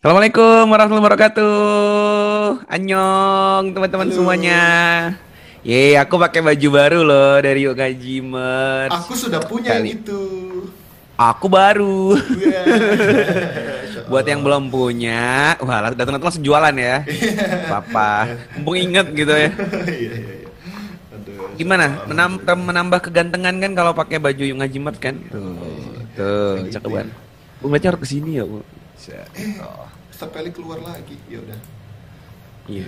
Assalamualaikum warahmatullahi wabarakatuh. Annyeong teman-teman semuanya. Ye, aku pakai baju baru loh dari Ngaji Merch. Aku sudah punya Kali. yang itu. Aku baru. Iya. Buat yang belum punya, wah datang-datang langsung jualan ya. Papa, mumpung inget gitu ya. Iya iya iya. Gimana? Menam- menambah kegantengan kan kalau pakai baju Ngaji Merch kan? Tuh, tuh, cakep banget. Bu, berarti harus ke sini ya, Bu. Eh, Sepeli keluar lagi. Ya udah. Iya.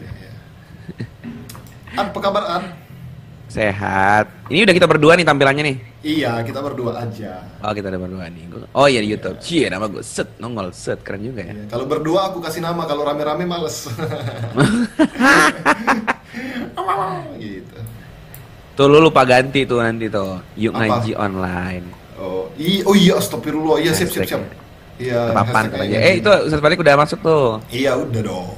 An, apa kabar An? Sehat. Ini udah kita berdua nih tampilannya nih. Iya, kita berdua aja. Oh kita ada berdua nih. Oh iya di YouTube. Cie nama gue set nongol set keren juga ya. Iya, Kalau berdua aku kasih nama, kalau rame-rame males. gitu. Tuh lu lupa ganti tuh nanti tuh. Yuk Apa? ngaji online. Oh, i oh iya, astagfirullah. Iya, siap siap siap. Iya, Kepapan hashtag aja. aja. Eh itu Ustaz Balik udah masuk tuh. Iya, udah dong.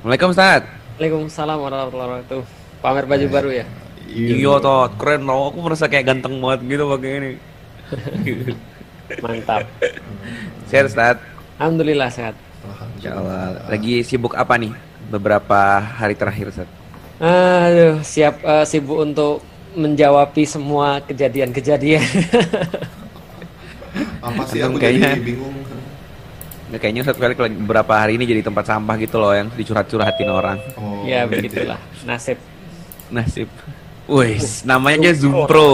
Assalamualaikum Ustaz. Waalaikumsalam warahmatullahi wabarakatuh. Pamer baju baru ya? Iya tuh keren loh. Aku merasa kayak ganteng banget gitu pakai ini. Mantap. Sehat Ustaz. Alhamdulillah sehat. Allah. Lagi sibuk apa nih? Beberapa hari terakhir Ustaz. Aduh, siap eh, sibuk untuk menjawabi semua kejadian-kejadian. Apa sih Antum aku kayaknya- jadi bingung. Nah, kayaknya Ustaz Balik lagi beberapa hari ini jadi tempat sampah gitu loh yang dicurhat-curhatin orang. Oh, ya gitu begitulah nasib. Nasib. Wih, namanya Zumpro.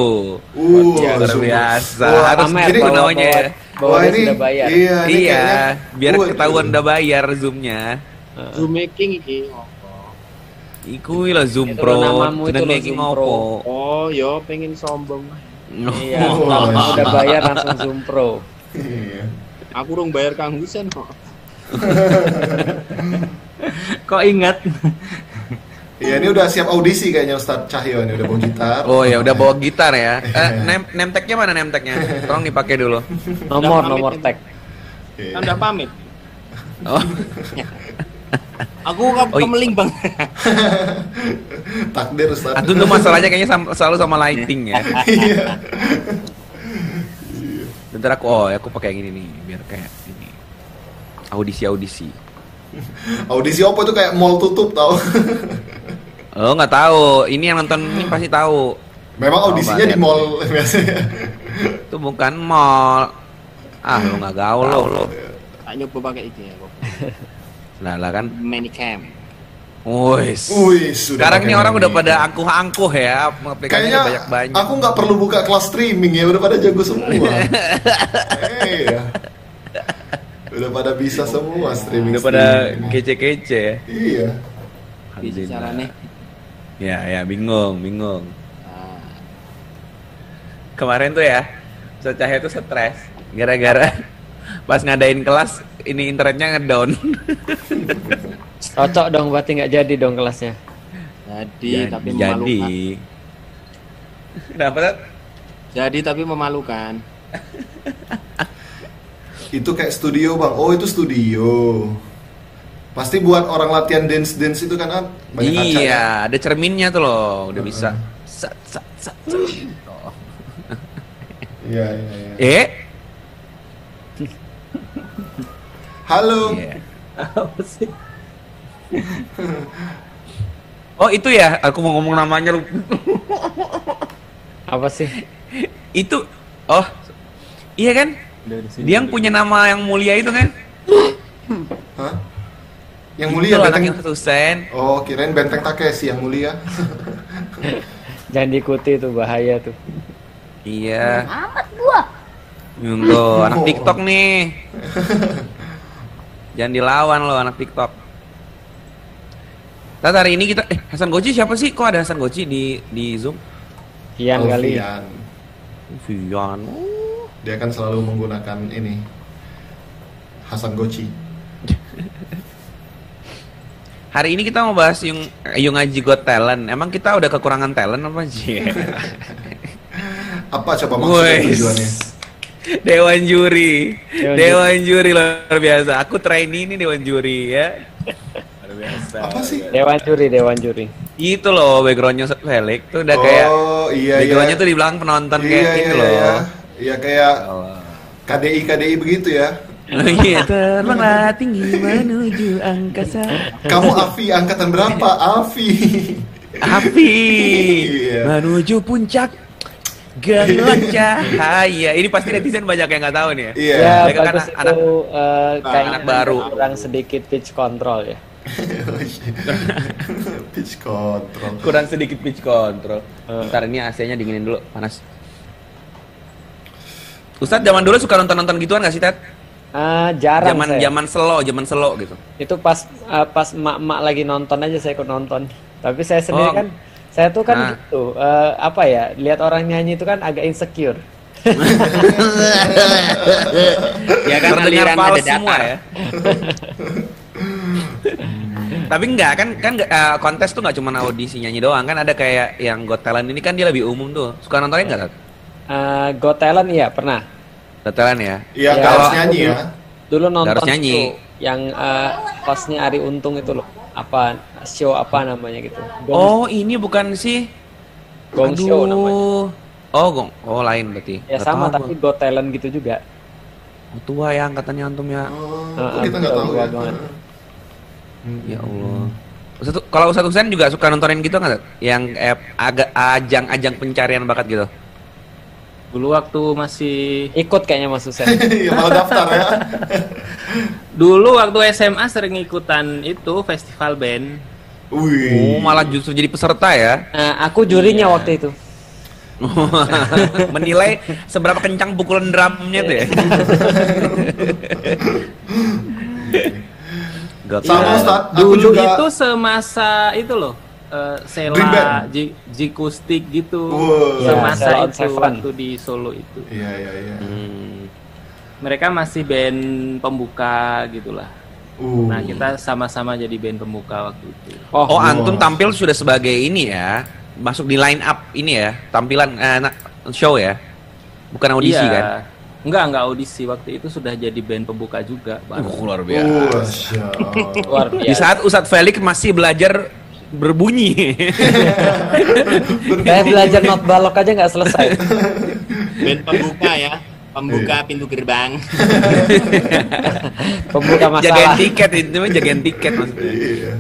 Uh, Ya, Luar sungguh. biasa. Wah, Harus Pamer jadi bahwa- namanya ya. bahwa- bahwa dia sudah bayar. Iya, ini Iya, kayaknya- biar Waduh. ketahuan udah bayar zoomnya. Zoom making iki. Iku lah zoom Itu pro. lo making Zoom opo. Oh, yo pengen sombong. Iya, Oh, iya. udah bayar langsung Zoom Pro. Iya. Aku rung bayar Kang Husen kok. Kok ingat? Iya, ini udah siap audisi kayaknya Ustadz Cahyo ini udah bawa gitar. Oh ya udah bawa gitar ya. Eh, name name tag-nya mana name tag-nya? Tolong dipakai dulu. Nomor nomor tag. Udah pamit. Oh, Aku ke Oh, iya. kemeling bang. Takdir Ustadz. aduh tuh masalahnya kayaknya sam- selalu sama lighting ya. Iya. Bentar aku oh aku pakai yang ini nih biar kayak ini. Audisi audisi. Audisi apa tuh kayak mall tutup tau. Oh nggak tahu. Ini yang nonton ini pasti tahu. Memang audisinya di Badan. mall biasanya. Itu bukan mall. Ah lu nggak gaul lo. Tak nyoba pakai iki ya. Kok. Lah lah kan. Manicam. Wis. Sekarang ini orang udah pada angkuh-angkuh ya, aplikasinya Kayaknya banyak-banyak. aku nggak perlu buka kelas streaming ya, udah pada jago semua. Iya. Udah pada bisa semua streaming. udah pada kece-kece ya. Iya. Bisa caranya. Ya, ya bingung, bingung. Nah, Kemarin tuh ya, Ustaz Cahaya tuh stres gara-gara pas ngadain kelas ini internetnya ngedown. Cocok dong berarti nggak jadi dong kelasnya. jadi, tapi jadi. memalukan. Kenapa Tat? Jadi tapi memalukan. Itu kayak studio bang. Oh itu studio. Pasti buat orang latihan dance dance itu kan ah, banyak kaca. ya? Iya, ada cerminnya tuh loh, udah bisa. Sat, sat, sat, sat. Oh. Iya iya. iya. Eh, Halo. Iya. Oh itu ya, aku mau ngomong namanya lu. Apa sih? itu, oh, iya kan? Dia yang punya nama yang mulia itu kan? Hah? Yang Itu mulia benteng. anaknya Husen. Oh kirain benteng Takeshi yang mulia. Jangan diikuti tuh bahaya tuh. Iya. Amat gua. Tuh, anak TikTok nih. Jangan dilawan loh anak TikTok. Tat hari ini kita eh Hasan Goci siapa sih? Kok ada Hasan Goci di di Zoom? Kian kali. Alfian. Vian. Dia kan selalu menggunakan ini Hasan Goci. Hari ini kita mau bahas yung yung Aji Got Talent. Emang kita udah kekurangan talent apa sih? Apa coba maksudnya tujuannya? Dewan juri, Dewan Dewan juri luar biasa. Aku trainee ini Dewan juri ya. Luar biasa. Apa sih? Dewan juri, dewan juri. Itu loh backgroundnya Felix tuh udah kayak oh iya iya. backgroundnya tuh di belakang penonton iya, kayak iya, gitu iya, loh. Iya, Iya, kayak. KDI KDI begitu ya. Oh iya, terbanglah tinggi menuju angkasa. Kamu Afi angkatan berapa? Afi. Api Iya. menuju puncak gelang cahaya. Ini pasti netizen banyak yang nggak tahu nih ya. Iya. Ya, mereka kan bagus anak- itu eh, kayaknya anak baru. kurang sedikit pitch control ya. Pitch control. Kurang sedikit pitch control. Ntar ini AC-nya dinginin dulu, panas. Ustadz zaman dulu suka nonton-nonton gituan gak sih, Ted? Ah, jarang Zaman saya. zaman slow, zaman slow gitu. Itu pas eh, pas emak-emak lagi nonton aja saya ikut nonton. Tapi saya sendiri Oh. kan saya tuh kan Nah. gitu eh, apa ya lihat orang nyanyi itu kan agak insecure. Ya kan aliran ada semua datar. ya. Tapi enggak kan kan eh, kontes tuh nggak cuma audisi nyanyi doang kan ada kayak yang Got Talent ini kan dia lebih umum tuh. Suka nontonin nggak? Tat? Eh, Got Talent iya pernah. Got Talent ya. Iya, Ya, harus kalau- nyanyi ya. Dulu nonton harus nyanyi. tuh yang eh, hostnya Ari Untung itu loh. Apa show apa namanya gitu. Gong, Oh, ini bukan sih. Gong Show namanya. Aduh. Oh, gong. Oh, lain berarti. Ya Nggak sama tapi. Got Talent gitu juga. Oh, tua ya angkatannya antum ya. Oh, kok kita nggak ah, tahu ya. banget. Ya Allah. Ustaz, kalau Ustadz Husain juga suka nontonin gitu nggak? Yang eh, agak ajang-ajang pencarian bakat gitu. Dulu waktu masih Ikut kayaknya Mas Husen. Iya, malah daftar ya. dulu waktu SMA sering ikutan itu festival band. Oh, Wih. malah justru jadi peserta ya. Nah, aku jurinya Iya. waktu itu. Menilai seberapa kencang pukulan drumnya tuh ya. Gak Sama tahu. Ustaz, aku Dulu juga itu semasa itu loh. eh, band. Sela, Ji- Jikustik gitu. Wow. Ya, Semasa on itu Seven. waktu di Solo itu. Iya, iya, iya. Hmm. Mereka masih band pembuka gitulah. Uh. Nah, kita sama-sama jadi band pembuka waktu itu. Oh, Wah. antum tampil sudah sebagai ini ya, masuk di line up ini ya, tampilan eh, na- show ya, bukan audisi Iya. kan? Enggak, enggak audisi. Waktu itu sudah jadi band pembuka juga. Uh, luar Uh, Masya Allah. Luar Di biasa. saat Ustadz Felix masih belajar berbunyi. Saya belajar not balok aja nggak selesai. Band pembuka ya, pembuka pintu gerbang. Pembuka jagain masalah. tiket itu mah jagain tiket maksudnya. Iya.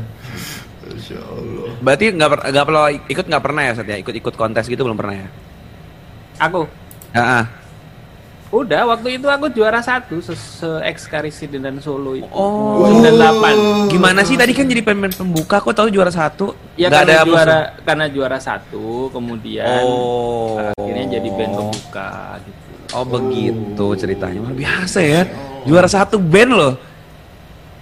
Masya Allah. Berarti nggak per- nggak perlu ikut nggak pernah ya Ustadz ya? Ikut-ikut kontes gitu belum pernah ya? Aku Ah, ah. udah waktu itu aku juara satu se, se Ekskarisi dan Solo itu. Oh. 98. Gimana sih tadi kan jadi pemain pembuka? Kok tahu juara satu? Ya Nggak karena musuh? juara karena juara satu, kemudian Oh. akhirnya jadi band pembuka gitu. Oh begitu ceritanya luar biasa ya juara satu band loh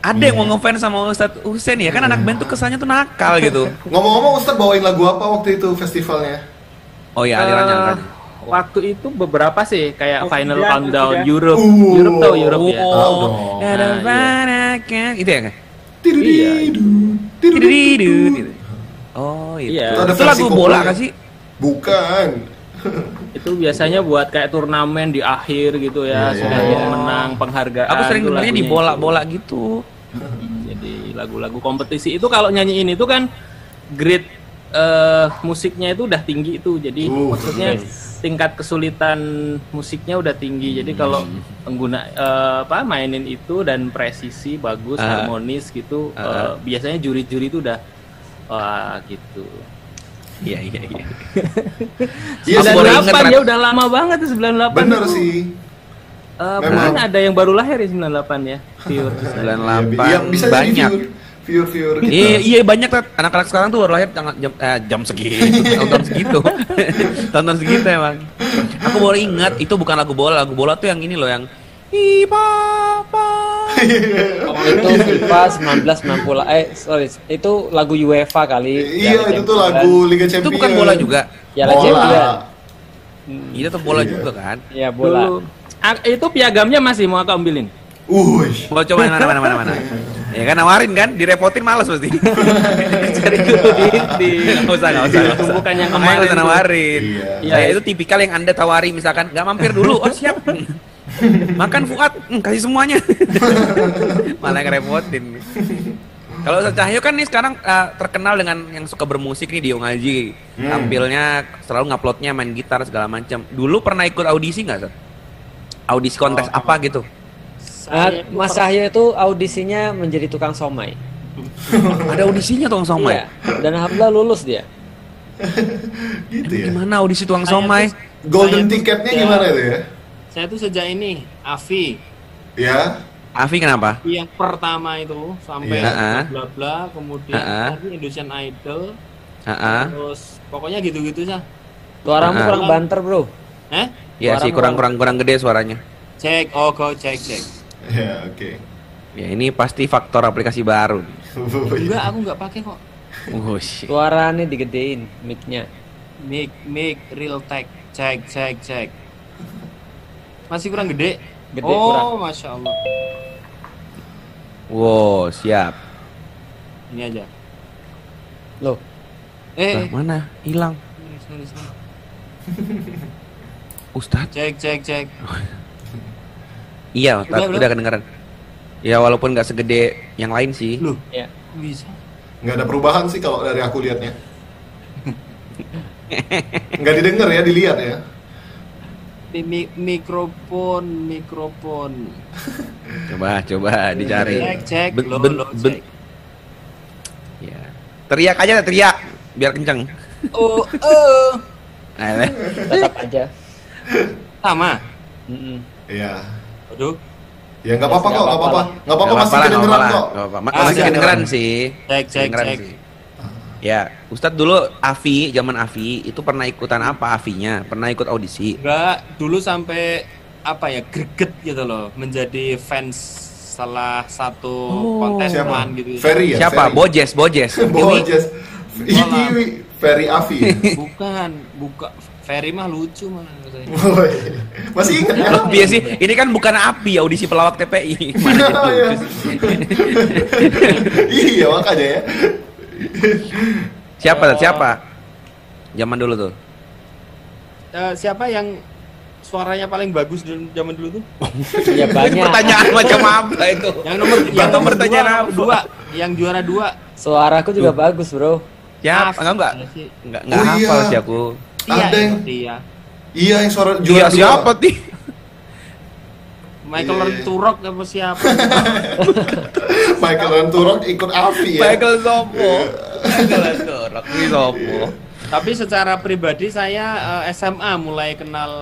ada yang mau ngefans sama Ustadz Husen ya kan anak band tuh kesannya tuh nakal gitu Ngomong-ngomong Ustaz bawain lagu apa waktu itu festivalnya? oh iya aliran Eh, aliran waktu itu beberapa sih kayak Oh, Final sudah, Countdown sudah. Europe, Uh. Europe tau Europe ya. Tahu oh dong. ada Nah, iya. itu ya kan tidididu. Tidididu, gitu. oh itu Iya. Itu ada itu lagu bola kan ya? sih Bukan. Itu biasanya buat kayak turnamen di akhir gitu ya, iya. sudah jadi menang penghargaan. aku sering dengarnya di lagunya bola-bola gitu itu. Jadi lagu-lagu kompetisi itu kalau nyanyiin itu kan grade eh, musiknya itu udah tinggi itu. Jadi Uh, maksudnya tingkat kesulitan musiknya udah tinggi. Jadi kalau pengguna eh, apa mainin itu dan presisi bagus, Ah. harmonis gitu, Ah. eh, biasanya juri-juri itu udah wah gitu. Iya iya iya Iya, ingat 98 ya udah lama banget tuh 98 Bener itu. sih. Eh, Memang. ada yang baru lahir ya 98 ya. Viewer. 98 Iya, bisa banyak viewer. viewer-viewer kita. Iya, iya banyak anak-anak sekarang tuh baru lahir jam, jam, eh, jam segitu, tonton segitu, tonton segitu emang. Aku baru ingat itu bukan lagu bola, lagu bola tuh yang ini loh yang Ipapa. itu FIFA 1990 eh sorry itu lagu UEFA kali Iya, itu tuh lagu Liga Champions. Itu bukan bola juga. Piala Bola. Champions. Itu tuh bola Iya. juga kan. ya bola. Ah, itu piagamnya masih mau aku ambilin. Uy. Mau coba yang mana mana mana mana. Ya kan nawarin kan, direpotin males pasti. Cari dulu di, di Nggak usah, nggak usah. usah. tumpukan yang usah kemarin. tuh. nawarin. Iya. Ya, itu tipikal yang anda tawari misalkan nggak mampir dulu, oh siap. Makan Fuad, "Hmm, kasih semuanya. Malah yang repotin. Kalau Ustaz Cahyo kan nih sekarang eh, terkenal dengan yang suka bermusik nih Dio Ngaji. Hmm. Tampilnya selalu nguploadnya main gitar segala macam. Dulu pernah ikut audisi nggak, Ustaz? Audisi kontes Oh. apa gitu? Saya itu Mas Cahyo itu audisinya menjadi tukang somai Ada audisinya tuang somai. Iya. dan alhamdulillah lulus dia Gitu Emang ya. Gimana audisi tuang Saya somai? Golden sejak- gimana itu ya? Saya tuh sejak ini, Avi. Ya. Afi kenapa? Yang pertama itu sampai Iya. Ha-ha. bla bla, kemudian Ha-ha. tadi Indonesian Idol, Heeh. terus pokoknya gitu-gitu sah. suaramu Ah. kurang banter bro Eh? Ya sih Suara kurang kurang kurang gede suaranya. Cek, oh go cek cek. Ya, oke. Ya ini pasti faktor aplikasi baru. Enggak, aku nggak pakai kok. Wush. suaranya digedein mic-nya Mic mic real tech, cek cek cek. Masih kurang gede. Gede oh, kurang. masya Allah. Wow, siap. Ini aja. loh Eh, Lah, mana? Hilang. Ustadz. Cek cek cek. Iya, Udah, udah, udah. kedengeran. Ya walaupun nggak segede yang lain sih. Loh, ya bisa. Nggak ada perubahan sih kalau dari aku lihatnya. Nggak didengar ya, dilihat ya. Mi- mi- mikrofon, mikrofon. Coba coba dicari. Cek, cek. Ben- Lo, ben- lo, ben- cek. Ya. Teriak aja dah, teriak biar kenceng. Oh, oh. Nah, tetap aja Sama. Iya. Aduh. Ya nggak apa-apa kok, nggak apa-apa. apa-apa. Nggak apa-apa masih kedengeran kok. nggak apa-apa. Masih kedengeran sih. Cek, cek, Kedengeran cek. sih. Ya, Ustadz dulu Avi, zaman Avi itu pernah ikutan apa Avinya? Pernah ikut audisi? Enggak, dulu sampai apa ya greget gitu loh menjadi fans salah satu Oh. kontestan gitu. Ferry ya? Siapa? Ferry. Bojes, Bojes. Bojes. Iki Ferry Avi. Bukan, buka Ferry mah lucu malah menurut saya. Woi. Masih ingat ya? Iya sih, ini kan bukan api audisi pelawak TPI. Mana gitu. Iya. iya makanya ya. Siapa? Oh. Siapa? Zaman dulu tuh. Eh, siapa yang suaranya paling bagus zaman dulu tuh? ya banyak Pertanyaan macam apa itu? Yang nomor yang nomor pertanyaan dua, apa? dua, yang juara dua. suaraku juga bagus bro Siapa? Afi. Enggak enggak. sih? Enggak enggak Oh, hafal iya. sih aku. Iya, iya. Iya yang suara Iya juara dua. siapa sih? Michael Iya. Lenturok apa siapa? Michael Ranturok ikut Avi ya. Michael Sopo. Michael Sopo. Ini Sopo. Tapi secara pribadi saya eh, SMA mulai kenal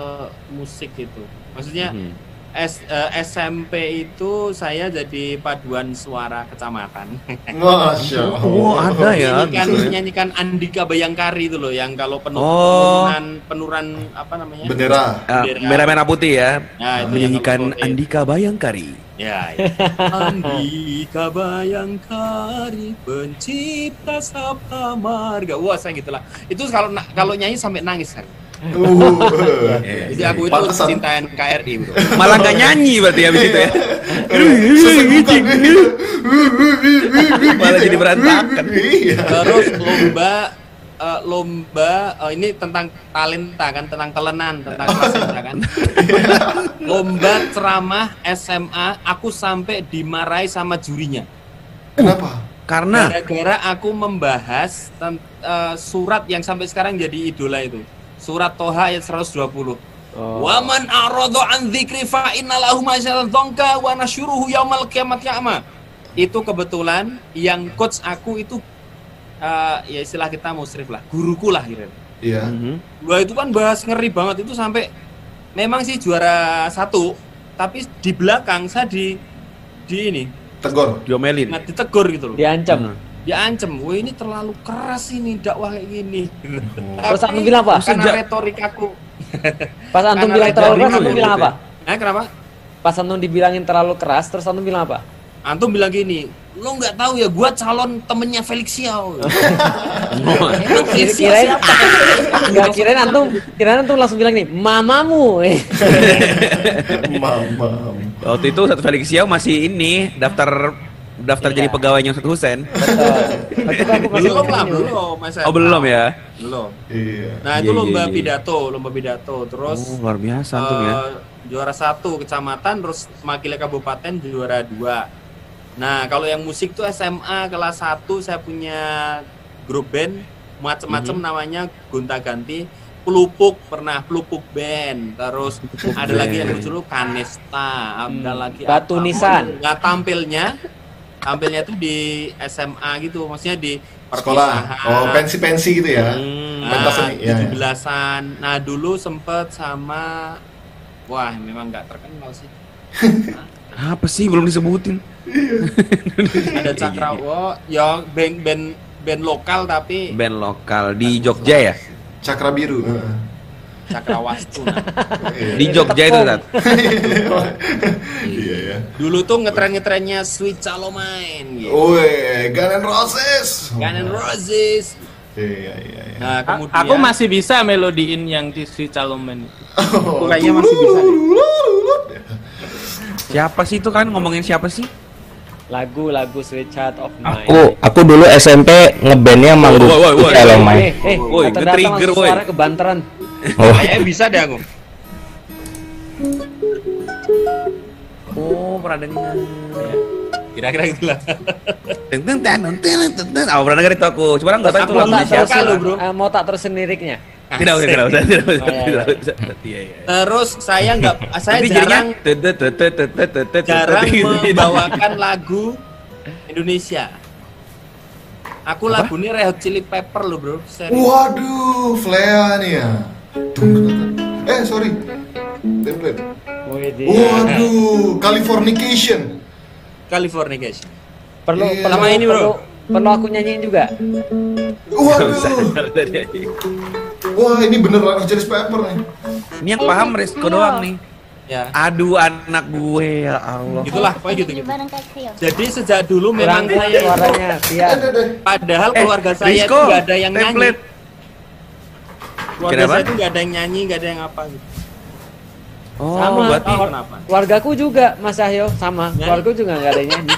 musik itu. Maksudnya Hmm. S- eh, SMP itu saya jadi paduan suara kecamatan. Masya Allah. Oh, ada ya. Menyanyikan, gitu ya. menyanyikan Andika Bayangkari itu loh yang kalau penuh Oh. penurunan penuran apa namanya? Bendera. Ah, Bendera. merah-merah putih ya. Ya, itu Menyanyikan Andika Bayangkari. Ya, ya. Andika Bayangkari pencipta sabda marga. Wah, saya gitulah. Itu kalau kalau nyanyi sampai nangis kan. Uh. Jadi aku itu Pantesan. cinta NKRI, Bro. Malah nggak nyanyi berarti habis itu ya. Gitu. Malah jadi berantakan. Iya. Terus lomba eh, lomba eh, ini tentang talenta kan, tentang kelenan, tentang talenta kan. lomba ceramah SMA aku sampai dimarahi sama jurinya. Kenapa? Karena Gara-gara aku membahas eh, surat yang sampai sekarang jadi idola itu. Surat Toha ayat 120. Waman a'rada an dzikri fa inna lahu ma'syaratan dhanka wa nasyuruhu yaumal qiyamati a'ma. Itu kebetulan yang coach aku itu eh, ya istilah kita musrif lah, guruku lah kira. Iya. Mhm. Wah itu kan bahas ngeri banget itu sampai memang sih juara satu, tapi di belakang saya di di ini Tegor. Diomelin. Nggak ditegur gitu loh. Diancam. Dia ancam, wah ini terlalu keras ini dakwah kayak gini. Terus antum bilang apa? Karena Sejak- retorikaku. Pas antum Karena bilang terlalu keras, antum ya, bilang apa? Eh kenapa? Pas antum dibilangin terlalu keras, terus antum bilang apa? Antum bilang gini, lo nggak tahu ya, gua calon temennya Felix Xiao. Emang Felix Xiao Kirain siapa? Enggak kirain antum, kirain antum langsung bilang nih, mamamu. Mamam. Waktu itu satu Felix Xiao masih ini daftar daftar jadi Iya. pegawainya Ustadz Husen. Masih Belum lah, belum. Mas Oh belum ya? Belum. Iya. Nah itu Iya, iya, lomba iya. pidato, lomba pidato. Terus Oh, luar biasa antum ya. eh, juara satu kecamatan, terus makilnya kabupaten juara dua. Nah kalau yang musik tuh SMA kelas 1 saya punya grup band macem-macem Mhm. namanya gonta ganti. Pelupuk pernah pelupuk band, terus ada lagi yang Band. lucu lu Kanesta, ada Hmm, lagi Batu apa? Nisan. Nggak tampilnya, tampilnya tuh di SMA gitu, maksudnya di Sekolah. Oh, pensi-pensi gitu ya. Hmm. pentas Nah, seni, ya, ya. 17-an. Nah, dulu sempet sama wah, memang nggak terkenal sih. Apa sih belum disebutin? Ada Cakrawo, ya band band band lokal tapi Band lokal di Jogja ya? Cakra biru. Heeh. Cakrawastu. nah. Iya. Di Jogja itu Tat. Iya ya. Dulu tuh ngetren-ngetrennya Sweet Chalomain gitu. Woi, Guns N' Roses. Guns N' Roses. Iya iya iya. Nah, A- kemudian Aku masih bisa melodiin yang di Sweet Chalomen itu. Oh, kayaknya masih bisa. Siapa sih itu kan ngomongin siapa sih? Lagu-lagu Sweet Child of Mine. Aku aku dulu SMP ngebandnya manggung Woi, woi, woi. Eh, Mike. eh, Woi, woi. kebanteran. Oh, Kayaknya bisa deh aku. Oh, pernah dengar. Kira-kira gitu lah. Teng teng teng teng teng teng teng. Oh, pernah dengar itu aku. Cuma nggak tahu itu Aku lagu siapa. lu, bro. Eh, mau tak terusin liriknya? Tidak usah, tidak usah, tidak usah, Oh, iya, tidak iya. usah. Iya, iya. Terus saya nggak saya jarang jarang gitu. membawakan lagu Indonesia. Aku lagu ini Red Hot Chili Pepper loh bro, serius. Waduh, Flea nih ya. Tung, Eh, sorry. Template. Waduh, Californication. Californication. perlu Iya. perlu ini, bro. perlu, perlu aku nyanyiin juga. Waduh. Wah, ini bener Hot Chili Pepper nih. Ini yang paham Resko doang nih. Ya, Aduh anak gue ya Allah. gitulah, pokoknya gitu gitu. Jadi sejak dulu memang saya suaranya, Via. padahal keluarga saya itu Rizko, ada yang nyanyi. Keluarga Kenapa? saya itu nggak ada yang nyanyi, nggak ada yang apa gitu. Oh, Sama. berarti kenapa? Keluargaku juga, Mas Ahyo, sama. Ya. Keluargaku juga nggak ada yang nyanyi.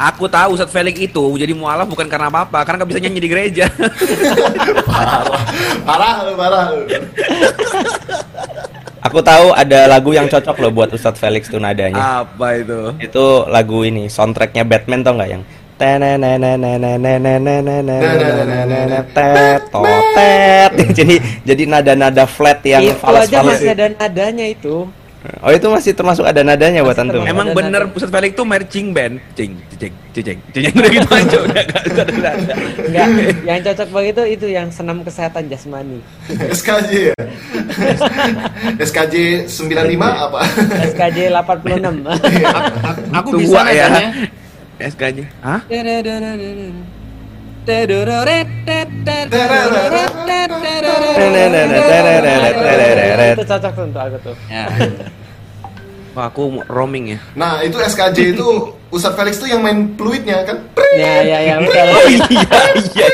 aku tahu Ustadz Felix itu jadi mualaf bukan karena apa-apa, karena nggak bisa nyanyi di gereja. Parah. Parah, lu, parah. aku tahu ada lagu yang cocok loh buat Ustadz Felix tuh nadanya. apa itu? Itu lagu ini soundtracknya Batman tau nggak yang jadi jadi nada-nada flat yang itu falas aja falas masih ada nadanya itu. oh itu masih termasuk ada nadanya buat antum. Emang bener. Ustadz Felix tuh marching band, cing, cing, cing, cing, udah gitu aja, udah nggak ada nada. Enggak, yang cocok begitu itu yang senam kesehatan jasmani. SKJ ya? SKJ 95 apa? SKJ 86. Aku Tua bisa ya. SKJ. Hah? itu cocok tuh untuk aku tuh. Ya. Wah, aku roaming ya. Nah, itu SKJ itu Ustadz Felix tuh yang main fluidnya kan? Ya ya ya betul. Iya,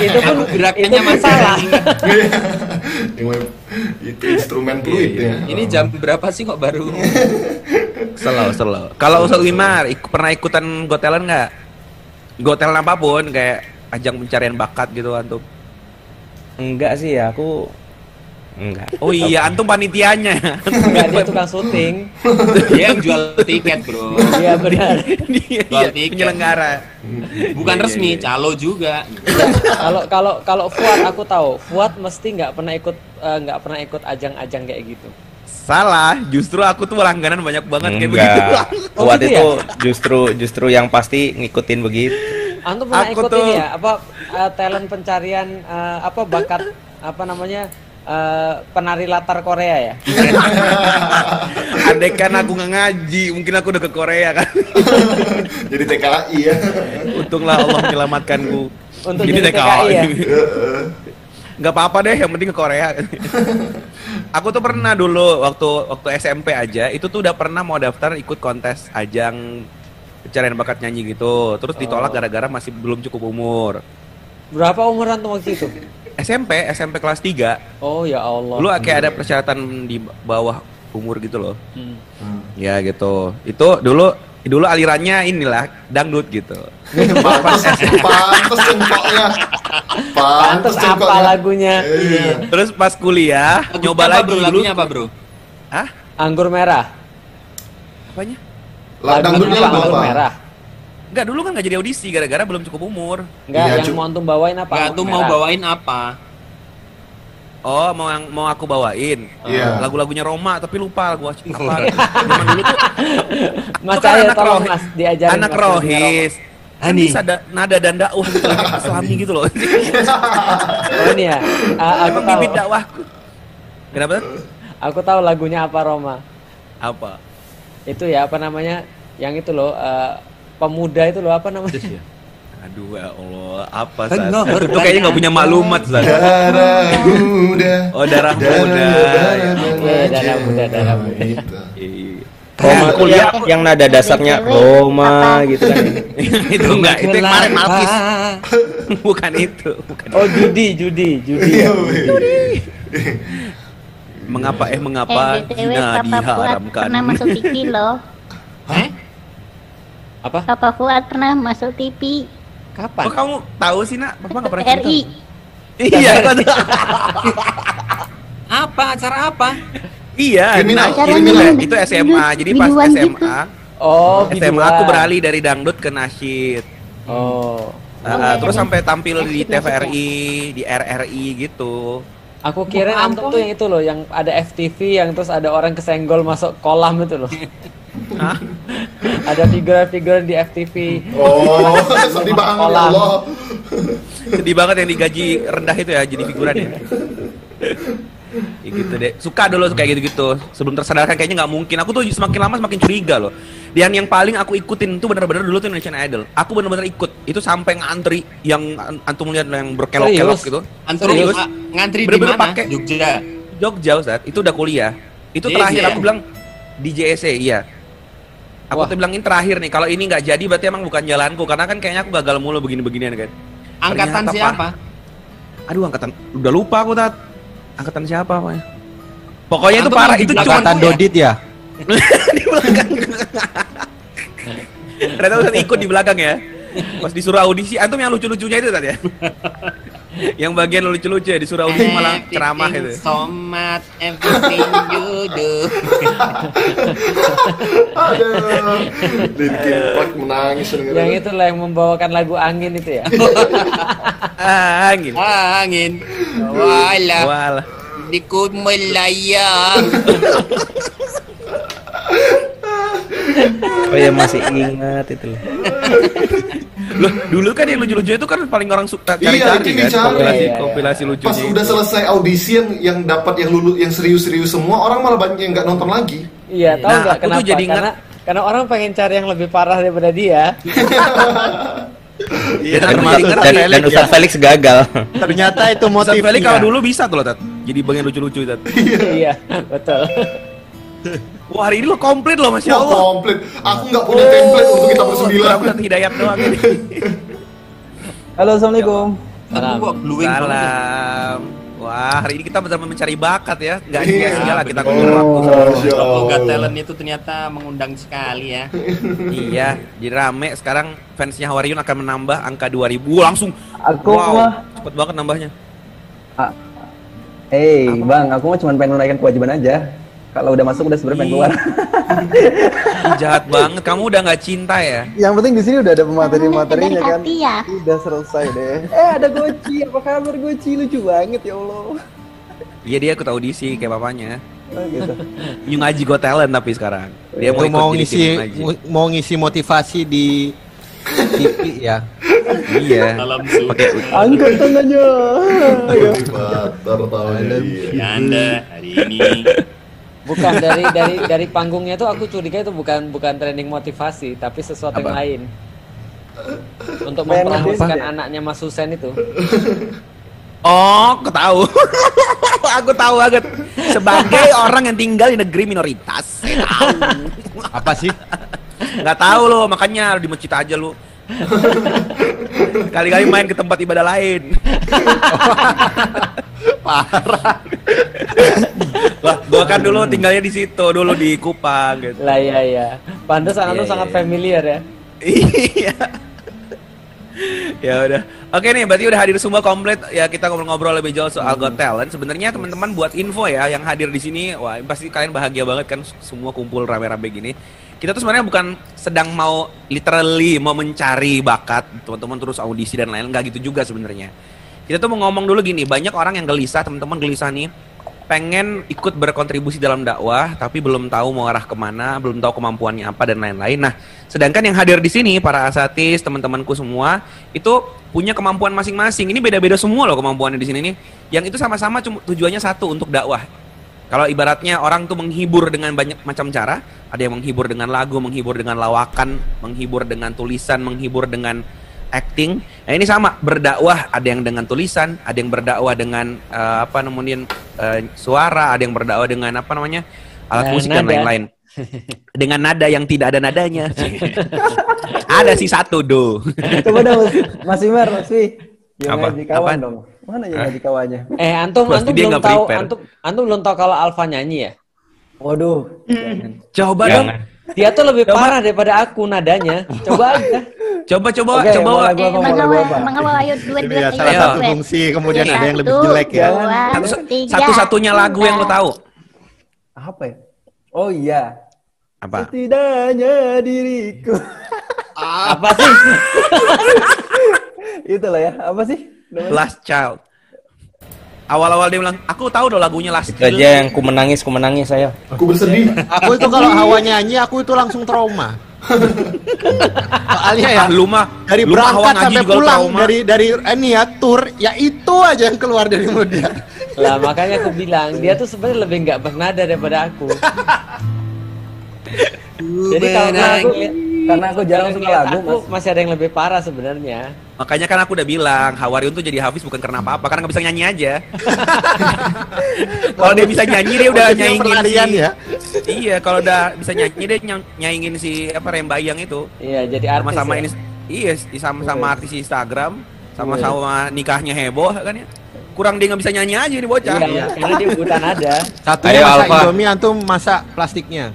iya. itu pun gerakannya itu pun masih salah. yang main itu instrumen fluid Iya, ya. Ini jam berapa sih kok baru? Selo, selo. Kalau Ustadz Wimar, ik- pernah ikutan gotelan nggak? Gotelan apa pun, kayak ajang pencarian bakat gitu antum. enggak sih ya aku enggak Oh iya, antum panitianya. Enggak dia tukang syuting. Dia yang jual tiket bro. Iya benar. Dia Jual iya, tiket. penyelenggara. Bukan Iya, resmi, iya, iya. calo juga. Kalau kalau kalau Fuad aku tahu, Fuad mesti nggak pernah ikut eh, nggak pernah ikut ajang-ajang kayak gitu. Salah, justru aku tuh langganan banyak banget kayak begitu. enggak Oh, kuat gitu itu justru justru yang pasti ngikutin begitu Antum pernah Aku ikut tuh- ini ya? Apa eh, talent pencarian eh, apa bakat apa namanya eh, penari latar Korea ya? Andai kan aku nggak ngaji, mungkin aku udah ke Korea kan. Jadi TKI ya. Untunglah Allah menyelamatkanku. Untuk jadi TKI ya? Nggak apa-apa deh, yang penting ke Korea. aku tuh pernah dulu waktu waktu SMP aja, itu tuh udah pernah mau daftar ikut kontes ajang pencarian bakat nyanyi gitu. Terus ditolak gara-gara masih belum cukup umur. Berapa umuran tuh waktu itu? SMP, SMP kelas 3. Oh ya Allah. Dulu kayak ada persyaratan di bawah umur gitu loh. Hmm. Ya gitu. Itu dulu dulu alirannya inilah dangdut gitu. Pantes, pantes cengkoknya. Pantes apa lagunya? Iya. Terus pas kuliah nyoba apa, lagi bro? dulu. Lagunya apa, Bro? Hah? Anggur merah. Apanya? Dangdutnya lagu anggur apa? merah. Enggak, dulu kan nggak jadi audisi gara-gara belum cukup umur. Enggak, Iya, yang Cu. mau antum bawain apa? Enggak tuh mau bawain apa? Oh, mau yang mau aku bawain. Iya. Lagu-lagunya Roma tapi lupa lagu apa. Zaman dulu tuh Mas kan anak tolong rohi- Mas diajarin anak Mas rohis. Kan Ani. bisa da- nada dan dakwah gitu lagi Islami gitu loh. Oh ini ya. Ah, aku Emang tahu. bibit dakwahku. Kenapa? Aku tahu lagunya apa Roma. Apa? Itu ya apa namanya? Yang itu loh eh, pemuda itu loh apa namanya? Aduh ya Allah, apa Kan Sat? nggak Itu kayaknya nggak punya maklumat Sat. Darah muda. Oh, darah muda. Iya, darah muda, darah muda. Iya. Roma kuliah yang, yang nada dasarnya Roma gitu kan. itu enggak, itu yang kemarin Malkis. bukan itu, bukan. Oh judi, judi, judi. Iya, ya. weh. Mengapa eh mengapa Eh, zina diharamkan? pernah masuk TV loh. Hah? Apa? Papa Fuad pernah masuk TV Kapan? Oh kamu tahu sih nak? Papa nggak pernah cerita. RI. Iya, Apa acara apa? iya. Kriminal, nah, kriminal. itu, itu SMA. Jadi pas Biduan gitu. SMA, Oh, SMA biduan. aku beralih dari dangdut ke nasyid. Oh. Uh, terus sampai tampil di TVRI, di RRI gitu. Aku kira antum tuh yang itu loh, yang ada FTV yang terus ada orang kesenggol masuk kolam itu loh. Hah? ada figuran-figuran di FTV. Oh, sedih banget ya. Allah. Sedih banget yang digaji rendah itu ya jadi figuran ya. Ya gitu deh. Suka dulu kayak gitu-gitu. Sebelum tersadarkan kayaknya nggak mungkin. Aku tuh semakin lama semakin curiga loh. Dan yang paling aku ikutin tuh bener-bener dulu tuh Indonesian Idol. Aku bener-bener ikut. Itu sampai ngantri yang an- antum lihat yang berkelok-kelok gitu. Antri Serius? ah, ngantri di mana? Jogja. Jogja Ustaz, itu udah kuliah. Itu JSE terakhir ya? aku bilang di JSE, iya. Aku Wah. tuh bilangin terakhir nih, kalau ini nggak jadi berarti emang bukan jalanku karena kan kayaknya aku gagal mulu begini-beginian kan. Angkatan Ternyata, siapa? Aduh angkatan udah lupa aku tat. Angkatan siapa apa ya? Pokoknya itu parah, itu cuma Angkatan Dodit ya? di belakang. Ternyata Ustaz ikut di belakang ya. Pas disuruh audisi, antum yang lucu-lucunya itu tadi ya. Yang bagian lucu-lucu ya disuruh audisi malah ceramah itu. So much, everything you do. Aduh. Linkin Park menangis. Yang itu lah yang membawakan lagu angin itu ya. Angin. Angin. Wala. Walah. Dikut melayang. Oh ya masih ingat itu. loh. Loh, dulu kan yang lucu-lucu itu kan paling orang suka Iya, cari-cari itu kan dicari. kompilasi Iya, iya. kompilasi lucunya. Pas udah itu. selesai audisi yang yang dapat yang lulu yang serius-serius semua orang malah banyak yang nggak nonton lagi. Iya, tahu Nah, nggak aku tuh kenapa? jadi ingat- karena karena orang pengen cari yang lebih parah daripada dia. Iya, Dan, dan dan, Ustaz Felix gagal. Ternyata itu Ustaz motifnya. Felix kalau dulu bisa tuh loh, Tat. Jadi bagian lucu-lucu, Tat. iya, betul. Wah, hari ini lo komplit loh, Masya Wah, Allah. komplit. Aku nggak punya template untuk kita bersembilan. Kurang Ustaz Hidayat doang ini. Halo. Aku banget. ya? Salam. Wah, hari ini kita benar-benar mencari bakat ya. Nggak Iya, sia-sia lah kita betul. ngulur waktu. Got Talent itu ternyata mengundang sekali ya. Iya, jadi rame. Sekarang fansnya Hawariun akan menambah angka 2000. Wah, langsung. Aku wow, mah, cepet banget nambahnya. hey bang, aku mah cuma pengen menunaikan kewajiban aja. Kalau udah masuk udah sebenarnya pengen keluar. Jahat banget. Kamu udah nggak cinta ya? Yang penting di sini udah ada pemateri-materinya kan. ya. Udah selesai deh. Eh ada Goci, apa kabar Goci? Lucu banget ya Allah. Iya dia ikut audisi kayak papanya. Oh, gitu. New ngaji Got Talent tapi sekarang. Dia mau mau ngisi mau ngisi motivasi di TV ya. Iya. Pakai Angkat tangannya. Ya Anda hari ini Bukan dari dari dari panggungnya tuh aku curiga itu bukan bukan training motivasi, tapi sesuatu yang Apa? lain. Untuk mempromosikan ya? anaknya Mas Husen itu. Oh, aku tahu. aku tahu banget. Sebagai orang yang tinggal di negeri minoritas, saya tahu. Apa sih? Nggak tahu lo, makanya di masjid aja lo. Kali-kali main ke tempat ibadah lain. Parah. Lah, gua kan dulu tinggalnya di situ, dulu di Kupang gitu. Lah iya iya. Pantes anak Iya, tuh sangat iya. familiar ya. Iya. ya udah. Oke nih, berarti udah hadir semua komplit. Ya kita ngobrol-ngobrol lebih jauh soal Got Talent. Sebenarnya teman-teman buat info ya yang hadir di sini, wah pasti kalian bahagia banget kan semua kumpul rame-rame gini. Kita tuh sebenarnya bukan sedang mau literally mau mencari bakat teman-teman terus audisi dan lain-lain nggak gitu juga sebenarnya. Kita tuh mau ngomong dulu gini, banyak orang yang gelisah, teman-teman gelisah nih pengen ikut berkontribusi dalam dakwah tapi belum tahu mau arah ke mana, belum tahu kemampuannya apa dan lain-lain. Nah, sedangkan yang hadir di sini para asatis, teman-temanku semua itu punya kemampuan masing-masing. Ini beda-beda semua loh kemampuannya di sini nih. Yang itu sama-sama tujuannya satu untuk dakwah. Kalau ibaratnya orang tuh menghibur dengan banyak macam cara, ada yang menghibur dengan lagu, menghibur dengan lawakan, menghibur dengan tulisan, menghibur dengan acting. Nah ini sama berdakwah ada yang dengan tulisan, ada yang berdakwah dengan eh, apa namanya eh, suara, ada yang berdakwah dengan apa namanya alat Nah, musik dan nada. lain-lain. dengan nada yang tidak ada nadanya. ada sih satu do. Coba dong Mas Imar, Mas Wi. Apa? Apaan? dong. Mana yang Hah? ngaji kawannya? Eh antum Pasti antum dia belum tahu prepare. antum antum belum tahu kalau Alfa nyanyi ya? Waduh. jangan. Coba Jangan. dong. Dia tuh lebih parah daripada aku nadanya. Coba aja. Coba coba Oke, coba. mau lagu Eh, ayo duet duet ya ayo, salah satu duet. fungsi kemudian ada yang lebih jelek ya. satu-satunya lagu yang lo tahu. Apa ya? Oh iya. Apa? Setidaknya diriku. Apa sih? Itulah ya. Apa sih? Namanya? Last Child. Awal-awal dia bilang, aku tahu dong lagunya Last Itu aja yang ku menangis, ku menangis saya. Aku bersedih. Aku itu kalau hawa nyanyi aku itu langsung trauma. Soalnya ya Ah, lu mah dari lu mah hawa berangkat sampai pulang trauma. dari dari ini ya tour ya itu aja yang keluar dari mulut dia. Lah makanya aku bilang dia tuh sebenarnya lebih nggak bernada daripada aku. Jadi kalau aku Karena aku jarang suka lagu, aku Mas. masih ada yang lebih parah sebenarnya. Makanya kan aku udah bilang, Hawariun tuh jadi Hafiz bukan karena apa-apa, karena nggak bisa nyanyi aja. kalau dia bisa nyanyi dia udah Fokusnya nyaingin si, ya. Iya, kalau udah bisa nyanyi dia ny- nyaingin si apa Rembayang itu. Iya, jadi artis. Sama-sama ya. ini iya, sama-sama Iya. artis Instagram, sama-sama nikahnya heboh kan ya. Kurang dia nggak bisa nyanyi aja nih bocah. Iya, karena dia buta nada. Satunya Ayo, masak Alfa. Indomie antum masak plastiknya.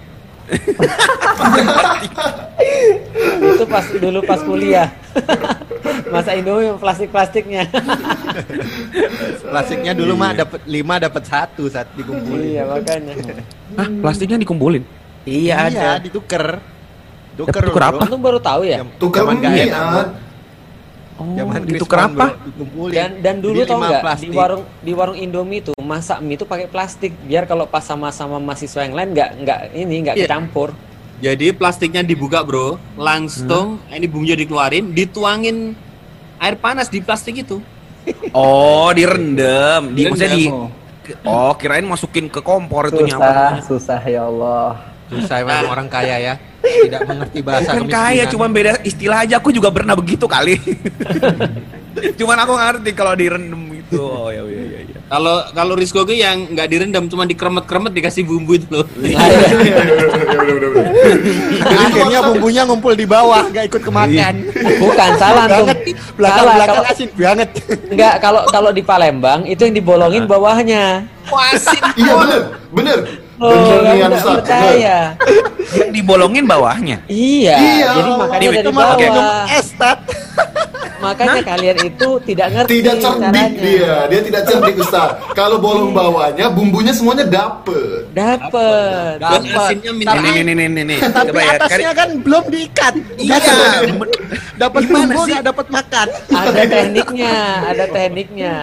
Itu pas dulu pas kuliah. Masa Indomie plastik-plastiknya. Plastiknya dulu mah dapat lima dapat satu saat dikumpulin. iya, makanya. Hah, plastiknya dikumpulin. Iya, ada ditukar. Tuker Tuker apa? Antum baru tahu ya? Zaman enak. Ad. Oh, Zaman ditukar apa? dikumpulin. Dan dan dulu tau nggak di plastik. warung di warung Indomie tuh masak mie itu pakai plastik biar kalau pas sama-sama mahasiswa yang lain nggak nggak ini nggak Iya. kecampur. Jadi plastiknya dibuka bro, langsung Hmm. ini bumbunya dikeluarin, dituangin air panas di plastik itu. Oh, direndam. Di di Oh, kirain masukin ke kompor itu Susah, nyapa. susah ya Allah. Susah memang orang kaya ya. Tidak mengerti bahasa Bukan kaya, cuma beda istilah aja. Aku juga pernah begitu kali. cuman aku ngerti kalau direndam itu. Oh ya ya ya. ya. Kalau kalau Rizko ke yang nggak direndam, cuma dikremet-kremet dikasih bumbu itu loh. Jadi akhirnya bumbunya ngumpul di bawah, nggak ikut kemakan. Bukan salah tuh. Belakang-belakang asin banget. enggak kalau kalau di Palembang itu yang dibolongin bawahnya. Wasin. Iya bener, bener. Oh, bener. percaya. Yang dibolongin bawahnya. Iya, Iya. jadi makanya Di- dari bawah. es tat. Makanya kalian itu tidak ngerti Tidak cerdik caranya. dia, dia tidak cerdik Ustaz. Kalau bolong bawahnya, bumbunya semuanya dapet. Dapet. Dan Dapat. asinnya Ini minta nih nih nih nih nih. Tapi Coba ya. atasnya kan belum diikat. Iya. Dapat bumbu sih? nggak dapat makan. Ada tekniknya, ada tekniknya.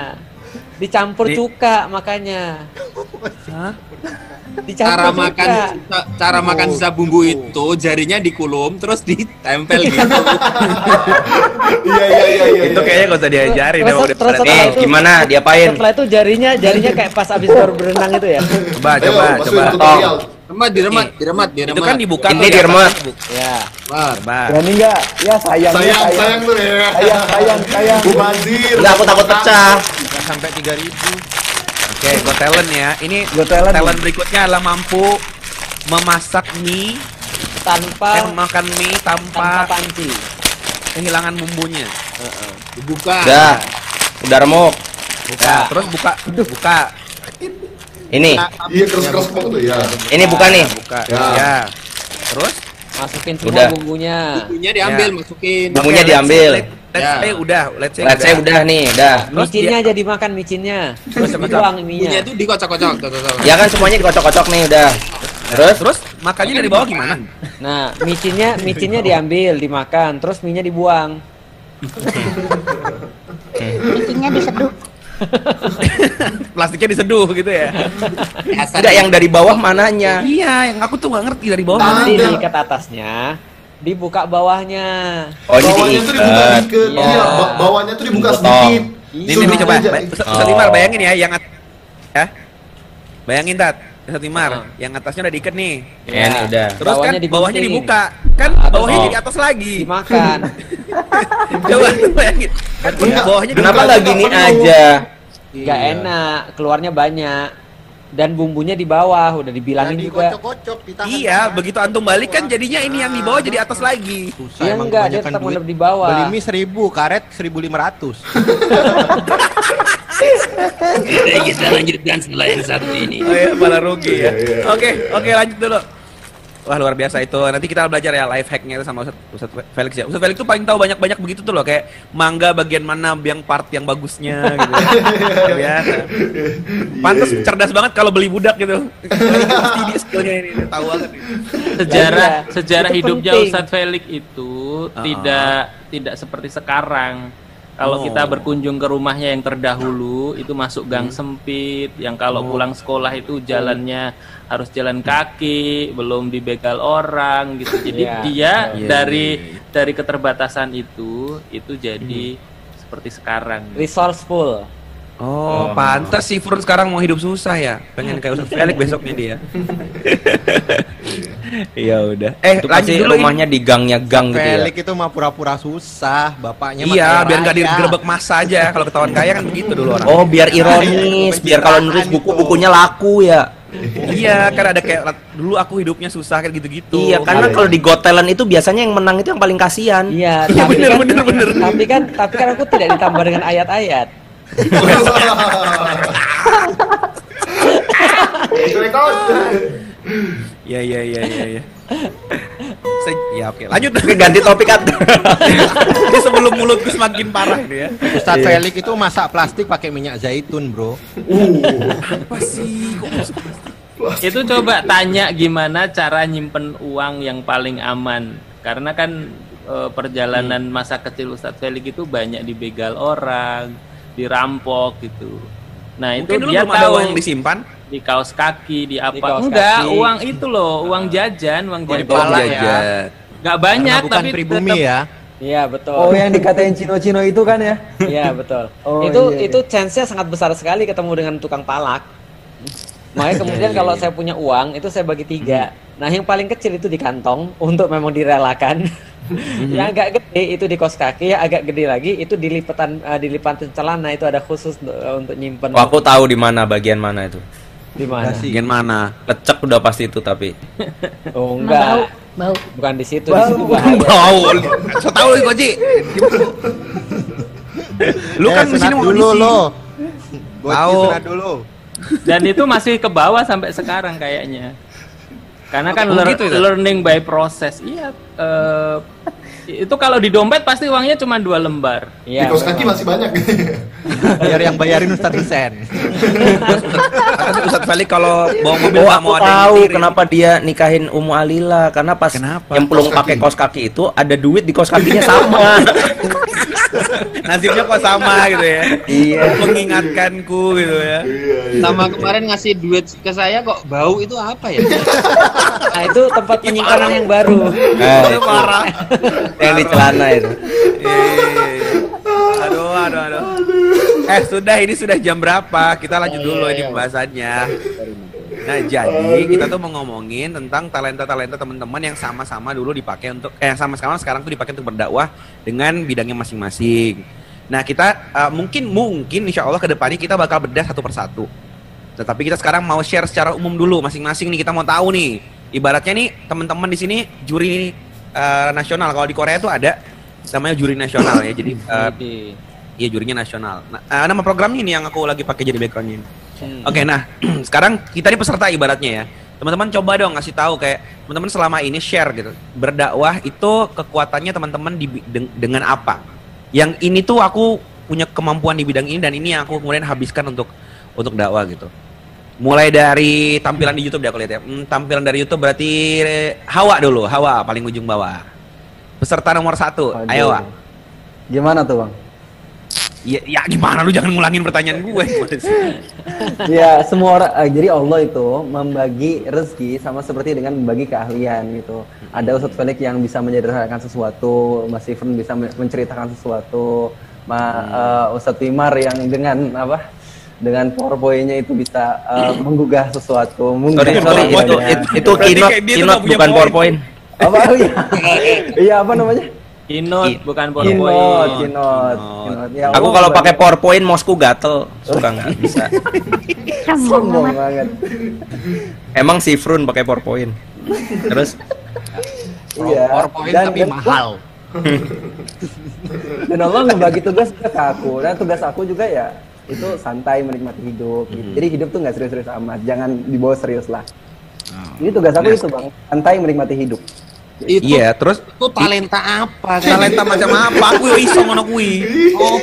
Dicampur Di- cuka makanya. Dicampur cara juga. makan ca- cara makan sisa bumbu itu jarinya dikulum terus ditempel gitu. Iya iya iya iya. Itu kayaknya gak usah diajarin Terus- emang udah terus pada setelah Eh, itu- gimana diapain? Setelah itu jarinya jarinya kayak pas abis baru berenang itu ya. Coba Ayo, coba coba. tutorial. Remat, diremat, diremat, diremat. Itu kan dibuka Ini diremat. Ya. Bar. Berani nggak? Ya sayang, Sayang sayang tuh ya. sayang, sayang, sayang. Mubazir. Enggak, aku takut pecah. Nggak sampai 3000. Oke, got talent ya. Ini talent. talent berikutnya adalah mampu memasak mie, eh, Tanpa makan mie tanpa tanpa panci. kehilangan bumbunya. Dibuka. Udah. Udah remuk. Buka. Terus buka, buka. Ini. Iya keras keras banget tuh ya. Ini bukan nih. Buka. Ya. Ya. Terus Masukin semua Udah. bumbunya. Bumbunya diambil, Ya. masukin. Bumbunya let's diambil. Let's Ya. say udah, let's say Let's say udah nih, udah. Terus Micinnya dia- jadi makan micinnya. Terus dibuang minya. itu dikocok-kocok. Ya kan semuanya dikocok-kocok nih udah. Terus Terus makannya dari bawah gimana? Nah, micinnya micinnya diambil, dimakan, terus minyak dibuang. Micinnya diseduh. Plastiknya diseduh gitu ya. Asal enggak yang dari bawah mananya? iya, yang aku tuh nggak ngerti dari bawah Ah. mana. Nanti diikat atasnya, dibuka bawahnya. Oh, ini Bawahnya tuh dibuka diikat. dikit. Iya. Iya, ba- bawahnya tuh dibuka sedikit. Ini nih coba, Ustaz Oh. Imar bayangin ya yang at- ya. Bayangin tat, Ustaz Imar, Oh. yang atasnya udah diikat nih. Ya, ini udah. Terus kan Bawahnya digunting. bawahnya dibuka, kan Atas. bawahnya Oh. jadi atas lagi. Dimakan. Coba bayangin. Kan bawahnya Kenapa nggak gini aja? Gak enak, keluarnya banyak. Dan bumbunya di bawah, udah dibilangin Jadi juga. kocok-kocok. Iya, begitu antum balik kan jadinya ini yang di bawah jadi atas lagi. Susah Iya emang enggak, dia tetap duit. ngadep di bawah. Beli mie 1000, karet 1500. kita lanjutkan setelah yang satu ini. Oh ya, malah rugi ya. Iya, iya. Oke, oke lanjut dulu. Wah luar biasa itu. Nanti kita belajar ya life hacknya itu sama Ustaz, Ustaz Felix ya. Ustaz Felix tuh paling tahu banyak-banyak begitu tuh loh kayak mangga bagian mana yang part yang bagusnya gitu. ya. Luar biasa. Pantes Iya, iya. cerdas banget kalau beli budak gitu. Pasti dia skillnya ini tahu banget. ini. sejarah Iya, sejarah itu hidupnya penting. Ustadz Felix itu Ah. tidak tidak seperti sekarang. Kalau Oh. kita berkunjung ke rumahnya yang terdahulu itu masuk gang Hmm. sempit, yang kalau Oh. pulang sekolah itu jalannya harus jalan kaki, belum dibegal orang gitu. Jadi Iya. dia Iya, dari iya, iya. dari keterbatasan itu itu jadi Hmm. seperti sekarang. Resourceful. Oh, pantas si Furun sekarang mau hidup susah ya. Pengen kayak Ustaz Felix besoknya dia. Iya udah. Eh, Itu lanjut pasti dulu ini. rumahnya di gangnya gang gitu ya. Felix itu mah pura-pura susah, bapaknya mah Iya, biar nggak digerebek masa aja. Kalau ketahuan kaya kan begitu dulu orang. Oh, biar ironis, biar kalau nulis buku-bukunya laku ya. Iya, kan ada kayak dulu aku hidupnya susah kayak gitu-gitu. Iya, karena kalau di Got Talent itu biasanya yang menang itu yang paling kasihan. Iya, Iya, tapi bener, kan, bener, bener. tapi kan tapi kan aku tidak ditambah dengan ayat-ayat. Iya, iya, iya, iya, iya. Se- ya oke, lanjut. Ganti topik kan. Ini sebelum mulutku semakin parah ini ya. Ustadz Felix itu masak plastik pakai minyak zaitun, Bro. Apa sih? Itu coba tanya gimana cara nyimpen uang yang paling aman karena kan eh, perjalanan masa kecil Ustadz Felix itu banyak dibegal orang dirampok gitu nah itu dulu dia belum ada tahu uang yang disimpan. di kaos kaki di apa kaos enggak kaki. uang itu loh uang jajan uang Oh, di jajan pala ya. jajan. nggak banyak Karena bukan tapi pribumi tetap- ya. Iya, betul. Oh yang dikatain Cino-Cino itu kan ya? Iya, betul. Oh, itu iya, iya. itu chance-nya sangat besar sekali ketemu dengan tukang palak. Makanya kemudian Iya, kalau saya punya uang itu saya bagi tiga. Nah yang paling kecil itu di kantong untuk memang direlakan. yang agak gede itu di kos kaki, yang agak gede lagi itu di lipatan eh, di lipatan celana itu ada khusus untuk, eh, untuk nyimpen. Oh, aku tahu di mana bagian mana itu. Di mana? Bagian mana? Lecek udah pasti itu tapi. Oh Bau, enggak, bau. bukan di situ, di Bau. situ bahaya. Tahu. So tahu lu Koji. Lu kan Eh, di sini mau dulu lo. Sunat dulu. dan itu masih ke bawah sampai sekarang kayaknya karena kan Oh, lear- gitu ya? learning by process iya eh, itu kalau di dompet pasti uangnya cuma dua lembar Di Iya. kos kaki masih banyak. Biar yang bayarin Ustadz Hussein. Ustadz Felix kalau bawa mobil Oh, aku mau ada yang tahu nyetir. kenapa dia nikahin Umu Alila karena pas Kenapa? nyemplung Kos kaki. pakai kos kaki itu ada duit di kos kakinya sama. Nasibnya kok sama gitu ya. Iya. Mengingatkanku gitu ya. Iya, iya. Sama kemarin ngasih duit ke saya kok bau itu apa ya? Nah, itu tempat penyimpanan yang baru. Eh, Itu parah. yang di celana itu. Iya. Aduh, aduh, aduh. Eh, sudah ini sudah jam berapa? Kita lanjut dulu ini pembahasannya. Nah, jadi kita tuh mau ngomongin tentang talenta-talenta teman-teman yang sama-sama dulu dipakai untuk eh sama sekarang sekarang tuh dipakai untuk berdakwah dengan bidangnya masing-masing. Nah, kita eh, mungkin mungkin insya Allah ke depannya kita bakal bedah satu persatu. Tetapi kita sekarang mau share secara umum dulu masing-masing nih kita mau tahu nih. Ibaratnya nih teman-teman di sini juri eh, nasional kalau di Korea tuh ada namanya juri nasional ya. Jadi eh, Iya jurinya nasional. Nah, eh, nama programnya ini yang aku lagi pakai jadi backgroundnya. Ini. Oke, nah sekarang kita ini peserta ibaratnya ya. Teman-teman coba dong ngasih tahu kayak teman-teman selama ini share gitu. Berdakwah itu kekuatannya teman-teman di, dengan apa? Yang ini tuh aku punya kemampuan di bidang ini dan ini yang aku kemudian habiskan untuk untuk dakwah gitu. Mulai dari tampilan di YouTube deh aku lihat ya. Hmm, tampilan dari YouTube berarti Hawa dulu, Hawa paling ujung bawah. Peserta nomor satu, ayo Wak. Gimana tuh bang? Ya, ya gimana lu jangan ngulangin pertanyaan gue. ya semua orang eh, jadi Allah itu membagi rezeki sama seperti dengan membagi keahlian gitu. Ada Ustadz Felix yang bisa menyederhanakan sesuatu Mas Ifrun bisa men- menceritakan sesuatu Ma, eh, Ustadz Wimar yang dengan apa dengan powerpointnya itu bisa eh, menggugah sesuatu mungkin Sorry, sorry, itu, itu, itu keynote, keynote bukan PowerPoint. apa? Iya iya apa namanya Keynote bukan keynote PowerPoint. keynote, keynote. Ya Aku kalau pakai PowerPoint mousku gatel, suka nggak? Bisa. sombong banget. Emang si Frun pakai PowerPoint. Terus? Iya. PowerPoint Dan- tapi dan- mahal. dan Allah ngebagi tugas ke aku. Dan tugas aku juga ya itu santai menikmati hidup. Gitu. jadi hidup tuh nggak serius-serius amat. Jangan dibawa serius lah. Ini tugas aku itu bang santai menikmati hidup Itu Iya, terus itu talenta apa? kan? talenta macam apa? Aku yo iso ngono kuwi. Oh,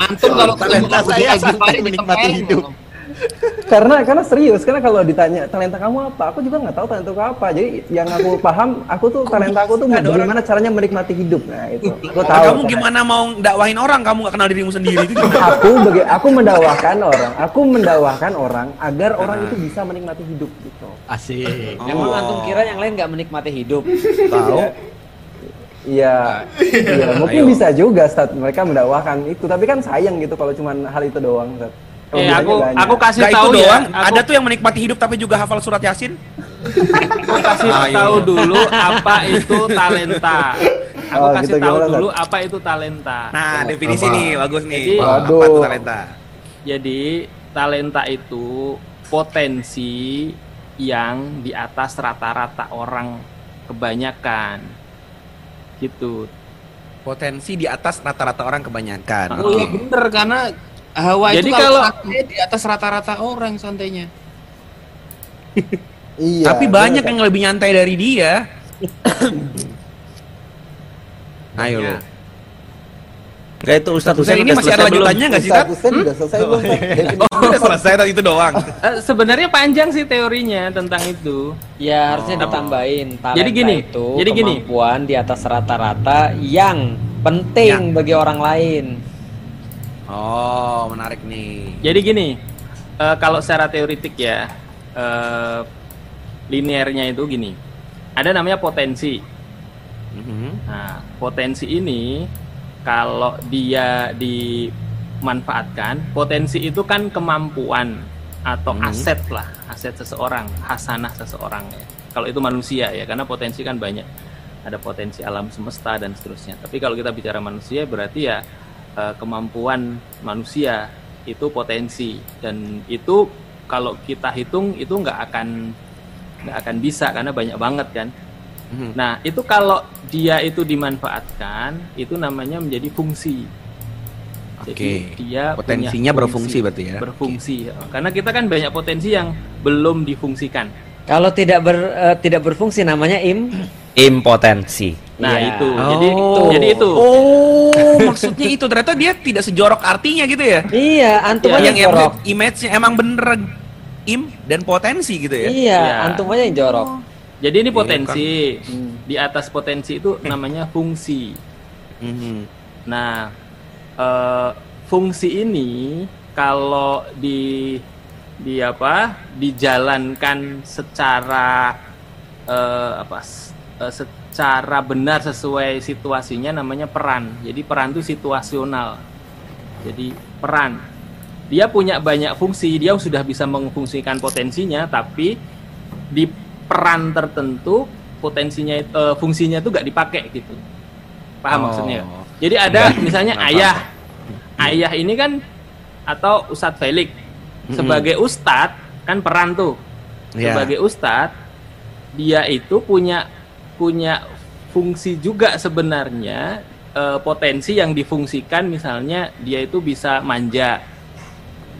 antum kalau ketemu Talenta saya santai menikmati hidup. karena karena serius karena kalau ditanya talenta kamu apa aku juga nggak tahu talenta aku apa jadi yang aku paham aku tuh talenta aku tuh bagaimana caranya menikmati hidup nah itu aku tahu kamu caranya. gimana mau dakwahin orang kamu gak kenal dirimu sendiri itu gimana? aku bagi aku mendakwahkan orang aku mendakwahkan orang agar orang itu bisa menikmati hidup gitu Asik. Emang antum kira yang lain nggak menikmati hidup? Tahu. Iya, iya mungkin Ayo. bisa juga Ustaz mereka mendakwahkan itu, tapi kan sayang gitu kalau cuma hal itu doang Ustaz. Eh, aku banyak. aku kasih Gak itu tahu ya. doang. Aku, Ada tuh yang menikmati hidup tapi juga hafal surat yasin. aku kasih Ayo. tahu dulu apa itu talenta. Aku Oh, kasih gitu, tahu gimana, dulu apa itu talenta. Nah, definisi nih bagus nih. Jadi- apa itu talenta? Jadi talenta itu potensi yang di atas rata-rata orang kebanyakan. Gitu. Potensi di atas rata-rata orang kebanyakan. Oh iya Oke. bener karena Hawa Jadi itu kalau- kalau di atas rata-rata orang santainya. Iya. Tapi banyak bener, yang lebih nyantai dari dia. Ayo lu. Enggak itu Ustadz Husain ini masih ada lanjutannya nggak sih, Ustaz Tat? Husain udah selesai belum Ustaz? Definisi- Oh, udah selesai tadi itu doang. Eh, sebenarnya panjang sih teorinya tentang itu. Ya harusnya ditambahin talenta Jadi gini, itu jadi gini. kemampuan di atas rata-rata yang penting bagi orang lain. Oh, menarik nih. Jadi gini, eh, kalau secara teoritik ya, eh, linearnya itu gini. Ada namanya potensi. Mhm. Nah, potensi ini kalau dia dimanfaatkan, potensi itu kan kemampuan atau Mhm. aset lah, aset seseorang, hasanah seseorang ya. Kalau itu manusia ya, karena potensi kan banyak. Ada potensi alam semesta dan seterusnya. Tapi kalau kita bicara manusia berarti ya eh, kemampuan manusia itu potensi dan itu kalau kita hitung itu nggak akan nggak akan bisa karena banyak banget kan. Mhm. Nah, itu kalau dia itu dimanfaatkan, itu namanya menjadi fungsi. Jadi Oke. dia Potensinya punya berfungsi berarti ya? Berfungsi. ya. Karena kita kan banyak potensi yang belum difungsikan. Kalau tidak ber, eh, tidak berfungsi namanya im. Impotensi. Nah, Iya. itu. Jadi Oh. jadi itu. Oh, maksudnya itu ternyata dia tidak sejorok artinya gitu ya? Iya, antum Ya, aja yang jorok. image-nya emang bener im dan potensi gitu ya? Iya, Iya. antum aja yang jorok. Jadi ini Iya, potensi. Hmm. Di atas potensi itu namanya fungsi. Mhm. Nah, eh, fungsi ini kalau di di apa dijalankan secara eh, apa eh, secara benar sesuai situasinya namanya peran. Jadi peran itu situasional. Jadi peran dia punya banyak fungsi, dia sudah bisa mengfungsikan potensinya, tapi di peran tertentu potensinya eh, fungsinya itu gak dipakai gitu. Paham Oh. maksudnya? Jadi ada misalnya ayah. Ayah ini kan atau Ustadz Felix sebagai ustadz kan peran tuh. Iya. Sebagai ustadz dia itu punya punya fungsi juga sebenarnya eh, potensi yang difungsikan misalnya dia itu bisa manja.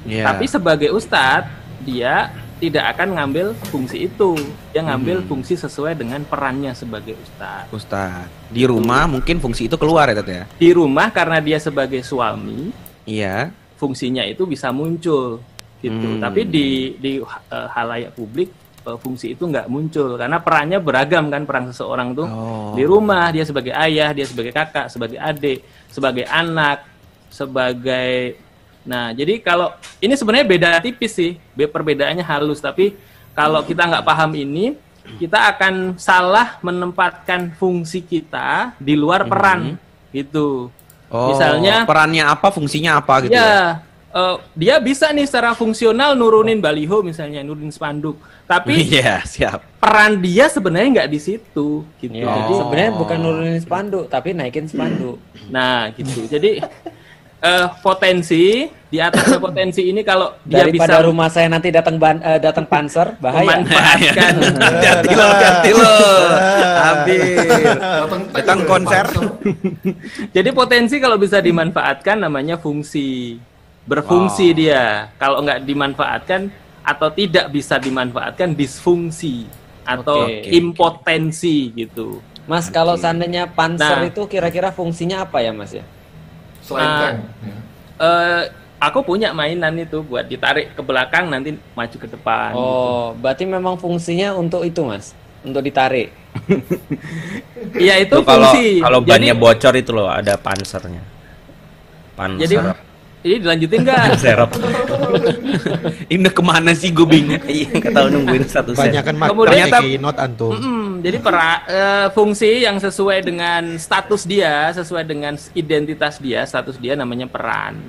Iya. Tapi sebagai ustadz dia tidak akan ngambil fungsi itu. Dia ngambil Hmm. fungsi sesuai dengan perannya sebagai ustadz. Ustaz. Di rumah mungkin fungsi itu keluar ya, ya? Di rumah karena dia sebagai suami, Iya. fungsinya itu bisa muncul gitu. Hmm. Tapi di di eh, halayak publik eh, fungsi itu nggak muncul karena perannya beragam kan peran seseorang tuh. Oh. Di rumah dia sebagai ayah, dia sebagai kakak, sebagai adik, sebagai anak, sebagai Nah, jadi kalau ini sebenarnya beda tipis sih, Be- perbedaannya halus. Tapi kalau kita nggak paham ini, kita akan salah menempatkan fungsi kita di luar peran, gitu. Oh, Misalnya, perannya apa, fungsinya apa gitu ya? ya, eh, dia bisa nih secara fungsional nurunin baliho misalnya, nurunin spanduk. Tapi Iya, siap. peran dia sebenarnya nggak di situ, gitu. Ya, Jadi sebenarnya bukan nurunin spanduk, tapi naikin spanduk. Nah, gitu. Jadi eh, potensi di atasnya potensi ini kalau dia Daripada bisa rumah saya nanti datang ban, eh, datang panser, bahaya. memanfaatkan Hati lo, hati lo. Habis. Datang konser. Jadi potensi kalau bisa dimanfaatkan namanya fungsi. Berfungsi Wow. dia. Kalau nggak dimanfaatkan atau tidak bisa dimanfaatkan disfungsi atau Oke. impotensi gitu. Mas, kalau seandainya panser Nah. itu kira-kira fungsinya apa ya, Mas ya? Selain tank. ya. Eh, aku punya mainan itu buat ditarik ke belakang nanti maju ke depan. gitu. Oh, berarti memang fungsinya untuk itu, Mas. Untuk ditarik. Iya itu kalau fungsi. kalau Jadi- bannya bocor itu loh ada pansernya. Panser. Jadi ini dilanjutin nggak? serep. Ini ke mana sih gue bingung. Iya, nggak tahu nungguin satu set. Banyak kan Kemudian- ternyata not antum. Mm-mm, jadi pera, eh, fungsi yang sesuai dengan status dia, sesuai dengan identitas dia, status dia namanya peran,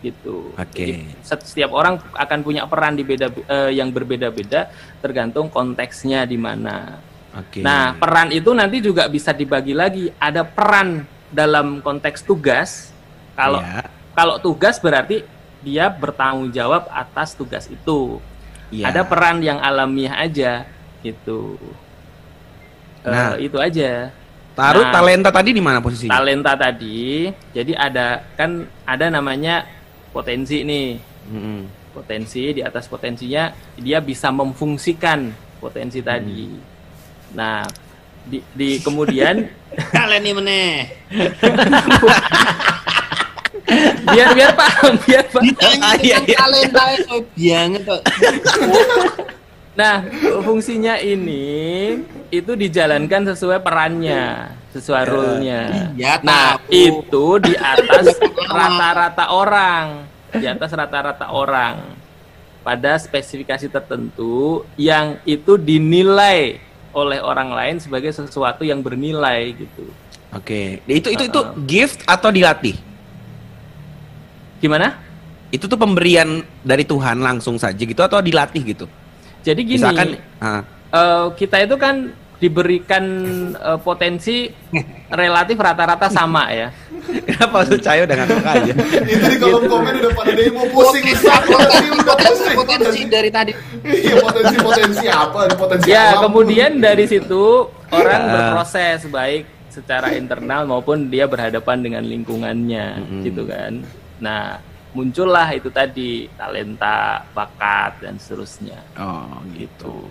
gitu. Oke. Jadi, set- setiap orang akan punya peran di beda eh, yang berbeda-beda, tergantung konteksnya di mana. Oke. Nah, peran itu nanti juga bisa dibagi lagi. Ada peran dalam konteks tugas. Kalau Iya. Kalau tugas berarti dia bertanggung jawab atas tugas itu. Iya. Ada peran yang alamiah aja gitu. Eh, Nah. itu aja. Taruh Nah, talenta tadi di mana posisinya? Talenta tadi, jadi ada kan ada namanya potensi nih. Mm-mm. Potensi di atas potensinya dia bisa memfungsikan potensi tadi. Nah, di, di kemudian Kalian ini meneh. biar biar paham, biar paham. Ah, iya, iya. so banget kok. Nah, fungsinya ini itu dijalankan sesuai perannya, sesuai role-nya. Iya, Nah, itu di atas rata-rata orang, di atas rata-rata orang pada spesifikasi tertentu yang itu dinilai oleh orang lain sebagai sesuatu yang bernilai gitu. Oke. Itu itu itu Uh-uh. gift atau dilatih? Gimana? Itu tuh pemberian dari Tuhan langsung saja gitu atau dilatih gitu? Jadi gini, Misalkan ah, eh, kita itu kan diberikan eh, potensi relatif rata-rata sama ya. kenapa Ustaz Cahyo udah ngakak aja? Itu di kolom komen udah pada demo pusing Ustaz. Potensi udah pusing. Potensi dari tadi. Iya potensi potensi apa? Potensi Ya, alam. kemudian dari situ orang Ah. berproses baik secara internal maupun dia berhadapan dengan lingkungannya, Mm-mm. gitu kan. Nah, muncullah itu tadi talenta, bakat dan seterusnya. Oh gitu.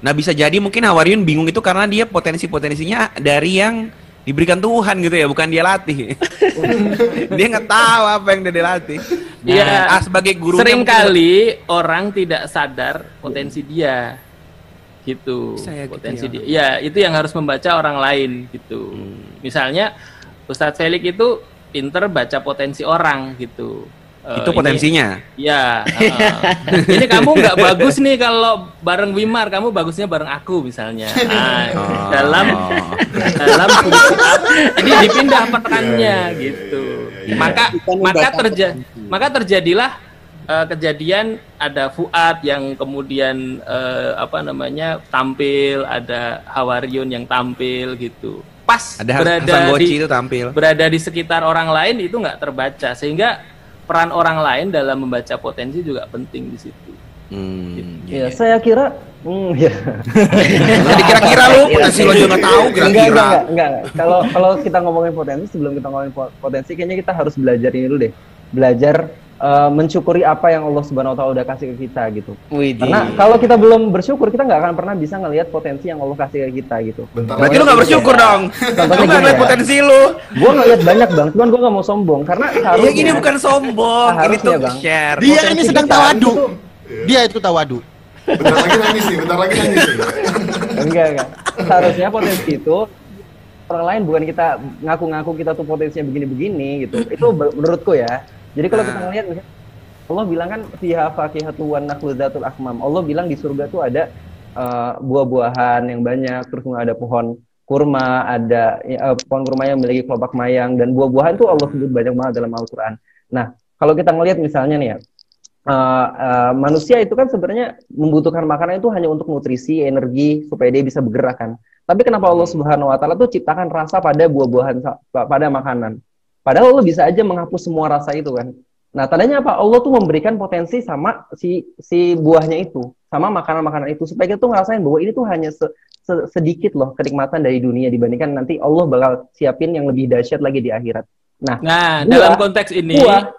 Nah bisa jadi mungkin Hawariun bingung itu karena dia potensi-potensinya dari yang diberikan Tuhan gitu ya, bukan dia latih. dia nggak tahu apa yang dia dilatih. Nah, Iya. ah, sebagai guru Seringkali orang tidak sadar potensi dia. Gitu. Bisa ya gitu potensi ya. dia. Ya, itu yang harus membaca orang lain gitu. Hmm. Misalnya Ustadz Felix itu pinter baca potensi orang gitu. Eh, Itu ini- potensinya. Ya. heeh. ini kamu nggak bagus nih kalau bareng Wimar, kamu bagusnya bareng aku misalnya. Nah, Oh. dalam dalam? Jadi dipindah perannya gitu. Maka maka terja maka terjadilah eh, kejadian ada Fuad yang kemudian eh, apa namanya tampil, ada Hawariun yang tampil gitu. Pas Ada berada di itu tampil. berada di sekitar orang lain itu nggak terbaca sehingga peran orang lain dalam membaca potensi juga penting di situ. Hmm. Ya, saya kira hmm, ya. Jadi kira-kira lu potensi lo juga nggak tahu Enggak, enggak, kira-kira. enggak, enggak. Kalau kalau kita ngomongin potensi, sebelum kita ngomongin po- potensi, kayaknya kita harus belajar ini dulu deh. Belajar eh, mencukuri apa yang Allah Subhanahu wa taala udah kasih ke kita gitu. Widih. Karena kalau kita belum bersyukur, kita nggak akan pernah bisa ngelihat potensi yang Allah kasih ke kita gitu. Bentar Berarti lu nggak bersyukur dong. Lu nggak ngeliat potensi lu. Gue ngeliat banyak bang, cuman gue nggak mau sombong karena Ya harusnya. gini bukan sombong, ini tuh Bang. share. Dia Potensi ini sedang tawadu. itu- Dia itu tawadu. Bentar lagi nangis nih, bentar lagi nangis nih. enggak enggak. Seharusnya potensi itu orang lain bukan kita ngaku-ngaku kita tuh potensinya begini-begini gitu. Itu menurutku ya. Jadi kalau kita Nah. ngelihat misalnya Allah bilang kan fiha fakihatu wan nakhlu dzatul akmam. Allah bilang di surga tuh ada eh, buah-buahan yang banyak, terus ada pohon kurma, ada eh, pohon kurma yang memiliki kelopak mayang dan buah-buahan tuh Allah sebut banyak banget dalam Al-Qur'an. Nah, kalau kita ngelihat misalnya nih ya, eh, eh, manusia itu kan sebenarnya membutuhkan makanan itu hanya untuk nutrisi, energi supaya dia bisa bergerak kan. Tapi kenapa Allah Subhanahu wa taala tuh ciptakan rasa pada buah-buahan pada makanan? Padahal Allah bisa aja menghapus semua rasa itu kan. Nah, tandanya apa? Allah tuh memberikan potensi sama si si buahnya itu, sama makanan-makanan itu supaya kita tuh ngerasain bahwa ini tuh hanya se- se- sedikit loh kenikmatan dari dunia dibandingkan nanti Allah bakal siapin yang lebih dahsyat lagi di akhirat. Nah, Nah, Buah. dalam konteks ini Buah.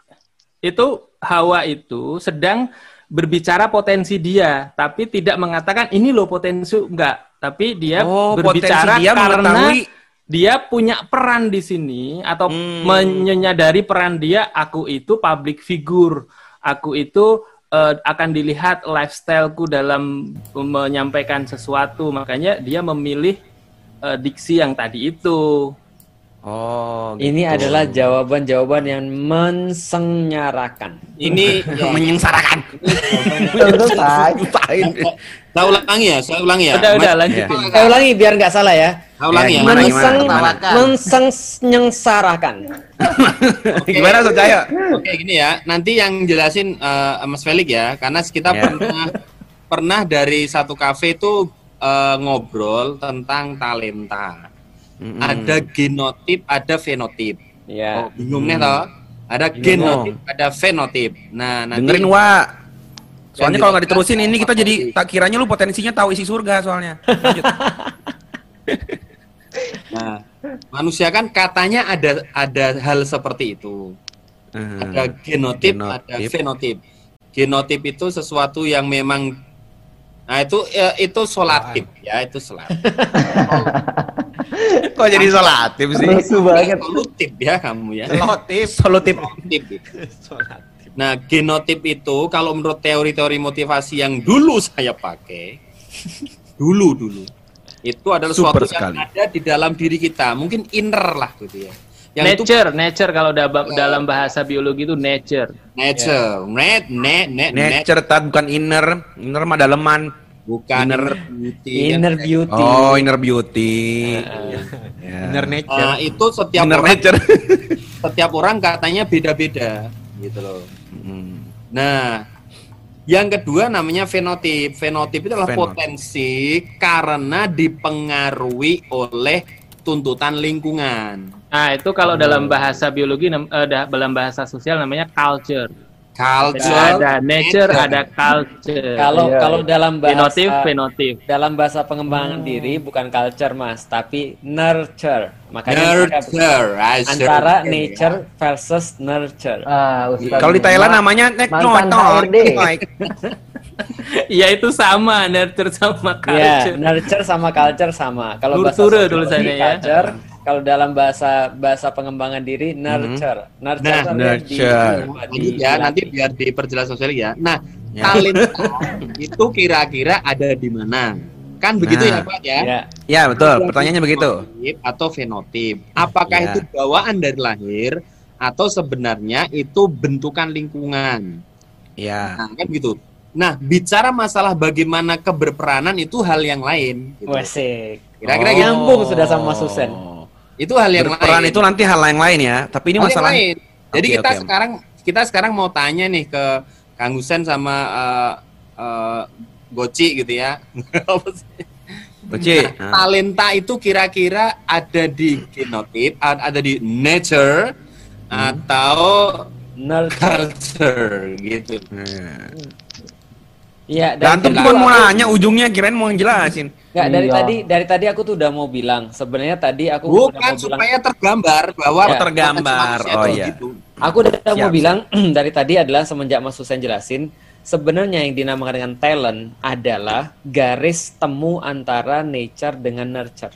itu Hawa itu sedang berbicara potensi dia, tapi tidak mengatakan ini loh potensi enggak, tapi dia Oh, potensi berbicara dia karena mengetahui- dia punya peran di sini atau Hmm. menyadari peran dia aku itu public figure, aku itu eh, akan dilihat lifestyleku dalam menyampaikan sesuatu, makanya dia memilih eh, diksi yang tadi itu. Oh, Ini gitu. adalah jawaban-jawaban yang mensenyarakan. Ini menyengsarakan. Saya ulangi ya, saya ulangi ya. Udah, udah lanjutin. Eh, ulangi biar nggak salah ya. Saya ulangi ya. Gimana, gimana, Menseng, gimana? mensenyengsarakan. Gimana Socaya? Oke gini ya, nanti yang jelasin eh, Mas Felix ya, karena kita Ya. pernah pernah dari satu kafe itu eh, ngobrol tentang talenta. Ada genotip, ada fenotip. Ya. Oh, bingung nih toh? Ada genotip, ada fenotip. Nah, nanti Dengerin Wak. Soalnya kalau nggak diterusin ini kita jadi tak kiranya lu potensinya tahu isi surga soalnya. Lanjut. Nah, manusia kan katanya ada ada hal seperti itu. Hmm. Ada genotip, ada Genotip. fenotip. Genotip itu sesuatu yang memang Nah, itu ya, itu solatif ya, itu solatif. Kok jadi solatif sih? Banget. Solutif ya kamu ya. Solotif. Solutif. Solutif. Nah, genotip itu kalau menurut teori-teori motivasi yang dulu saya pakai, dulu dulu, itu adalah Super sesuatu sekali. yang ada di dalam diri kita, mungkin inner lah gitu ya. Yang itu nature, nature kalau da- dalam bahasa biologi itu nature. nature, net, net, net, net, Nature tat bukan inner. Inner mah daleman. bukan inner. beauty. Inner beauty. Oh, inner beauty. Ya. Inner Nah, nature. itu setiap Inner orang, nature. setiap orang katanya beda-beda gitu loh. Hmm. Nah, yang kedua namanya fenotip. Fenotip itu adalah Fenotip. potensi karena dipengaruhi oleh tuntutan lingkungan. Nah, itu kalau dalam bahasa biologi eh, da- dalam bahasa sosial namanya culture. Culture, ada nature, ada culture. Kalau Iya, kalau dalam bahasa Fenotif, fenotif. dalam bahasa pengembangan diri bukan culture mas, tapi nurture. Makanya nurture, antara sure. nature versus nurture. Ah. Kalau di Thailand namanya nek Mantan HRD. Ya itu sama nurture sama Ya, culture. nurture sama culture sama. Kalau bahasa sosiologi, tulisannya ya. culture, kalau dalam bahasa bahasa pengembangan diri nurture. Nurture Nah, di- nurture. di- Lanjut ya, nanti biar diperjelas sosial ya. Nah, Ya. talenta itu kira-kira ada di mana? Kan begitu Nah. ya, Pak ya? Ya, Ya, betul. Pertanyaannya begitu. Atau fenotip. Apakah Ya. itu bawaan dari lahir atau sebenarnya itu bentukan lingkungan. Ya. Nah, kan gitu. Nah, bicara masalah bagaimana keberperanan itu hal yang lain. Gitu. Kira-kira Oh. Nyambung sudah sama Mas Husen. Itu hal yang Berperan lain. itu nanti hal yang lain ya. Tapi ini Hal yang masalah. lain. Jadi Oke, kita oke. sekarang kita sekarang mau tanya nih ke Kang Husen sama eh, eh, Goci gitu ya. Goci. Nah, talenta itu kira-kira ada di genotip, ada di nature atau culture gitu. Iya, dari tadi cuma aku- mau nanya ujungnya kirain mau ngejelasin. Nggak, dari Iya. tadi dari tadi aku tuh udah mau bilang sebenarnya tadi aku udah Bukan mau bilang supaya tergambar bahwa Ya. Tergambar. Oh iya. gitu. Aku udah Siap, mau siap. bilang dari tadi adalah semenjak Mas Husen jelasin sebenarnya yang dinamakan dengan talent adalah garis temu antara nature dengan nurture.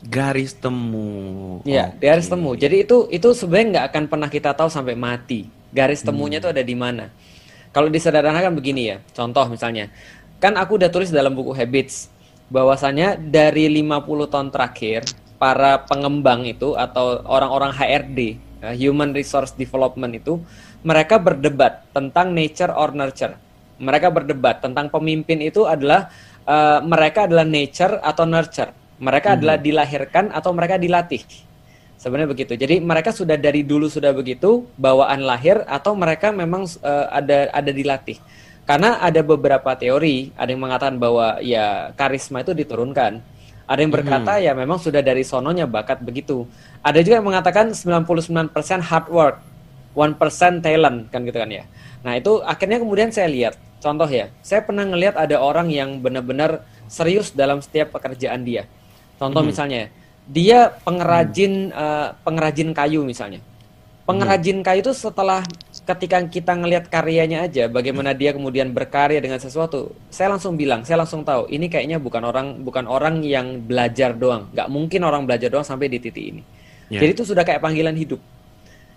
Garis temu. Iya, Oke. garis temu. Jadi itu itu sebenarnya nggak akan pernah kita tahu sampai mati. Garis temunya itu ada di mana. Kalau disederhanakan begini ya, contoh misalnya, kan aku udah tulis dalam buku Habits bahwasanya dari 50 tahun terakhir para pengembang itu atau orang-orang HRD, uh, Human Resource Development itu, mereka berdebat tentang nature or nurture. Mereka berdebat tentang pemimpin itu adalah uh, mereka adalah nature atau nurture. Mereka adalah dilahirkan atau mereka dilatih. Sebenarnya begitu. Jadi mereka sudah dari dulu sudah begitu bawaan lahir atau mereka memang uh, ada ada dilatih. Karena ada beberapa teori, ada yang mengatakan bahwa ya karisma itu diturunkan. Ada yang berkata ya memang sudah dari sononya bakat begitu. Ada juga yang mengatakan 99% hard work, 1% talent kan gitu kan ya. Nah, itu akhirnya kemudian saya lihat contoh ya. Saya pernah ngelihat ada orang yang benar-benar serius dalam setiap pekerjaan dia. Contoh misalnya, dia pengrajin eh, pengrajin kayu misalnya. Pengrajin kayu itu setelah ketika kita ngelihat karyanya aja, bagaimana dia kemudian berkarya dengan sesuatu, saya langsung bilang, saya langsung tahu ini kayaknya bukan orang bukan orang yang belajar doang, nggak mungkin orang belajar doang sampai di titik ini. Ya. Jadi itu sudah kayak panggilan hidup.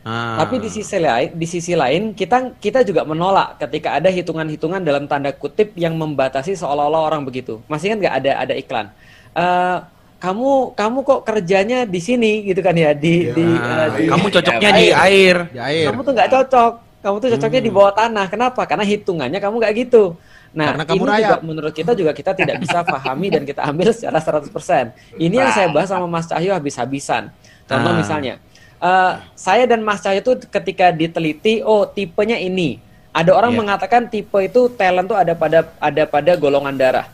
Ah. Tapi di sisi lain, di sisi lain kita kita juga menolak ketika ada hitungan-hitungan dalam tanda kutip yang membatasi seolah-olah orang begitu. Masih kan nggak ada ada iklan. Eh, kamu kamu kok kerjanya di sini gitu kan ya di di, eh, di- kamu cocoknya di air. Di air. Kamu tuh nggak cocok. Kamu tuh cocoknya di bawah tanah. Kenapa? Karena hitungannya kamu nggak gitu. Nah, Karena kamu ini juga rayap. menurut kita juga kita tidak bisa pahami dan kita ambil secara 100%. Ini yang saya bahas sama Mas Cahyo habis-habisan. Contoh Ah. misalnya, eh, saya dan Mas Cahyo itu ketika diteliti, oh tipenya ini. Ada orang Iya. mengatakan tipe itu talent tuh ada pada ada pada golongan darah.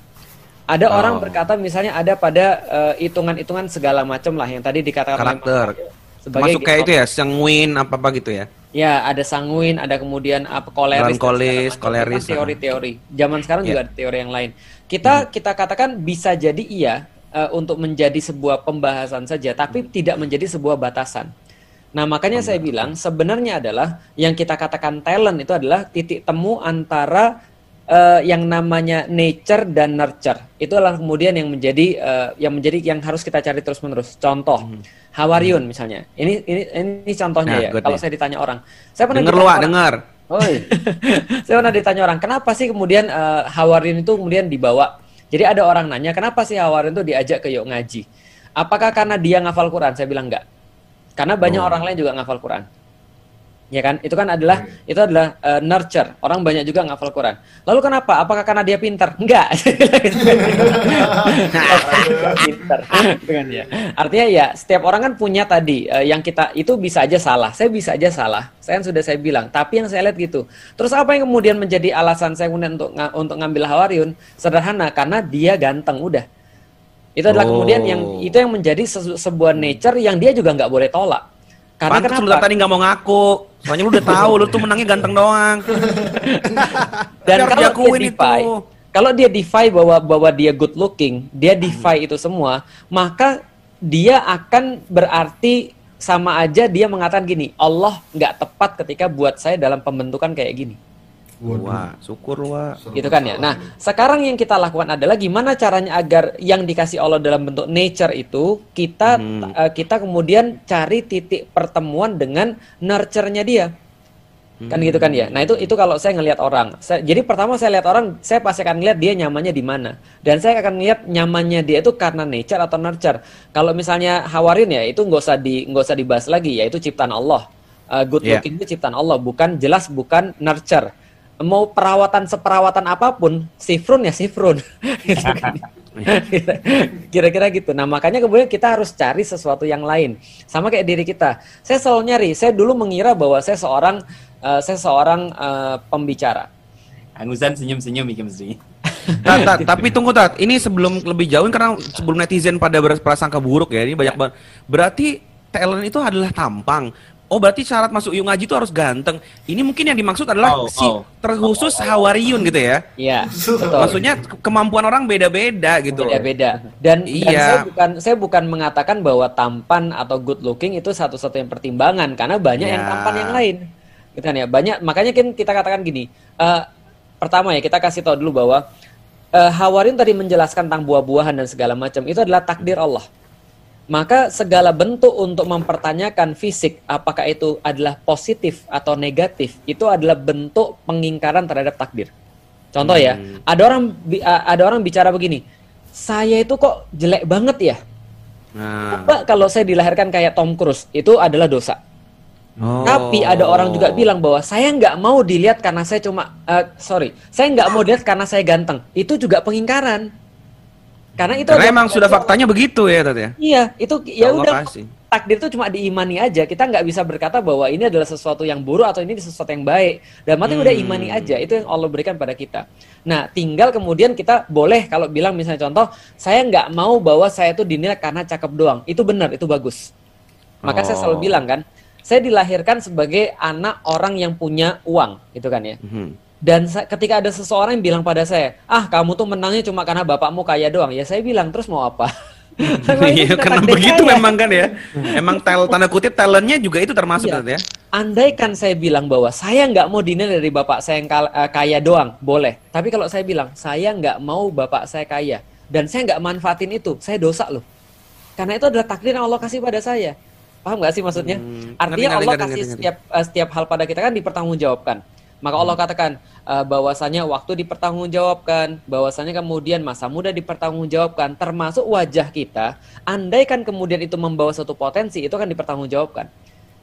Ada Oh. orang berkata misalnya ada pada eh, hitungan-hitungan segala macam lah yang tadi dikatakan Karakter. Sebagai Masuk kayak itu ya, sanguin apa apa gitu ya. Ya, ada sanguin, ada kemudian apa koleris, macam. koleris, Itu kan teori-teori. Zaman sekarang Ya. juga ada teori yang lain. Kita kita katakan bisa jadi iya eh, untuk menjadi sebuah pembahasan saja, tapi tidak menjadi sebuah batasan. Nah, makanya saya bilang sebenarnya adalah yang kita katakan talent itu adalah titik temu antara eh, yang namanya nature dan nurture. Itu adalah kemudian yang menjadi eh, yang menjadi yang harus kita cari terus-menerus. Contoh, Hawariun misalnya. Ini ini ini contohnya Nah, ya. Kalau saya ditanya orang, saya pernah Denger ditanya lu, Wak, orang- denger. Oi, saya pernah ditanya orang, kenapa sih kemudian eh, Hawariun itu kemudian dibawa? Jadi ada orang nanya, kenapa sih Hawariun itu diajak ke yuk ngaji? Apakah karena dia ngafal Quran? Saya bilang enggak. Karena banyak Oh. orang lain juga ngafal Quran. Ya kan? Itu kan adalah itu adalah eh, nurture. Orang banyak juga ngafal Quran. Lalu kenapa? Apakah karena dia pintar? Enggak. Pintar. Kan ya. Artinya ya setiap orang kan punya tadi eh, yang kita itu bisa aja salah. Saya bisa aja salah. Saya kan sudah saya bilang. Tapi yang saya lihat gitu. Terus apa yang kemudian menjadi alasan saya kemudian untuk untuk ngambil Hawariun? Sederhana karena dia ganteng udah. Itu adalah Oh. kemudian yang itu yang menjadi sebuah nature yang dia juga nggak boleh tolak. Karena Pantes kenapa? tadi nggak mau ngaku. Soalnya lu udah tahu lu tuh menangnya ganteng doang. Dan Biar kalau dia diakuin defy, itu. kalau dia defy bahwa bahwa dia good looking, dia defy itu semua, maka dia akan berarti sama aja dia mengatakan gini, Allah nggak tepat ketika buat saya dalam pembentukan kayak gini. Wah, syukur wah. gitu kan ya. Nah, sekarang yang kita lakukan adalah gimana caranya agar yang dikasih Allah dalam bentuk nature itu kita Hmm. eh, kita kemudian cari titik pertemuan dengan nurture-nya dia. Kan gitu kan ya. Nah, itu itu kalau saya ngelihat orang. Saya, jadi pertama saya lihat orang, saya pasti akan lihat dia nyamannya di mana. Dan saya akan lihat nyamannya dia itu karena nature atau nurture. Kalau misalnya Hawarin ya itu nggak usah di nggak usah dibahas lagi, yaitu ciptaan Allah. Uh, good Iya. looking itu ciptaan Allah, bukan jelas bukan nurture. Mau perawatan seperawatan apa pun, sifrun ya sifrun. Gitu kan. Kira-kira gitu. Nah, makanya kemudian kita harus cari sesuatu yang lain. Sama kayak diri kita. Saya selalu nyari. Saya dulu mengira bahwa saya seorang uh, saya seorang uh, pembicara. Angusan senyum-senyum iki mesti. Tat, tat, tapi tunggu tat, ini sebelum lebih jauh karena sebelum netizen pada berprasangka buruk ya, ini banyak banget. Berarti talent itu adalah tampang. Oh berarti syarat masuk Yung Ngaji itu harus ganteng. Ini mungkin yang dimaksud adalah Oh, si oh. terkhusus Hawariyun gitu ya. Iya, betul. Maksudnya ke- kemampuan orang beda-beda gitu. loh. beda-beda. Dan, dan Iya. saya bukan saya bukan mengatakan bahwa tampan atau good looking itu satu-satunya pertimbangan karena banyak yang Ya. tampan yang lain. Gitu kan ya. Banyak makanya kan kita katakan gini. eh, pertama ya kita kasih tahu dulu bahwa eh, Hawarin tadi menjelaskan tentang buah-buahan dan segala macam itu adalah takdir Allah. Maka segala bentuk untuk mempertanyakan fisik apakah itu adalah positif atau negatif itu adalah bentuk pengingkaran terhadap takdir. Contoh ya, ada orang bi- a- ada orang bicara begini, saya itu kok jelek banget ya. Nah. Coba kalau saya dilahirkan kayak Tom Cruise itu adalah dosa. Oh. Tapi ada orang juga bilang bahwa saya nggak mau dilihat karena saya cuma eh, sorry, saya nggak mau dilihat karena saya ganteng. Itu juga pengingkaran. Karena itu Karena emang sudah faktanya begitu ya tat ya. Iya, itu ya Allah udah takdir itu cuma diimani aja. Kita nggak bisa berkata bahwa ini adalah sesuatu yang buruk atau ini sesuatu yang baik. Dan mati udah Hmm. imani aja. Itu yang Allah berikan pada kita. Nah, tinggal kemudian kita boleh kalau bilang misalnya contoh, saya nggak mau bahwa saya itu dinilai karena cakep doang. Itu benar, itu bagus. Maka saya Oh. selalu bilang kan, saya dilahirkan sebagai anak orang yang punya uang, gitu kan ya. Mhm. Dan ketika ada seseorang yang bilang pada saya, ah kamu tuh menangnya cuma karena bapakmu kaya doang. Ya saya bilang terus mau apa? Iya, karena begitu saya. memang kan ya. Emang tel tanda kutip talentnya juga itu termasuk Iya. Ya. Andaikan saya bilang bahwa saya nggak mau dinilai dari bapak saya yang eh, kaya doang, boleh. Tapi kalau saya bilang saya nggak mau bapak saya kaya dan saya nggak manfaatin itu, saya dosa loh. Karena itu adalah takdir yang Allah kasih pada saya. Paham nggak sih maksudnya? Hmm, Artinya ngerti, Allah ngerti, kasih ngerti, ngerti. setiap eh, setiap hal pada kita kan dipertanggungjawabkan. Maka Allah katakan eh, bahwasanya waktu dipertanggungjawabkan, bahwasanya kemudian masa muda dipertanggungjawabkan, termasuk wajah kita. Andaikan kemudian itu membawa satu potensi, itu kan dipertanggungjawabkan.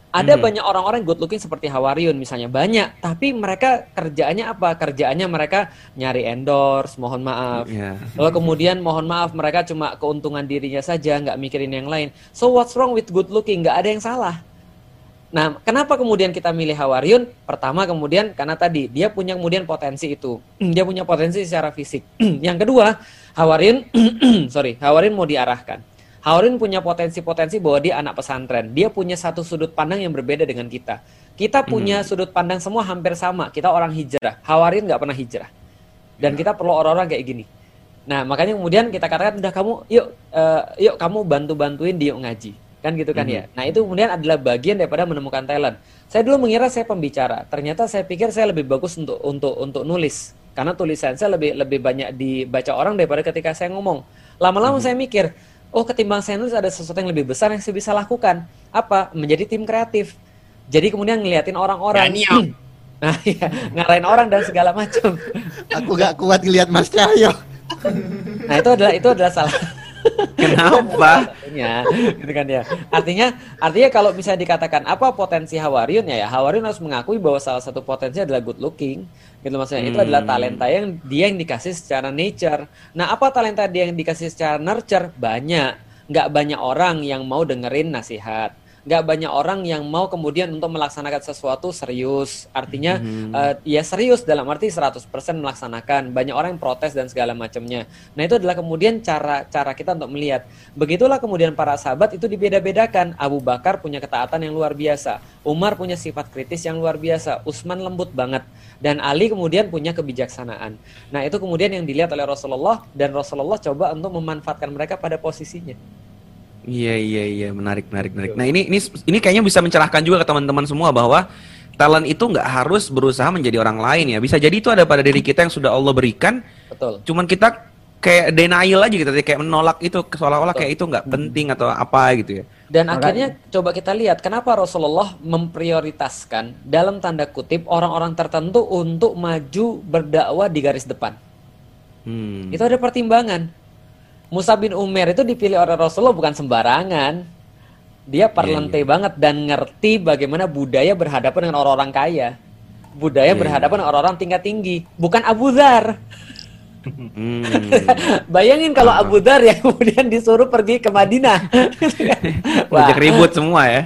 Ada Hmm. banyak orang-orang good looking seperti Hawariun misalnya banyak, tapi mereka kerjaannya apa? Kerjaannya mereka nyari endorse, mohon maaf. Iya. Lalu kemudian mohon maaf mereka cuma keuntungan dirinya saja, nggak mikirin yang lain. So what's wrong with good looking? Nggak ada yang salah. Nah, kenapa kemudian kita milih Hawariun? Pertama kemudian karena tadi dia punya kemudian potensi itu. Dia punya potensi secara fisik. yang kedua, Hawariun sorry, Hawariun mau diarahkan. Hawariun punya potensi-potensi bahwa dia anak pesantren. Dia punya satu sudut pandang yang berbeda dengan kita. Kita punya sudut pandang semua hampir sama. Kita orang hijrah. Hawariun nggak pernah hijrah. Dan kita perlu orang-orang kayak gini. Nah, makanya kemudian kita katakan udah kamu yuk eh, yuk kamu bantu-bantuin dia ngaji. Kan gitu kan ya. Nah, itu kemudian adalah bagian daripada menemukan talent. Saya dulu mengira saya pembicara. Ternyata saya pikir saya lebih bagus untuk untuk untuk nulis. Karena tulisan saya lebih lebih banyak dibaca orang daripada ketika saya ngomong. Lama-lama saya mikir, oh ketimbang saya nulis ada sesuatu yang lebih besar yang saya bisa lakukan. Apa? Menjadi tim kreatif. Jadi kemudian ngeliatin orang-orang. Ya. Nah, iya, ngarahin orang dan segala macam. Aku gak kuat ngeliat Mas Cahyo. Nah itu adalah itu adalah salah. Kenapa? Ya, gitu kan ya. Artinya, artinya kalau misalnya dikatakan apa potensi Hawariun ya, ya Hawariun harus mengakui bahwa salah satu potensi adalah good looking. Gitu maksudnya. Itu adalah Hmm. talenta yang dia yang dikasih secara nature. Nah, apa talenta dia yang dikasih secara nurture? Banyak. Nggak banyak orang yang mau dengerin nasihat. Nggak banyak orang yang mau kemudian untuk melaksanakan sesuatu serius. Artinya Hmm. eh, ya serius dalam arti 100% melaksanakan. Banyak orang yang protes dan segala macamnya. Nah, itu adalah kemudian cara cara kita untuk melihat. Begitulah kemudian para sahabat itu dibeda-bedakan. Abu Bakar punya ketaatan yang luar biasa. Umar punya sifat kritis yang luar biasa. Utsman lembut banget. Dan Ali kemudian punya kebijaksanaan. Nah, itu kemudian yang dilihat oleh Rasulullah dan Rasulullah coba untuk memanfaatkan mereka pada posisinya. Iya iya iya menarik menarik menarik. Nah ini ini ini kayaknya bisa mencerahkan juga ke teman-teman semua bahwa talent itu nggak harus berusaha menjadi orang lain ya. Bisa jadi itu ada pada diri kita yang sudah Allah berikan. Betul. Cuman kita kayak denial aja gitu, kayak menolak itu seolah-olah kayak itu nggak penting atau apa gitu ya. Dan Makanya- akhirnya coba kita lihat kenapa Rasulullah memprioritaskan dalam tanda kutip orang-orang tertentu untuk maju berdakwah di garis depan. Hmm. Itu ada pertimbangan. Musa bin Umair itu dipilih oleh Rasulullah bukan sembarangan. Dia Iya, perlente banget dan ngerti bagaimana budaya berhadapan dengan orang-orang kaya. Budaya Iya, berhadapan dengan orang-orang tingkat tinggi, bukan Abu Dhar. Hmm. Bayangin kalau Abu Dhar yang kemudian disuruh pergi ke Madinah. Wah, ribut semua ya.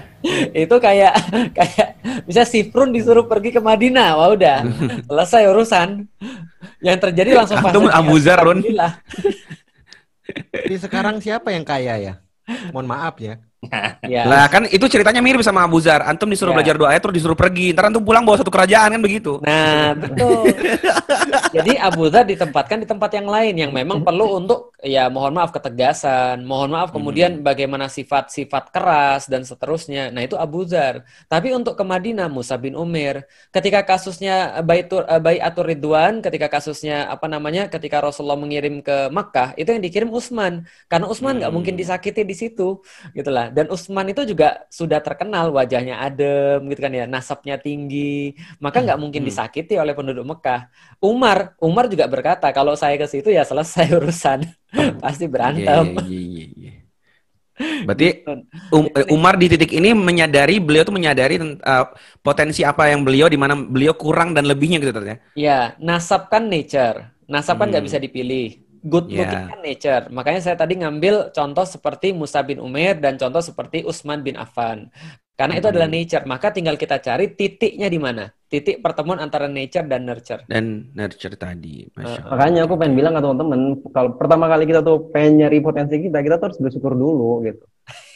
itu kayak kayak bisa Sifrun disuruh pergi ke Madinah. Wah udah selesai urusan. Yang terjadi langsung Antum fase Abu Dhar, Run. Jadi sekarang siapa yang kaya ya? Mohon maaf ya. Ya. Lah kan itu ceritanya mirip sama Abu Zar. Antum disuruh Ya. belajar doa ayat terus disuruh pergi. Ntar antum pulang bawa satu kerajaan kan begitu. Nah, betul. Jadi Abu Dhar ditempatkan di tempat yang lain yang memang perlu untuk ya mohon maaf ketegasan, mohon maaf kemudian bagaimana sifat-sifat keras dan seterusnya. Nah, itu Abu Dhar. Tapi untuk ke Madinah Musa bin Umair, ketika kasusnya Baitur eh, Baiatur Ridwan, ketika kasusnya apa namanya? ketika Rasulullah mengirim ke Makkah, itu yang dikirim Utsman. Karena Utsman nggak mungkin disakiti di situ, gitulah. Dan Utsman itu juga sudah terkenal wajahnya adem gitu kan ya, nasabnya tinggi, maka nggak mungkin disakiti oleh penduduk Mekah. Umar, Umar juga berkata kalau saya ke situ ya selesai urusan, pasti berantem. Iya, iya, iya, iya. Berarti Um- eh, Umar di titik ini menyadari beliau tuh menyadari uh, potensi apa yang beliau di mana beliau kurang dan lebihnya gitu ternyata. Ya, nasab kan nature, nasab kan nggak Hmm. bisa dipilih. Good Ya. looking kan nature. Makanya saya tadi ngambil contoh seperti Musa bin Umair dan contoh seperti Utsman bin Affan. Karena itu adalah Hmm. nature, maka tinggal kita cari titiknya di mana. Titik pertemuan antara nature dan nurture. Dan nurture tadi, masya Allah. Makanya aku pengen bilang ke teman-teman, kalau pertama kali kita tuh pengen nyari potensi kita, kita tuh harus bersyukur dulu gitu.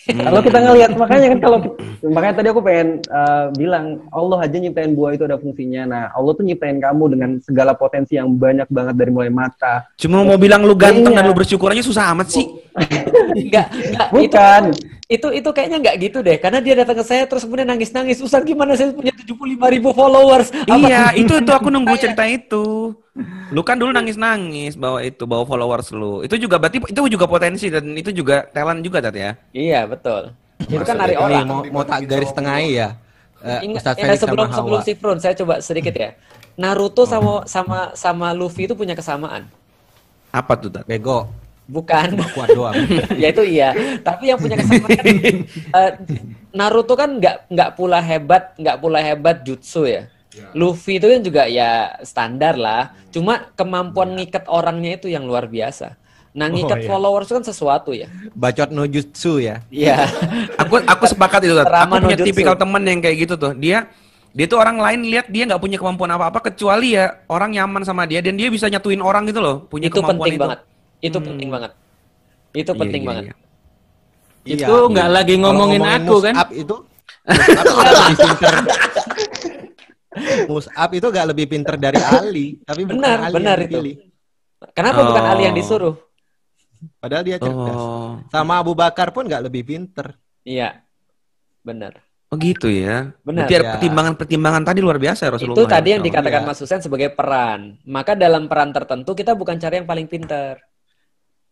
Hmm. Kalau kita ngelihat, makanya kan kalau makanya tadi aku pengen uh, bilang Allah aja nyiptain buah itu ada fungsinya. Nah, Allah tuh nyiptain kamu dengan segala potensi yang banyak banget dari mulai mata. Cuma mau bilang lu ganteng Iya. dan lu bersyukur aja susah amat sih. Enggak, enggak. Bukan. Itu, itu itu kayaknya enggak gitu deh. Karena dia datang ke saya terus kemudian nangis-nangis. Ustaz gimana saya punya 75 ribu followers. Apa- Iya, itu itu aku nunggu cerita itu. Lu kan dulu nangis-nangis bawa itu, bawa followers lu. Itu juga berarti itu juga potensi dan itu juga talent juga Tat ya. Iya, betul. Itu kan ini orang. mau mau tak garis tengahi ya. Eh, Ingat, ya, sebelum sama sebelum Hawa. Sifrun, saya coba sedikit ya. Naruto sama sama sama Luffy itu punya kesamaan. Apa tuh Tat? Bego, Bukan. kuat doang. ya itu iya. Tapi yang punya kesamaan kan, eh, Naruto kan nggak nggak pula hebat, nggak pula hebat jutsu ya. Luffy itu kan juga ya standar lah. Cuma kemampuan ngikat orangnya itu yang luar biasa. Nah, ngikat iya. followers itu kan sesuatu ya. Bacot no jutsu ya. Iya. Aku aku sepakat itu Tat. Aku no punya jutsu. tipikal temen yang kayak gitu tuh. Dia dia tuh orang lain lihat dia nggak punya kemampuan apa-apa kecuali ya orang nyaman sama dia dan dia bisa nyatuin orang gitu loh. Punya itu kemampuan penting itu. banget. Itu penting banget. Itu Iya, penting iya, banget. iya. Itu nggak lagi Kalau ngomongin aku kan? Mus'ab itu Mus'ab nggak lebih pinter. Mus'ab itu gak lebih pinter dari Ali, tapi Benar, Ali benar yang itu. Kenapa bukan Ali yang Oh. disuruh? Padahal dia cerdas. Oh. Sama Abu Bakar pun gak lebih pinter. Iya. Benar. Oh gitu ya. Benar. Berarti ada Ya. pertimbangan-pertimbangan tadi luar biasa ya Rasulullah. Itu tadi yang dikatakan Iya. Mas Husen sebagai peran. Maka dalam peran tertentu kita bukan cari yang paling pinter.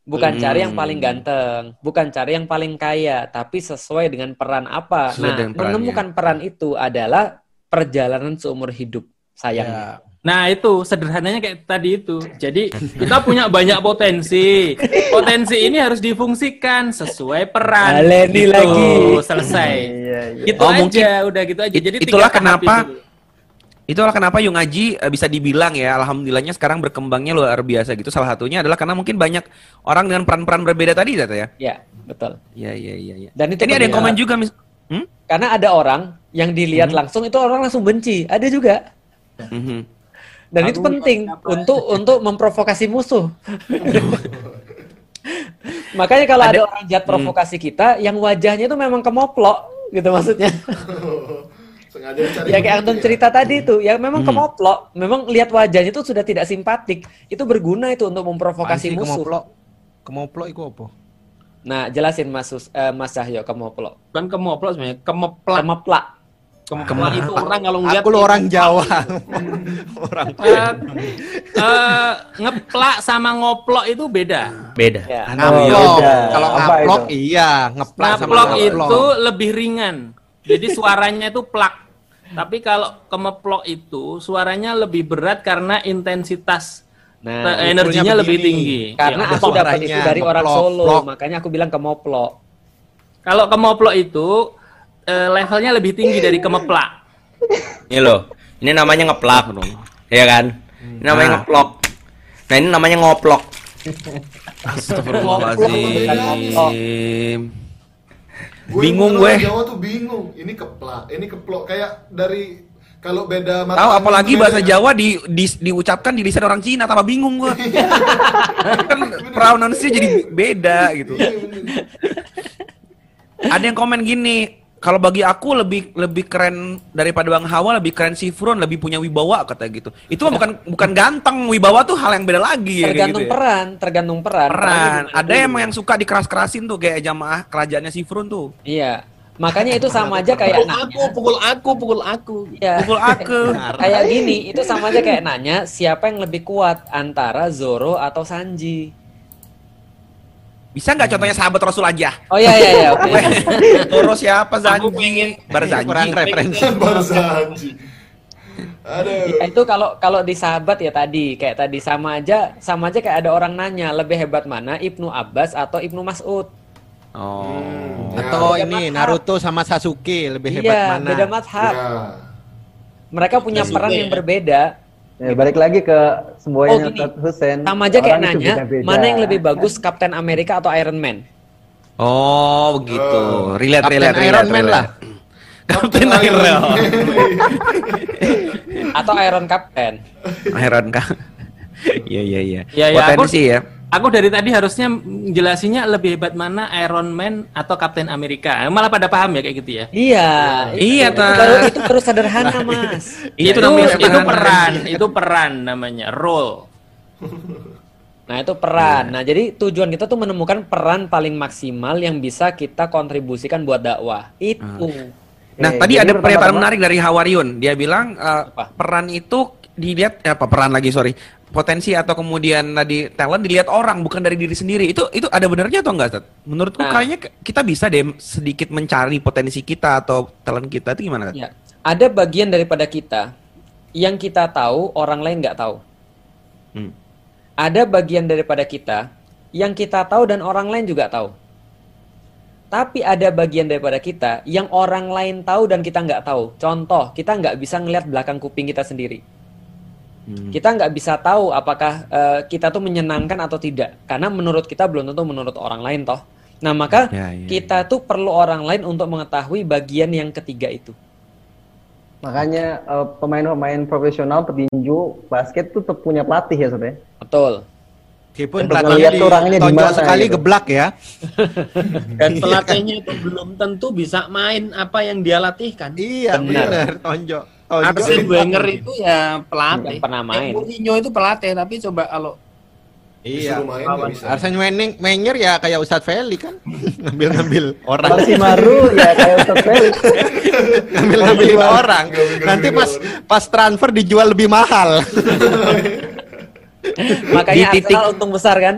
Bukan Hmm. cari yang paling ganteng, bukan cari yang paling kaya, tapi sesuai dengan peran apa. Sesuai nah, dengan menemukan peran itu adalah perjalanan seumur hidup sayangnya. Nah itu sederhananya kayak tadi itu. Jadi kita punya banyak potensi. Potensi ini harus difungsikan sesuai peran. Baleni Gitu, lagi. Selesai. Iya, iya. Gitu Oh, aja, mungkin udah gitu aja. Jadi itulah kenapa itu. Itulah kenapa Yung Aji eh, bisa dibilang ya, alhamdulillahnya sekarang berkembangnya luar biasa gitu. Salah satunya adalah karena mungkin banyak orang dengan peran-peran berbeda tadi, Tata ya. Ya, betul. Iya, iya, iya. iya. Dan itu Ini ada yang komen juga, mis. Hmm? Karena ada orang yang dilihat langsung itu orang langsung benci, ada juga. Mhm. Dan itu penting untuk untuk memprovokasi musuh. Makanya kalau ada, orang jahat provokasi kita, yang wajahnya itu memang kemoplok, gitu maksudnya. Sengaja cari ya kayak antum cerita tadi itu, ya memang Hmm. kemoplok, memang lihat wajahnya itu sudah tidak simpatik. Itu berguna itu untuk memprovokasi Apaan sih musuh. Kemoplok. Kemoplok itu apa? Nah, jelasin Mas Sus- eh, Mas Cahyo kemoplok. Bukan kemoplok sebenarnya, kemeplak. Kemeplak. Kemeplak itu orang kalau ngeliat Aku lo orang Jawa. orang Eh, eh, ngeplak sama ngoplok itu beda. Beda. Ya. Ngaplok. beda. Kalau ngaplok itu? iya, ngeplak sama Ngaplok ngaplok. itu lebih ringan. Jadi suaranya itu plak. Tapi kalau kemeplok itu suaranya lebih berat karena intensitas Nah, eh, energinya lebih tinggi. Karena Ya, aku dapat itu dari orang Solo, plok. makanya aku bilang kemoplok. Kalau kemoplok itu eh, levelnya lebih tinggi dari kemeplak. Ini loh, ini namanya ngeplak, ya kan? Ini namanya Nah. ngeplok. Nah ini namanya ngoplok. Astagfirullahaladzim. Gue Bingung gue. Jawa tuh bingung. Ini keplak, ini keplok kayak dari kalau beda mata Tahu apalagi bahasa ya. Jawa di, di diucapkan di lisan orang Cina tambah bingung gua. kan pronounce jadi beda gitu. Iya. Ada yang komen gini, kalau bagi aku lebih lebih keren daripada Bang Hawa, lebih keren Sifron, lebih punya wibawa kata gitu. Itu mah bukan bukan ganteng, wibawa tuh hal yang beda lagi ya. kayak tergantung gitu ya. peran, tergantung peran. Peran. Ada emang yang suka dikeras-kerasin tuh kayak jamaah kerajaannya Sifron tuh. Iya. Makanya itu sama aja kayak Pukul nanya. aku, pukul aku, pukul aku. Iya. Pukul aku. Kayak gini, itu sama aja kayak nanya siapa yang lebih kuat antara Zoro atau Sanji. Bisa nggak contohnya sahabat Rasul aja? Oh iya iya iya. oke. Toro siapa Zanji? Barzanji. Kurang referensi. Barzanji. Aduh. Ya, itu kalau kalau di sahabat ya tadi kayak tadi sama aja sama aja kayak ada orang nanya lebih hebat mana Ibnu Abbas atau Ibnu Mas'ud. Oh. Atau Beda ini. Naruto sama Sasuke lebih hebat Iya, mana? beda mazhab. Ya. Mereka punya Sasuke peran ya. yang berbeda. Ya, balik lagi ke Oh, semuanya gini. Ustadz Hussein. Sama aja kayak nanya mana yang lebih bagus Kapten Amerika atau Iron Man. Oh, begitu. Relate, Kapten relate, relate. Iron Man relate. lah. Kapten Iron Man. Atau Iron Captain. Iron kah? Iya, iya, iya. Ya, ya, aku- Potensi ya. Aku dari tadi harusnya jelasinnya lebih hebat mana Iron Man atau Captain Amerika. Eh, Malah pada paham ya kayak gitu ya. Iya. Iya, itu, baru itu baru sederhana, Mas. Iya, itu namanya itu peran. peran, itu peran namanya, role. Nah, itu peran. Nah, jadi tujuan kita tuh menemukan peran paling maksimal yang bisa kita kontribusikan buat dakwah. Itu. Nah, Oke, tadi ada pernyataan menarik dari Hawariun. Dia bilang eh, Apa? peran itu dilihat eh, apa peran lagi sorry potensi atau kemudian tadi talent dilihat orang bukan dari diri sendiri itu itu ada benarnya atau enggak Tat? Menurutku Nah. kayaknya kita bisa deh sedikit mencari potensi kita atau talent kita itu gimana? Ya, ada bagian daripada kita yang kita tahu orang lain nggak tahu. Hmm. Ada bagian daripada kita yang kita tahu dan orang lain juga tahu. Tapi ada bagian daripada kita yang orang lain tahu dan kita nggak tahu. Contoh, kita nggak bisa ngelihat belakang kuping kita sendiri. Hmm. Kita nggak bisa tahu apakah eh, kita tuh menyenangkan atau tidak. Karena menurut kita belum tentu menurut orang lain toh. Nah maka Ya, ya, kita tuh perlu orang lain untuk mengetahui bagian yang ketiga itu. Makanya eh, pemain-pemain profesional petinju basket tuh tetap punya pelatih ya Sob ya? Betul. Meskipun Untuk pelatihnya di orangnya di mana sekali gitu. geblak ya. Dan pelatihnya itu belum tentu bisa main apa yang dia latihkan. Iya Benar. benar tonjok. Tonjok. Arsene Wenger itu ya pelatih. Nggak pernah main. Eh, Mourinho itu pelatih, tapi coba kalau Iya. Arsene Wenger, Wenger ya kayak Ustadz Feli kan ngambil-ngambil orang, Maru ya kayak Ustadz Felix. ngambil-ngambilin orang. Nanti pas orang. pas transfer dijual lebih mahal. Makanya Di titik- Arsenal untung besar kan?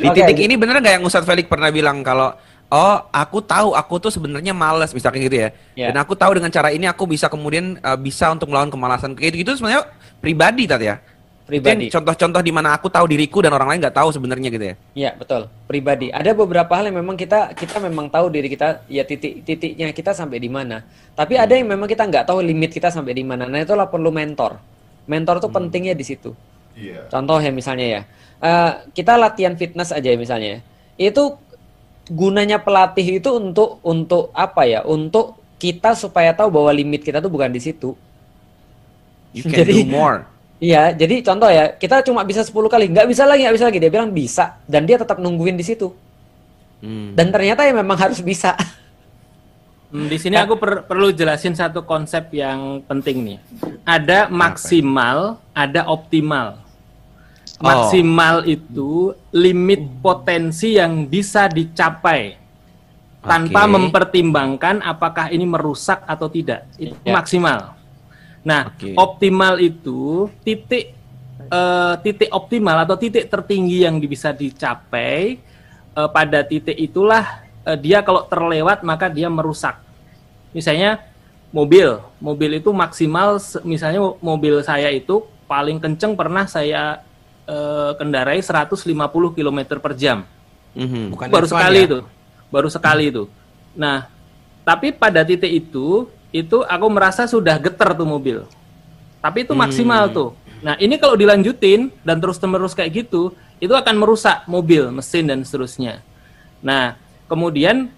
Di titik ini bener nggak yang Ustadz Felix pernah bilang kalau oh aku tahu aku tuh sebenarnya males misalkan gitu ya. Ya. Dan aku tahu dengan cara ini aku bisa kemudian uh, bisa untuk melawan kemalasan kayak gitu sebenarnya pribadi tadi ya. Pribadi. Contoh-contoh di mana aku tahu diriku dan orang lain nggak tahu sebenarnya gitu ya. Iya betul. Pribadi. Ada beberapa hal yang memang kita kita memang tahu diri kita ya titik titiknya kita sampai di mana. Tapi ada yang memang kita nggak tahu limit kita sampai di mana. Nah itulah perlu mentor. Mentor tuh pentingnya di situ. Iya. Contoh ya misalnya ya, eh, kita latihan fitness aja ya misalnya. Itu gunanya pelatih itu untuk untuk apa ya? Untuk kita supaya tahu bahwa limit kita tuh bukan di situ. You can Jadi- do more. Iya, jadi contoh ya, kita cuma bisa 10 kali, nggak bisa lagi, nggak bisa lagi. Dia bilang bisa, dan dia tetap nungguin di situ. Hmm. Dan ternyata ya memang harus bisa. Hmm, di sini aku per- perlu jelasin satu konsep yang penting nih. Ada maksimal, ada optimal. Oh. Maksimal itu limit potensi yang bisa dicapai tanpa Oke. mempertimbangkan apakah ini merusak atau tidak. Itu Ya. maksimal. Nah, Oke. optimal itu titik eh, titik optimal atau titik tertinggi yang bisa dicapai eh, pada titik itulah eh, dia kalau terlewat maka dia merusak. Misalnya mobil, mobil itu maksimal misalnya mo- mobil saya itu paling kenceng pernah saya eh, kendarai 150 km per jam. Mhm. Bukan baru F1 sekali ya? itu baru sekali itu nah tapi pada titik itu itu aku merasa sudah getar tuh mobil tapi itu maksimal tuh nah ini kalau dilanjutin dan terus terus kayak gitu itu akan merusak mobil mesin dan seterusnya nah kemudian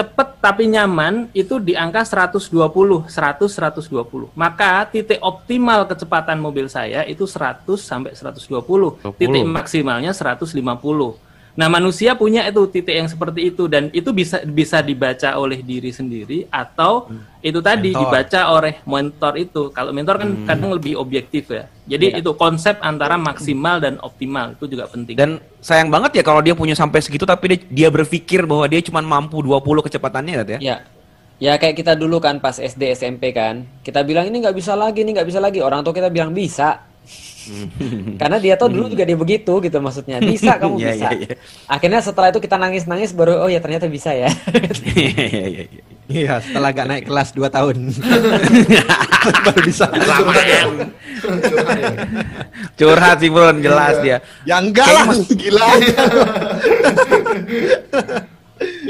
cepet tapi nyaman itu di angka 120 100 120 maka titik optimal kecepatan mobil saya itu 100 sampai 120 titik maksimalnya 150 Nah, manusia punya itu titik yang seperti itu dan itu bisa bisa dibaca oleh diri sendiri atau itu tadi Mentor. dibaca oleh mentor itu. Kalau mentor kan kadang lebih objektif ya. Jadi itu konsep antara maksimal dan optimal itu juga penting. Dan sayang banget ya kalau dia punya sampai segitu tapi dia, dia berpikir bahwa dia cuma mampu 20 kecepatannya ya. Ya. Ya kayak kita dulu kan pas SD SMP kan, kita bilang ini nggak bisa lagi, ini nggak bisa lagi. Orang tua kita bilang bisa. Karena dia tuh dulu juga dia begitu gitu maksudnya. Bisa kamu Iya, bisa. iya, iya. Akhirnya setelah itu kita nangis-nangis baru oh ya ternyata bisa ya. Iya, iya, iya. Iya, setelah gak naik kelas 2 tahun. Baru bisa. Curhat ya. Curhat sih Bro, jelas dia. Ya enggak lah, gila.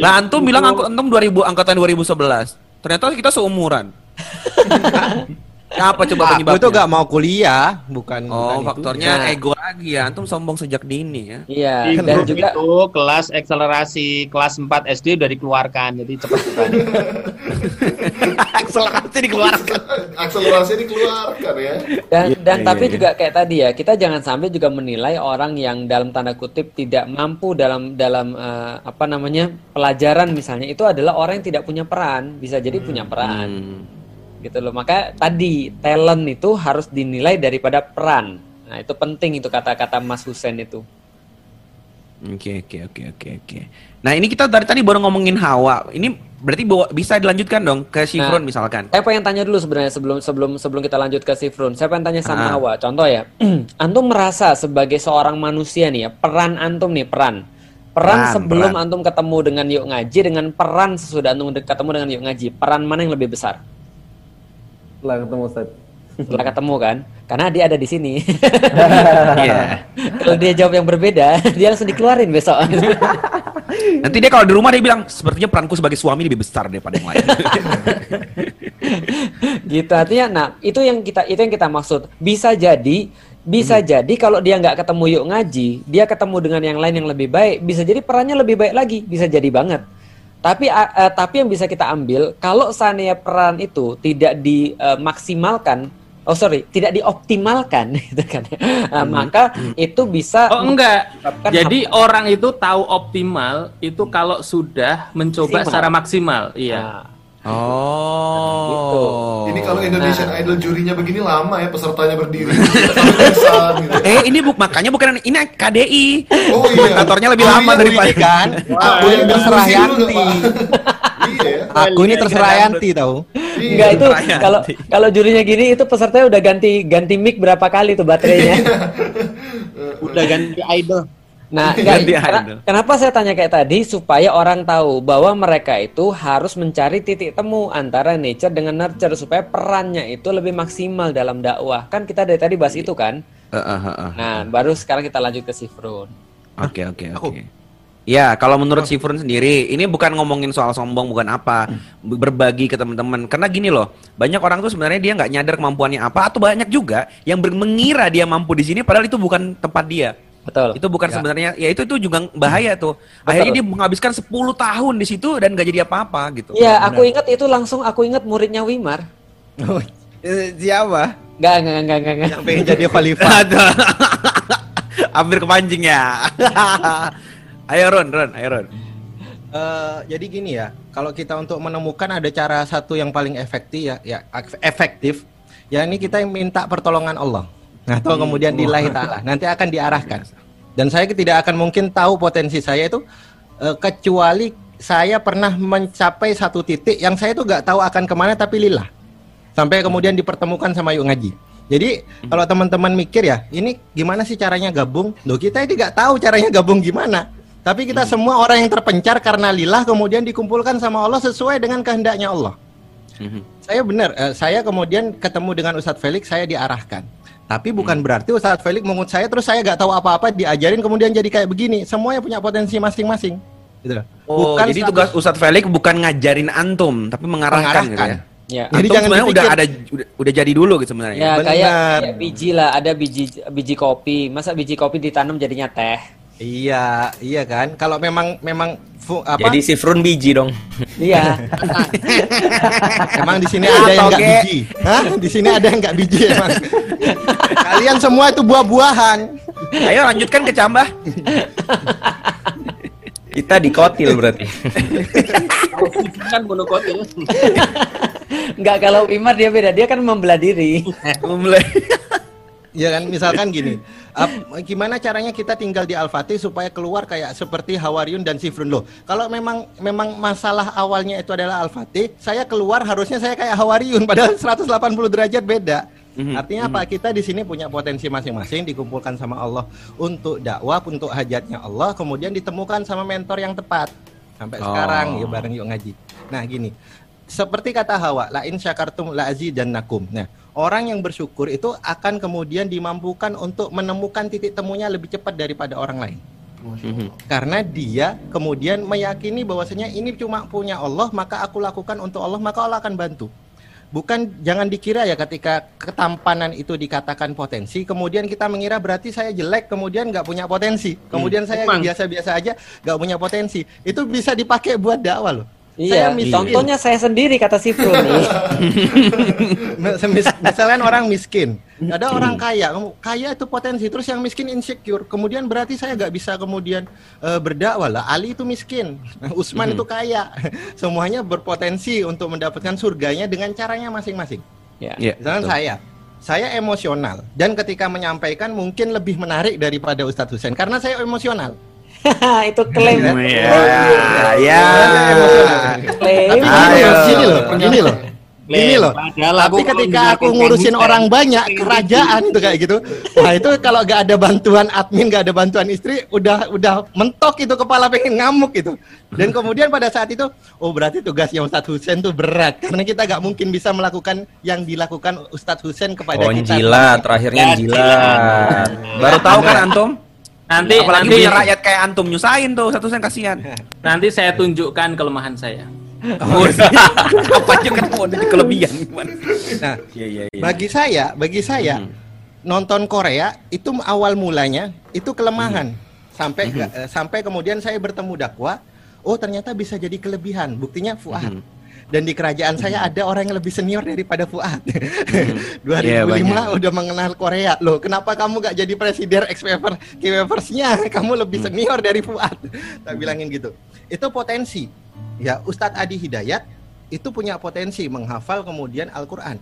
Lah antum bilang angk antum 2000 angkatan 2011. Ternyata kita seumuran. Apa coba Aku penyebabnya? tuh gak mau kuliah, bukan Oh, bukan faktornya Nah. ego lagi ya. Antum sombong sejak dini ya. Iya, Di dan juga itu kelas akselerasi kelas 4 SD udah dikeluarkan jadi cepat cepat. Akselerasi dikeluarkan. Akselerasi dikeluarkan ya. dan Iya, dan iya, tapi iya. juga kayak tadi ya, kita jangan sampai juga menilai orang yang dalam tanda kutip tidak mampu dalam dalam eh, apa namanya? pelajaran misalnya itu adalah orang yang tidak punya peran, bisa jadi punya peran. Hmm. Gitu loh maka tadi talent itu harus dinilai daripada peran nah itu penting itu kata-kata Mas Husen itu Oke oke oke oke oke. Nah ini kita dari tadi baru ngomongin Hawa. Ini berarti bawa, bisa dilanjutkan dong ke Shifron Nah. misalkan. saya pengen tanya dulu sebenarnya sebelum sebelum sebelum kita lanjut ke Sifrun saya pengen tanya sama Ah. Hawa contoh ya antum merasa sebagai seorang manusia nih ya peran antum nih peran peran, Peran, sebelum peran. antum ketemu dengan yuk ngaji dengan peran sesudah antum ketemu dengan yuk ngaji peran mana yang lebih besar Setelah ketemu Ustaz. setelah ketemu kan karena dia ada di sini Iya. kalau dia jawab yang berbeda dia langsung dikeluarin besok Nanti dia kalau di rumah dia bilang sepertinya peranku sebagai suami lebih besar daripada yang lain. gitu artinya nah itu yang kita itu yang kita maksud bisa jadi bisa Hmm. jadi kalau dia nggak ketemu yuk ngaji dia ketemu dengan yang lain yang lebih baik bisa jadi perannya lebih baik lagi bisa jadi banget tapi eh, tapi yang bisa kita ambil kalau seandainya peran itu tidak dimaksimalkan oh sorry tidak dioptimalkan gitu kan Nah, maka itu bisa Oh enggak. Jadi hamba- orang itu tahu optimal itu kalau sudah mencoba Maksimal. secara maksimal. Iya. Nah, Oh. Ini kalau Indonesian Nah. Idol jurinya begini lama ya pesertanya berdiri. Gitu. Eh ini buk makanya bukan ini KDI. Oh iya. Komentatornya lebih lama Jurinya daripada Ini kan, Wah, aku ini iya, terserah Yanti. Iya ya. Aku ini terserah Yanti tahu. Iya. Enggak itu kalau kalau jurinya gini itu pesertanya udah ganti ganti mic berapa kali tuh baterainya. Udah ganti idol. Nah, kena- idol. kenapa saya tanya kayak tadi supaya orang tahu bahwa mereka itu harus mencari titik temu antara nature dengan nurture supaya perannya itu lebih maksimal dalam dakwah. Kan kita dari tadi bahas itu kan. Eh, eh. Nah, baru sekarang kita lanjut ke Sifrun. Oke oke oke. Ya, kalau menurut Sifrun sendiri, ini bukan ngomongin soal sombong, bukan apa, berbagi ke teman-teman. Karena gini loh, banyak orang tuh sebenarnya dia nggak nyadar kemampuannya apa, atau banyak juga yang mengira dia mampu di sini, padahal itu bukan tempat dia. Betul. Itu bukan Ya. sebenarnya, ya itu itu juga bahaya tuh. Akhirnya dia menghabiskan 10 tahun di situ dan gak jadi apa-apa gitu. Iya, aku ingat itu langsung aku ingat muridnya Wimar. Eh, Siapa? Enggak, enggak, enggak, enggak, enggak. Yang pengen jadi khalifah. Aduh. Hampir kepancing ya. ayo Ron, Ron, ayo Ron. Eh, jadi gini ya, kalau kita untuk menemukan ada cara satu yang paling efektif ya, ya ek- efektif, ya ini kita yang minta pertolongan Allah. Atau kemudian dilahi ta'ala, nanti akan diarahkan. Dan saya tidak akan mungkin tahu potensi saya itu eh, kecuali saya pernah mencapai satu titik yang saya itu nggak tahu akan ke mana tapi lillah. Sampai kemudian dipertemukan sama yuk ngaji. Jadi kalau teman-teman mikir ya, ini gimana sih caranya gabung? Loh kita ini nggak tahu caranya gabung gimana. Tapi kita semua orang yang terpencar karena lillah kemudian dikumpulkan sama Allah sesuai dengan kehendaknya Allah. Mhm. Saya benar, eh, saya kemudian ketemu dengan Ustadz Felix, saya diarahkan. Tapi bukan berarti Ustadz Felix mengut saya terus saya nggak tahu apa-apa diajarin kemudian jadi kayak begini. Semuanya punya potensi masing-masing. Gitu loh. Oh, Bukan jadi status- tugas Ustadz Felix bukan ngajarin antum, tapi mengarahkan, gitu Mengarahkan. ya. Ya. Jadi Antum jangan sebenarnya udah ada udah, udah jadi dulu gitu sebenarnya. Ya Benar. kayak, kayak biji lah, ada biji biji kopi. Masa biji kopi ditanam jadinya teh? Iya, iya kan. Kalau memang memang apa? Jadi si Frun biji dong. Iya. Emang di sini ada yang nggak Toge. biji? Hah? Di sini ada yang nggak biji emang? Kalian semua itu buah-buahan. Ayo lanjutkan ke Cambah. Kita dikotil berarti. kan monokotil. Enggak kalau Imar dia beda, dia kan membelah diri. Mulai. Ya kan, misalkan gini, ap- gimana caranya kita tinggal di Al-Fatih supaya keluar kayak seperti Hawariun dan Sifrun loh. Kalau memang memang masalah awalnya itu adalah Al-Fatih, saya keluar harusnya saya kayak Hawariun padahal 180 derajat beda. Mhm, Artinya apa? Kita di sini punya potensi masing-masing dikumpulkan sama Allah untuk dakwah, untuk hajatnya Allah, kemudian ditemukan sama mentor yang tepat. Sampai Oh. sekarang yuk bareng yuk ngaji. Nah, gini. Seperti kata Hawa, la in syakartum la nakum. Nah, orang yang bersyukur itu akan kemudian dimampukan untuk menemukan titik temunya lebih cepat daripada orang lain. Karena dia kemudian meyakini bahwasanya ini cuma punya Allah, maka aku lakukan untuk Allah, maka Allah akan bantu. Bukan jangan dikira ya ketika ketampanan itu dikatakan potensi, kemudian kita mengira berarti saya jelek, kemudian nggak punya potensi, kemudian saya Emang. biasa-biasa aja nggak punya potensi. Itu bisa dipakai buat dakwah loh. Iya, Saya miskin. contohnya saya sendiri kata si Fru nih. Misalkan orang miskin, ada orang kaya, kaya itu potensi, terus yang miskin insecure, kemudian berarti saya nggak bisa kemudian eh, berdakwah lah. Ali itu miskin, Usman itu kaya, semuanya berpotensi untuk mendapatkan surganya dengan caranya masing-masing. Ya. Iya. Misalkan saya, saya emosional dan ketika menyampaikan mungkin lebih menarik daripada Ustadz Husain karena saya emosional. itu klaim. Ya, ya. Klaim. Tapi gini Ayo. loh, gini loh, gini loh. Gini loh. Tapi ketika aku ngurusin orang banyak, kerajaan itu kayak gitu. Wah itu kalau gak ada bantuan admin, gak ada bantuan istri, udah udah mentok itu kepala pengen ngamuk gitu. Dan kemudian pada saat itu, oh berarti tugasnya Ustadz Husain tuh berat karena kita gak mungkin bisa melakukan yang dilakukan Ustadz Husain kepada Oh, kita. jilat, terakhirnya jilat. Baru tahu kan antum? Nanti Apalagi nanti punya rakyat kayak antum nyusahin tuh satu sen kasihan. nanti saya tunjukkan kelemahan saya. Oh, apa aja kan mau ada kelebihan gimana? Nah, Iya iya iya. bagi saya, bagi saya nonton Korea itu awal mulanya itu kelemahan sampai ke- eh, sampai kemudian saya bertemu dakwah, oh ternyata bisa jadi kelebihan. Buktinya Fuad. Dan di kerajaan saya ada orang yang lebih senior daripada Fuad. 2005 Iya, banyak. udah mengenal Korea. Loh, kenapa kamu gak jadi presiden ex-waver nya Kamu lebih senior dari Fuad. Tak bilangin gitu. Itu potensi. Ya, Ustadz Adi Hidayat itu punya potensi menghafal kemudian Al-Qur'an.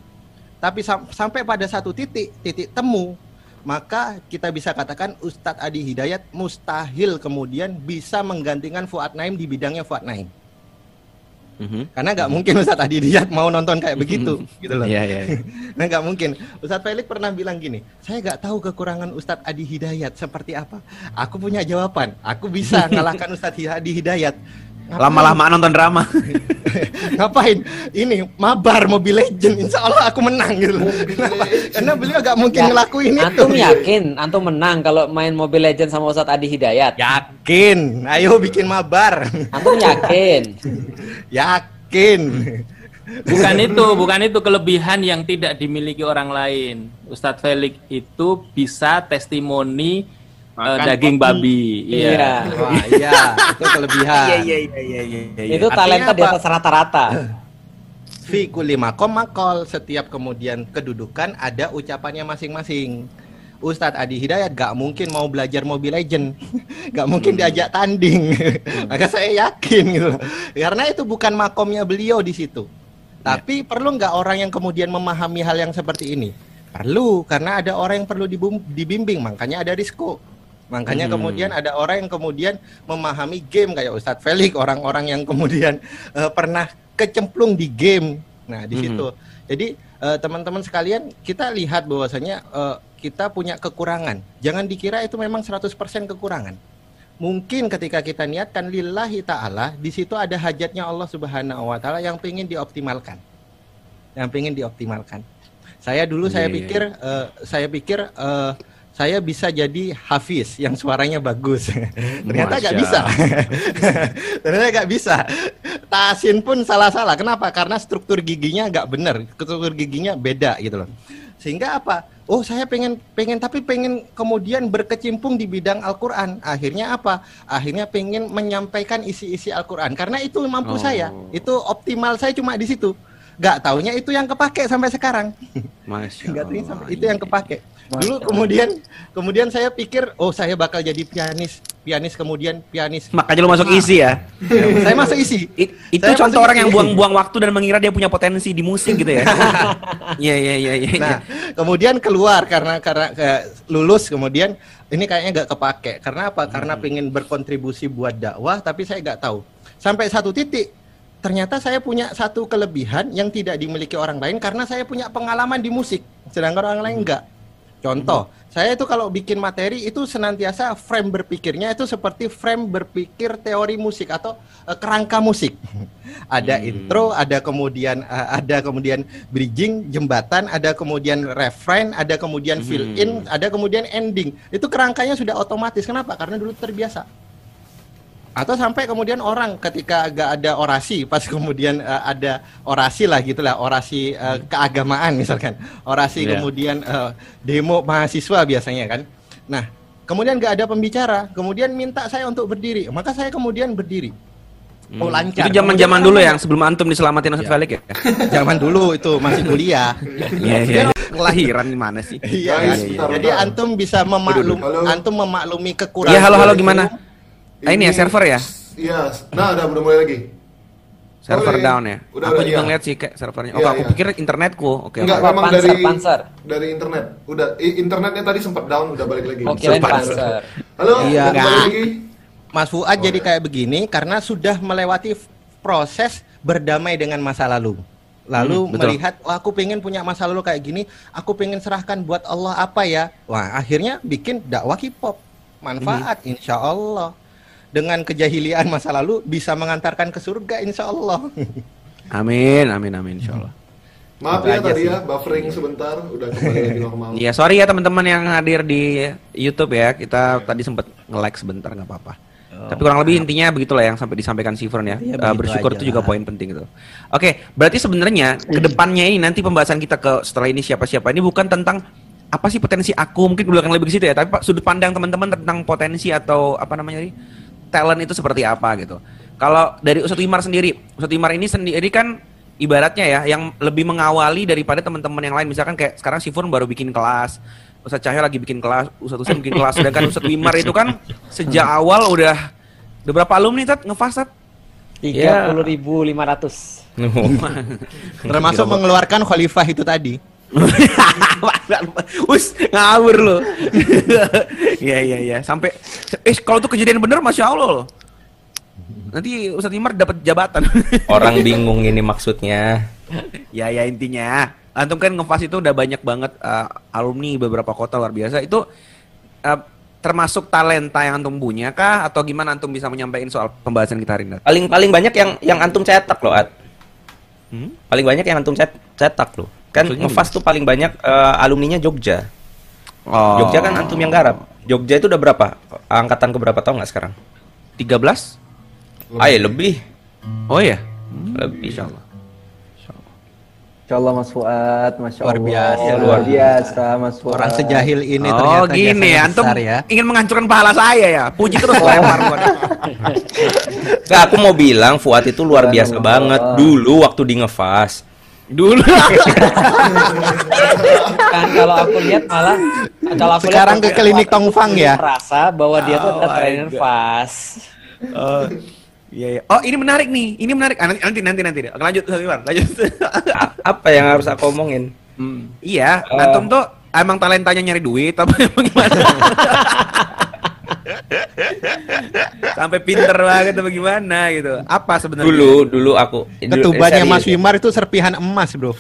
Tapi sam- sampai pada satu titik, titik temu, maka kita bisa katakan Ustadz Adi Hidayat mustahil kemudian bisa menggantikan Fuad Naim di bidangnya Fuad Naim. Mhm. Karena nggak mungkin Ustadz Adi Hidayat mau nonton kayak begitu, gitu loh. Iya iya. Nah nggak mungkin. Ustadz Felix pernah bilang gini, saya nggak tahu kekurangan Ustadz Adi Hidayat seperti apa. Aku punya jawaban. Aku bisa ngalahkan Ustadz Adi Hidayat. Lama-lama nonton drama. Ngapain? Ini mabar Mobile Legend. Insya Allah aku menang gitu. Kenapa? Karena beliau nggak mungkin Ya, ngelakuin itu. Antum yakin antum menang kalau main Mobile Legends sama Ustadz Adi Hidayat? Yakin. Ayo bikin mabar. Antum yakin? Yakin. Bukan itu, bukan itu kelebihan yang tidak dimiliki orang lain. Ustadz Felix itu bisa testimoni Makan daging kopi. babi. Iya. Iya. Wah, iya, itu kelebihan. Iya iya iya iya iya. Itu talenta di atas rata-rata. Fi kulli makom makol setiap kemudian kedudukan ada ucapannya masing-masing. Ustadz Adi Hidayat gak mungkin mau belajar Mobile Legend, gak mungkin diajak tanding. Maka saya yakin gitu, karena itu bukan makomnya beliau di situ. Tapi perlu nggak orang yang kemudian memahami hal yang seperti ini? Perlu, karena ada orang yang perlu dibimbing, makanya ada Risco. Makanya kemudian ada orang yang kemudian memahami game kayak Ustadz Felix, orang-orang yang kemudian eh, pernah kecemplung di game. Nah, di Mhm. situ. Jadi eh, teman-teman sekalian, kita lihat bahwasanya eh, kita punya kekurangan. Jangan dikira itu memang 100% kekurangan. Mungkin ketika kita niatkan lillahi taala, di situ ada hajatnya Allah Subhanahu wa taala yang ingin dioptimalkan. Yang ingin dioptimalkan. Saya dulu saya Iya, iya, pikir eh, saya pikir eh, saya bisa jadi hafiz yang suaranya bagus. Ternyata nggak bisa. Ternyata nggak bisa. Tasin pun salah-salah. Kenapa? Karena struktur giginya nggak benar. Struktur giginya beda gitu loh. Sehingga apa? Oh saya pengen pengen tapi pengen kemudian berkecimpung di bidang Al-Quran. Akhirnya apa? Akhirnya pengen menyampaikan isi-isi Al-Quran. Karena itu mampu Oh. saya. Itu optimal saya cuma di situ. Gak taunya itu yang kepake sampai sekarang. Masya taunya Allah, sampai itu yang kepake. Dulu kemudian kemudian saya pikir oh saya bakal jadi pianis, pianis kemudian pianis. Makanya lu masuk isi ya. saya masuk isi. I- itu Saya contoh orang isi. yang buang-buang waktu dan mengira dia punya potensi di musik gitu ya. Iya iya iya iya. Nah, kemudian keluar karena karena kayak lulus kemudian ini kayaknya nggak kepake. Karena apa? Karena pengen berkontribusi buat dakwah tapi saya nggak tahu. Sampai satu titik ternyata saya punya satu kelebihan yang tidak dimiliki orang lain karena saya punya pengalaman di musik sedangkan orang lain enggak. Contoh, saya itu kalau bikin materi itu senantiasa frame berpikirnya itu seperti frame berpikir teori musik atau eh, kerangka musik. ada intro, ada kemudian eh, ada kemudian bridging, jembatan, ada kemudian refrain, ada kemudian fill in, ada kemudian ending. Itu kerangkanya sudah otomatis. Kenapa? Karena dulu terbiasa. Atau sampai kemudian orang ketika agak ada orasi, pas kemudian eh, ada orasi lah gitulah, orasi eh, keagamaan misalkan, orasi Iya. kemudian eh, demo mahasiswa biasanya kan. Nah, kemudian nggak ada pembicara, kemudian minta saya untuk berdiri, maka saya kemudian berdiri. Oh lancar. Itu zaman-zaman Kemudian dulu yang sebelum antum diselamatin Ustaz Felix ya. Zaman dulu itu masih kuliah. Iya iya. iya. Kelahiran gimana sih? Iya, bentar, Jadi antum bisa memaklum, antum memaklumi kekurangan. Iya halo halo gimana? Ah, ini ya server ya? Iya, nah udah udah mulai lagi. Server Boleh. down ya. Udah, aku udah, juga iya. ngeliat sih kayak servernya. Oh, Iya, aku iya. pikir internetku. Oke. Enggak, oke. memang dari Panzer. dari internet. Udah internetnya tadi sempat down, udah balik lagi. Oh, kirain Sempat. Panzer. Halo, Iya. balik lagi. Mas Fuad jadi kayak begini karena sudah melewati proses berdamai dengan masa lalu. Lalu Hmm, betul. melihat, wah aku pengen punya masa lalu kayak gini, aku pengen serahkan buat Allah apa ya? Wah akhirnya bikin dakwah hip hop, manfaat Hmm. insya Allah. Dengan kejahilian masa lalu bisa mengantarkan ke surga insya Allah. Amin amin amin insyaallah. Maaf Itu ya tadi sih. ya, buffering sebentar, udah kembali lagi normal. Iya sorry ya teman-teman yang hadir di YouTube ya. Kita tadi sempat nge-like sebentar nggak apa-apa. Tapi kurang lebih intinya begitulah yang sampai disampaikan Sifron ya. Iya, Eh, begitu bersyukur itu juga lah. poin penting itu. Oke, berarti sebenarnya ke depannya ini nanti pembahasan kita ke setelah ini siapa-siapa ini bukan tentang apa sih potensi aku mungkin belakang lebih ke situ ya. Tapi Pak, sudut pandang teman-teman tentang potensi atau apa namanya ini talent itu seperti apa gitu. Kalau dari Ustadz Wimar sendiri, Ustadz Wimar ini sendiri kan ibaratnya ya yang lebih mengawali daripada teman-teman yang lain. Misalkan kayak sekarang Sifron baru bikin kelas, Ustadz Cahyo lagi bikin kelas, Ustadz Ustadz bikin kelas, sedangkan Ustadz Wimar itu kan sejak awal udah udah berapa alumni tat ngefast tat? Tiga puluh ribu lima ratus. Termasuk mengeluarkan khalifah itu tadi. Us ngawur lo. Iya iya iya sampai eh kalau tuh kejadian bener masya Allah loh. Nanti Ustadz Wimar dapat jabatan. Orang bingung ini maksudnya. ya ya intinya antum kan ngefas itu udah banyak banget uh, alumni beberapa kota luar biasa itu uh, termasuk talenta yang antum punya kah atau gimana antum bisa menyampaikan soal pembahasan kita hari ini? Paling paling banyak yang yang antum cetak loh, At. Hmm? Paling banyak yang antum cet- cetak loh. Kan ngefast tuh paling banyak eh, alumninya Jogja. Oh. Jogja kan antum yang garap. Jogja itu udah berapa? Angkatan ke berapa tau nggak sekarang? 13? Ayo lebih. Oh ya. Lebih. Insya Allah. Insya Allah Mas Fuad, Masya Luar Allah. biasa. Luar biasa Mas Fuad. Orang sejahil ini oh ternyata gini ya, antum besar ya. ingin menghancurkan pahala saya ya. Puji terus lempar buat. Nggak, aku mau bilang Fuad itu luar biasa banget dulu waktu di ngefast. Dulu. Kan kalau aku lihat malah kalau aku Sekarang lihat ke klinik Tongfang ya. Merasa bahwa dia tuh Oh adalah my trainer fast. Oh. Iya, iya. Oh, ini menarik nih. Ini menarik. Ah, nanti nanti nanti nanti. Oke, Lanjut, Wimar. Lanjut. Apa yang harus aku omongin? Hmm. Iya, Eh. antum tuh emang talentanya nyari duit apa emang gimana? Sampai pinter banget apa gimana gitu. Apa sebenarnya? Dulu dulu aku Ketubannya eh, Mas. Wimar itu serpihan emas, Bro.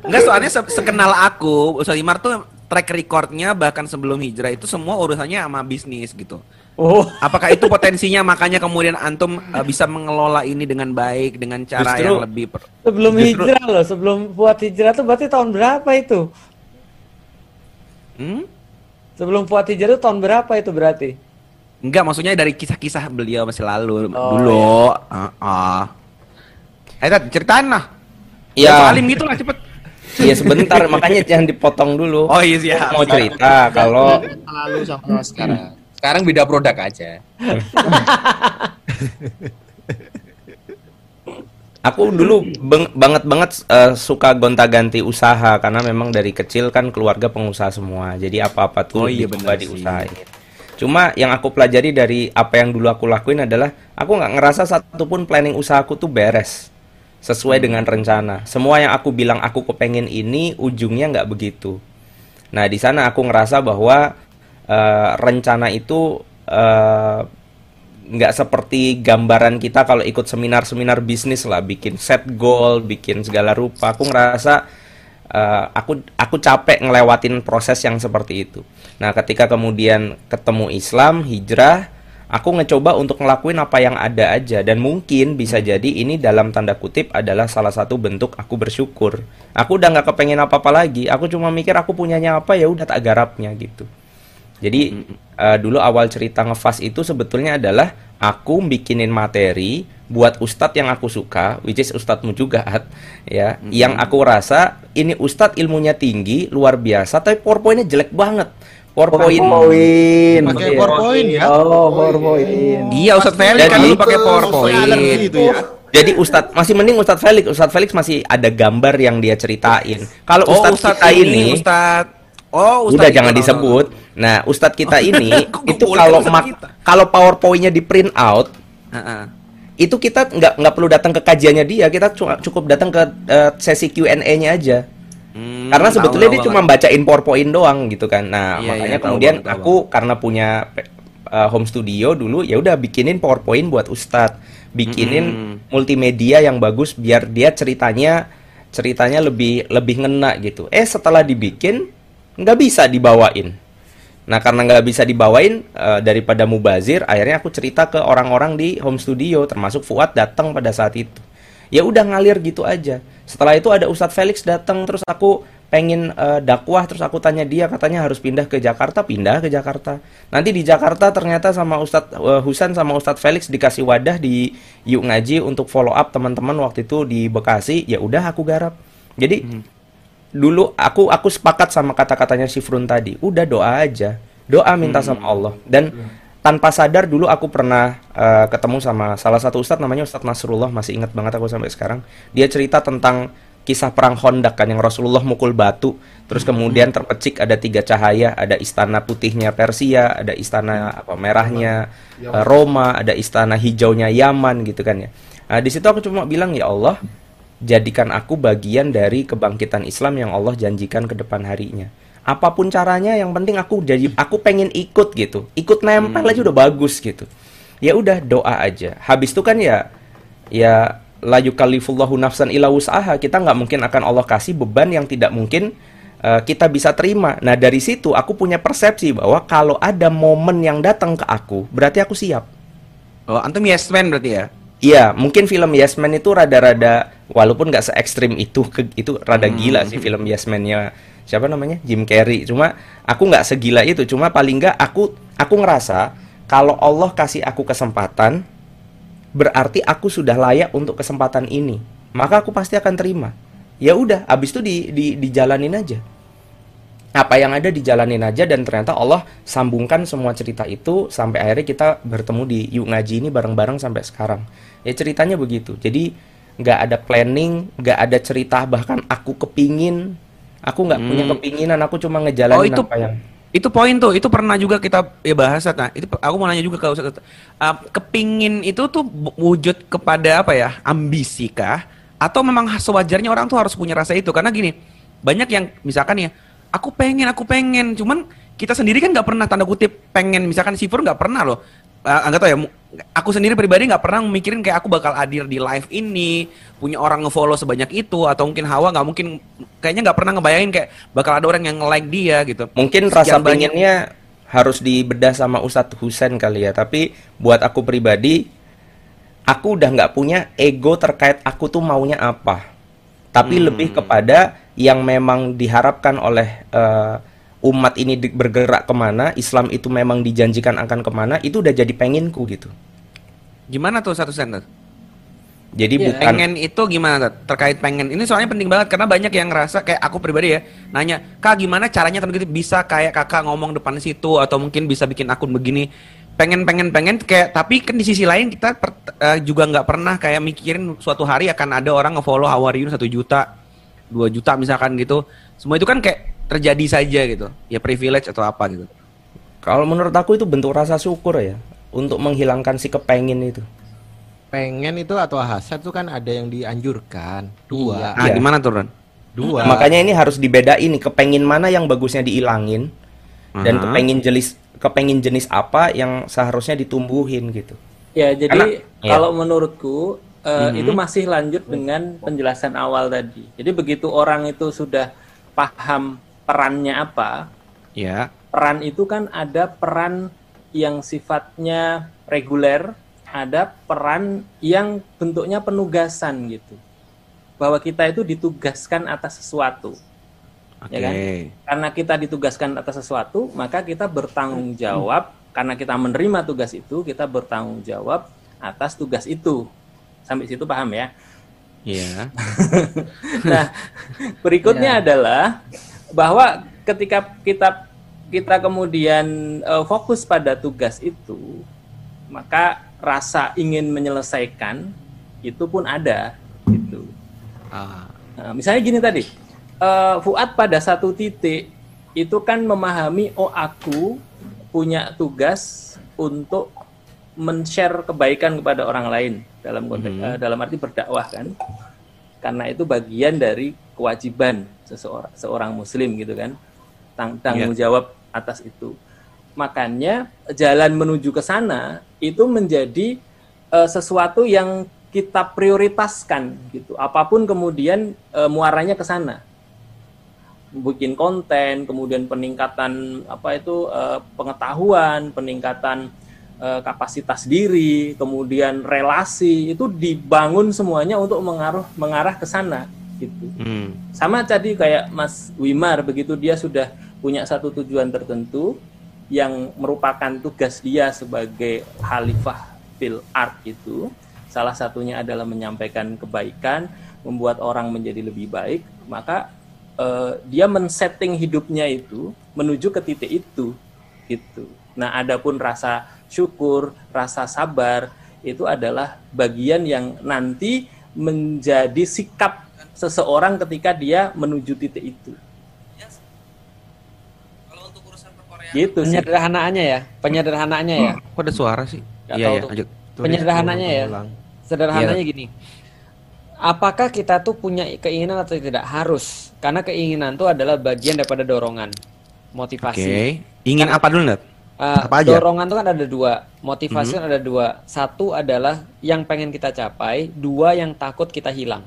Enggak, soalnya se- sekenal aku, Ustaz Imar tuh track recordnya bahkan sebelum hijrah itu semua urusannya sama bisnis gitu. Oh, Apakah itu potensinya makanya kemudian antum uh, bisa mengelola ini dengan baik dengan cara Justru- yang lebih per- sebelum Justru- hijrah loh, sebelum buat hijrah tuh berarti tahun berapa itu? Hmm? Sebelum buat hijrah tahun berapa itu berarti? Enggak, maksudnya dari kisah-kisah beliau masih lalu Oh, dulu. Ah, ah. Ayo Tat, ceritain lah. Ya. Ya, alim gitu lah cepet. Iya sebentar, makanya jangan dipotong dulu. Oh iya siap. Mau cerita kalau lalu sama sekarang. Sekarang beda produk aja. Aku dulu banget banget eh, suka gonta-ganti usaha karena memang dari kecil kan keluarga pengusaha semua. Jadi apa-apa tuh Oh iya, dicoba diusahain. Cuma yang aku pelajari dari apa yang dulu aku lakuin adalah aku nggak ngerasa satupun planning usahaku tuh beres sesuai dengan rencana. Semua yang aku bilang aku kepengen ini ujungnya nggak begitu. Nah di sana aku ngerasa bahwa eh, rencana itu eh, nggak seperti gambaran kita kalau ikut seminar-seminar bisnis lah, bikin set goal, bikin segala rupa. Aku ngerasa eh, aku aku capek ngelewatin proses yang seperti itu. Nah, ketika kemudian ketemu Islam, hijrah, aku ngecoba untuk ngelakuin apa yang ada aja dan mungkin bisa jadi ini dalam tanda kutip adalah salah satu bentuk aku bersyukur. Aku udah nggak kepengen apa-apa lagi. Aku cuma mikir aku punyanya apa ya udah tak garapnya gitu. Jadi eh, dulu awal cerita ngefas itu sebetulnya adalah aku bikinin materi buat ustadz yang aku suka, which is ustadzmu juga, At, ya, yang aku rasa ini ustadz ilmunya tinggi, luar biasa, tapi powerpointnya jelek banget. PowerPoint. PowerPoint. Pakai Iya. PowerPoint ya? Oh, PowerPoint. Iya Ustadz Felix kan dulu pakai PowerPoint. Alergi itu ya. Jadi Ustadz masih mending Ustadz Felix, Ustadz Felix masih ada gambar yang dia ceritain. Kalau Oh Ustadz, Ustadz kita ini, ini, Ustadz Oh, udah Ustadz jangan itu, disebut. Nah, Ustadz kita ini Kok nggak itu kalau mak- kita? kalau PowerPoint-nya di print out, Heeh. itu kita nggak nggak perlu datang ke kajiannya dia, kita cu- cukup datang ke eh, sesi Q&A-nya aja. Hmm, Karena tahu, sebetulnya tahu dia cuma bacain PowerPoint doang gitu kan. Nah, Iya, makanya iya, tahu kemudian tahu aku karena punya uh, home studio dulu ya udah bikinin PowerPoint buat Ustadz, bikinin Mm-mm. multimedia yang bagus biar dia ceritanya ceritanya lebih lebih ngena gitu. Eh setelah dibikin nggak bisa dibawain. Nah karena nggak bisa dibawain eh, daripada mubazir, akhirnya aku cerita ke orang-orang di home studio, termasuk Fuad datang pada saat itu. Ya udah ngalir gitu aja. Setelah itu ada Ustadz Felix datang, terus aku pengen eh, dakwah, terus aku tanya dia katanya harus pindah ke Jakarta, pindah ke Jakarta. Nanti di Jakarta ternyata sama Ustadz eh, Husan sama Ustadz Felix dikasih wadah di Yuk Ngaji untuk follow up teman-teman waktu itu di Bekasi. Ya udah aku garap. Jadi dulu aku aku sepakat sama kata-katanya si Frun tadi. Udah doa aja. Doa minta sama Allah. Dan tanpa sadar dulu aku pernah eh, ketemu sama salah satu ustadz namanya Ustadz Nasrullah masih ingat banget aku sampai sekarang. Dia cerita tentang kisah perang Hondak kan yang Rasulullah mukul batu, terus kemudian terpecik ada tiga cahaya, ada istana putihnya Persia, ada istana apa merahnya eh, Roma, ada istana hijaunya Yaman gitu kan ya. Nah, di situ aku cuma bilang ya Allah, jadikan aku bagian dari kebangkitan Islam yang Allah janjikan ke depan harinya. Apa pun caranya, yang penting aku jadi aku pengen ikut gitu, ikut nempel aja udah bagus gitu. Ya udah doa aja. Habis itu kan ya, ya la yukallifullahu nafsan illa wus'aha. Kita nggak mungkin akan Allah kasih beban yang tidak mungkin eh, kita bisa terima. Nah dari situ aku punya persepsi bahwa kalau ada momen yang datang ke aku, berarti aku siap. Oh, antum yes man berarti ya? Iya, mungkin film Yes Man itu rada-rada walaupun nggak se ekstrim itu ke, itu rada gila sih film Yes Man-nya siapa namanya Jim Carrey. Cuma aku nggak segila itu. Cuma paling nggak aku aku ngerasa kalau Allah kasih aku kesempatan berarti aku sudah layak untuk kesempatan ini. Maka aku pasti akan terima. Ya udah, abis itu di, di dijalanin aja apa yang ada dijalanin aja dan ternyata Allah sambungkan semua cerita itu sampai akhirnya kita bertemu di Yuk Ngaji ini bareng-bareng sampai sekarang. Ya ceritanya begitu. Jadi nggak ada planning, nggak ada cerita bahkan aku kepingin, aku nggak punya Hmm. kepinginan, aku cuma ngejalanin Oh, itu- apa yang Itu poin tuh, itu pernah juga kita ya bahas nah. Itu aku mau nanya juga ke Ustaz. Uh, kepingin itu tuh wujud kepada apa ya? Ambisi kah? Atau memang sewajarnya orang tuh harus punya rasa itu? Karena gini, banyak yang misalkan ya, aku pengen, aku pengen, cuman kita sendiri kan nggak pernah tanda kutip pengen, misalkan Sifur nggak pernah loh. Uh, nggak tahu ya, aku sendiri pribadi nggak pernah mikirin kayak aku bakal hadir di live ini, punya orang ngefollow sebanyak itu, atau mungkin Hawa nggak mungkin, kayaknya nggak pernah ngebayangin kayak bakal ada orang yang nge-like dia gitu. mungkin Sekian rasa banyak- pengennya harus dibedah sama Ustadz Husen kali ya. Tapi buat aku pribadi, aku udah nggak punya ego terkait aku tuh maunya apa. Tapi Hmm. lebih kepada yang memang diharapkan oleh eh, umat ini bergerak ke mana, Islam itu memang dijanjikan akan ke mana, itu udah jadi penginku gitu. Gimana tuh satu sen? Tat? Jadi Iya. bukan Pengen itu gimana terkait pengen ini soalnya penting banget karena banyak yang ngerasa kayak aku pribadi ya nanya kak gimana caranya tentu gitu bisa kayak kakak ngomong depan situ atau mungkin bisa bikin akun begini pengen pengen pengen kayak tapi kan di sisi lain kita per- eh, juga nggak pernah kayak mikirin suatu hari akan ada orang ngefollow Hawariun satu juta dua juta misalkan gitu semua itu kan kayak terjadi saja gitu ya privilege atau apa gitu Kalau menurut aku itu bentuk rasa syukur ya untuk menghilangkan si kepengin itu. Pengen itu atau hasad itu kan ada yang dianjurkan. Dua. nah Iya. gimana tuh Ron? Dua. Makanya ini harus dibedain nih kepengin mana yang bagusnya diilangin dan Aha. kepengin jenis kepengin jenis apa yang seharusnya ditumbuhin gitu. Ya, jadi Karena- iya. kalau menurutku eh, Mhm. itu masih lanjut dengan penjelasan awal tadi. Jadi begitu orang itu sudah paham perannya apa, ya peran itu kan ada peran yang sifatnya reguler, ada peran yang bentuknya penugasan gitu. Bahwa kita itu ditugaskan atas sesuatu. oke Ya kan? Karena kita ditugaskan atas sesuatu, maka kita bertanggung jawab karena kita menerima tugas itu, kita bertanggung jawab atas tugas itu. Sampai situ paham ya? Iya. Nah, berikutnya adalah bahwa ketika kita kita kemudian eh, fokus pada tugas itu, maka rasa ingin menyelesaikan itu pun ada gitu. Ah, Nah, misalnya gini tadi, eh, Fuad pada satu titik itu kan memahami oh aku punya tugas untuk men-share kebaikan kepada orang lain dalam konteks Mhm. eh, dalam arti berdakwah kan. Karena itu bagian dari kewajiban seseorang seorang muslim gitu kan. Tang- tanggung jawab atas itu. Makanya jalan menuju ke sana itu menjadi eh, sesuatu yang kita prioritaskan gitu. Apa pun kemudian eh, muaranya ke sana. Bikin konten, kemudian peningkatan apa itu eh, pengetahuan, peningkatan kapasitas diri, kemudian relasi itu dibangun semuanya untuk mengaruh mengarah ke sana gitu. hmm. Sama tadi kayak Mas Wimar begitu dia sudah punya satu tujuan tertentu yang merupakan tugas dia sebagai khalifah fil art itu salah satunya adalah menyampaikan kebaikan, membuat orang menjadi lebih baik, maka eh, dia men-setting hidupnya itu menuju ke titik itu gitu. Nah, adapun rasa syukur, rasa sabar itu adalah bagian yang nanti menjadi sikap seseorang ketika dia menuju titik itu. Gitu sih. Penyederhanaannya ya, penyederhanaannya ya. Kok ada suara sih? Iya tahu ya, tuh. lanjut. Penyederhananya ya. Sederhananya Iya. gini. Apakah kita tuh punya keinginan atau tidak? Harus. Karena keinginan tuh adalah bagian daripada dorongan, Oke. motivasi. Ingin Kan- apa dulu, Nat? Uh, Apa aja? Dorongan itu kan ada dua, motivasi Mhm. kan ada dua. Satu adalah yang pengen kita capai, dua yang takut kita hilang,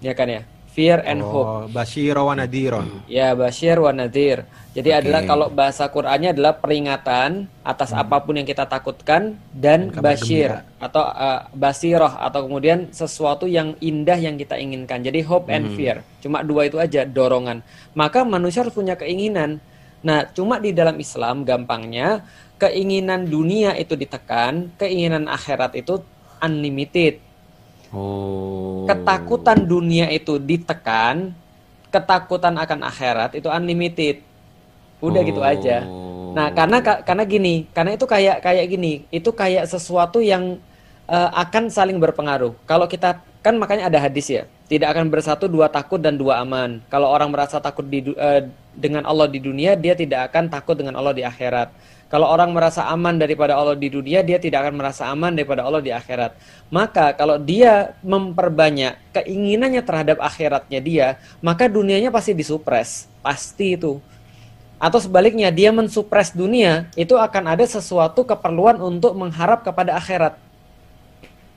ya kan ya? Fear and hope. Oh, Basyiro wa nadhiron. Ya, Bashir wa Nadhir. Jadi Oke. adalah kalau bahasa Qur'annya adalah peringatan atas apa pun yang kita takutkan dan, Dan Bashir atau uh, Basiroh atau kemudian sesuatu yang indah yang kita inginkan. Jadi hope and Mhm. fear. Cuma dua itu aja dorongan. Maka manusia harus punya keinginan. Nah, cuma di dalam Islam gampangnya keinginan dunia itu ditekan, keinginan akhirat itu unlimited. Oh. Ketakutan dunia itu ditekan, ketakutan akan akhirat itu unlimited. Udah gitu aja. Nah, karena ka- karena gini, karena itu kayak kayak gini, itu kayak sesuatu yang eh, akan saling berpengaruh. Kalau kita kan makanya ada hadis ya, tidak akan bersatu dua takut dan dua aman. Kalau orang merasa takut di eh, dengan Allah di dunia, dia tidak akan takut dengan Allah di akhirat. Kalau orang merasa aman daripada Allah di dunia, dia tidak akan merasa aman daripada Allah di akhirat. Maka kalau dia memperbanyak keinginannya terhadap akhiratnya dia, maka dunianya pasti disupres, pasti itu. Atau sebaliknya, dia mensupres dunia, itu akan ada sesuatu keperluan untuk mengharap kepada akhirat.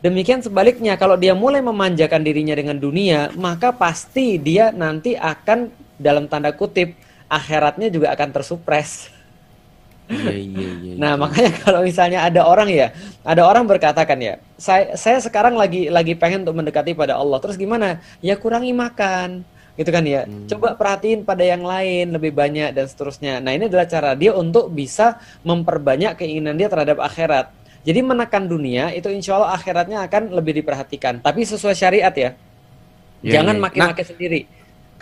Demikian sebaliknya, kalau dia mulai memanjakan dirinya dengan dunia, maka pasti dia nanti akan dalam tanda kutip akhiratnya juga akan tersupres. Iya iya iya. Nah, makanya kalau misalnya ada orang ya, ada orang berkatakan ya, saya saya sekarang lagi lagi pengen untuk mendekati pada Allah. Terus gimana? Ya kurangi makan, gitu kan ya. Coba perhatiin pada yang lain lebih banyak dan seterusnya. Nah, ini adalah cara dia untuk bisa memperbanyak keinginan dia terhadap akhirat. Jadi menekan dunia itu insya Allah akhiratnya akan lebih diperhatikan. Tapi sesuai syariat ya. Iya, Jangan iya. maki-maki sendiri.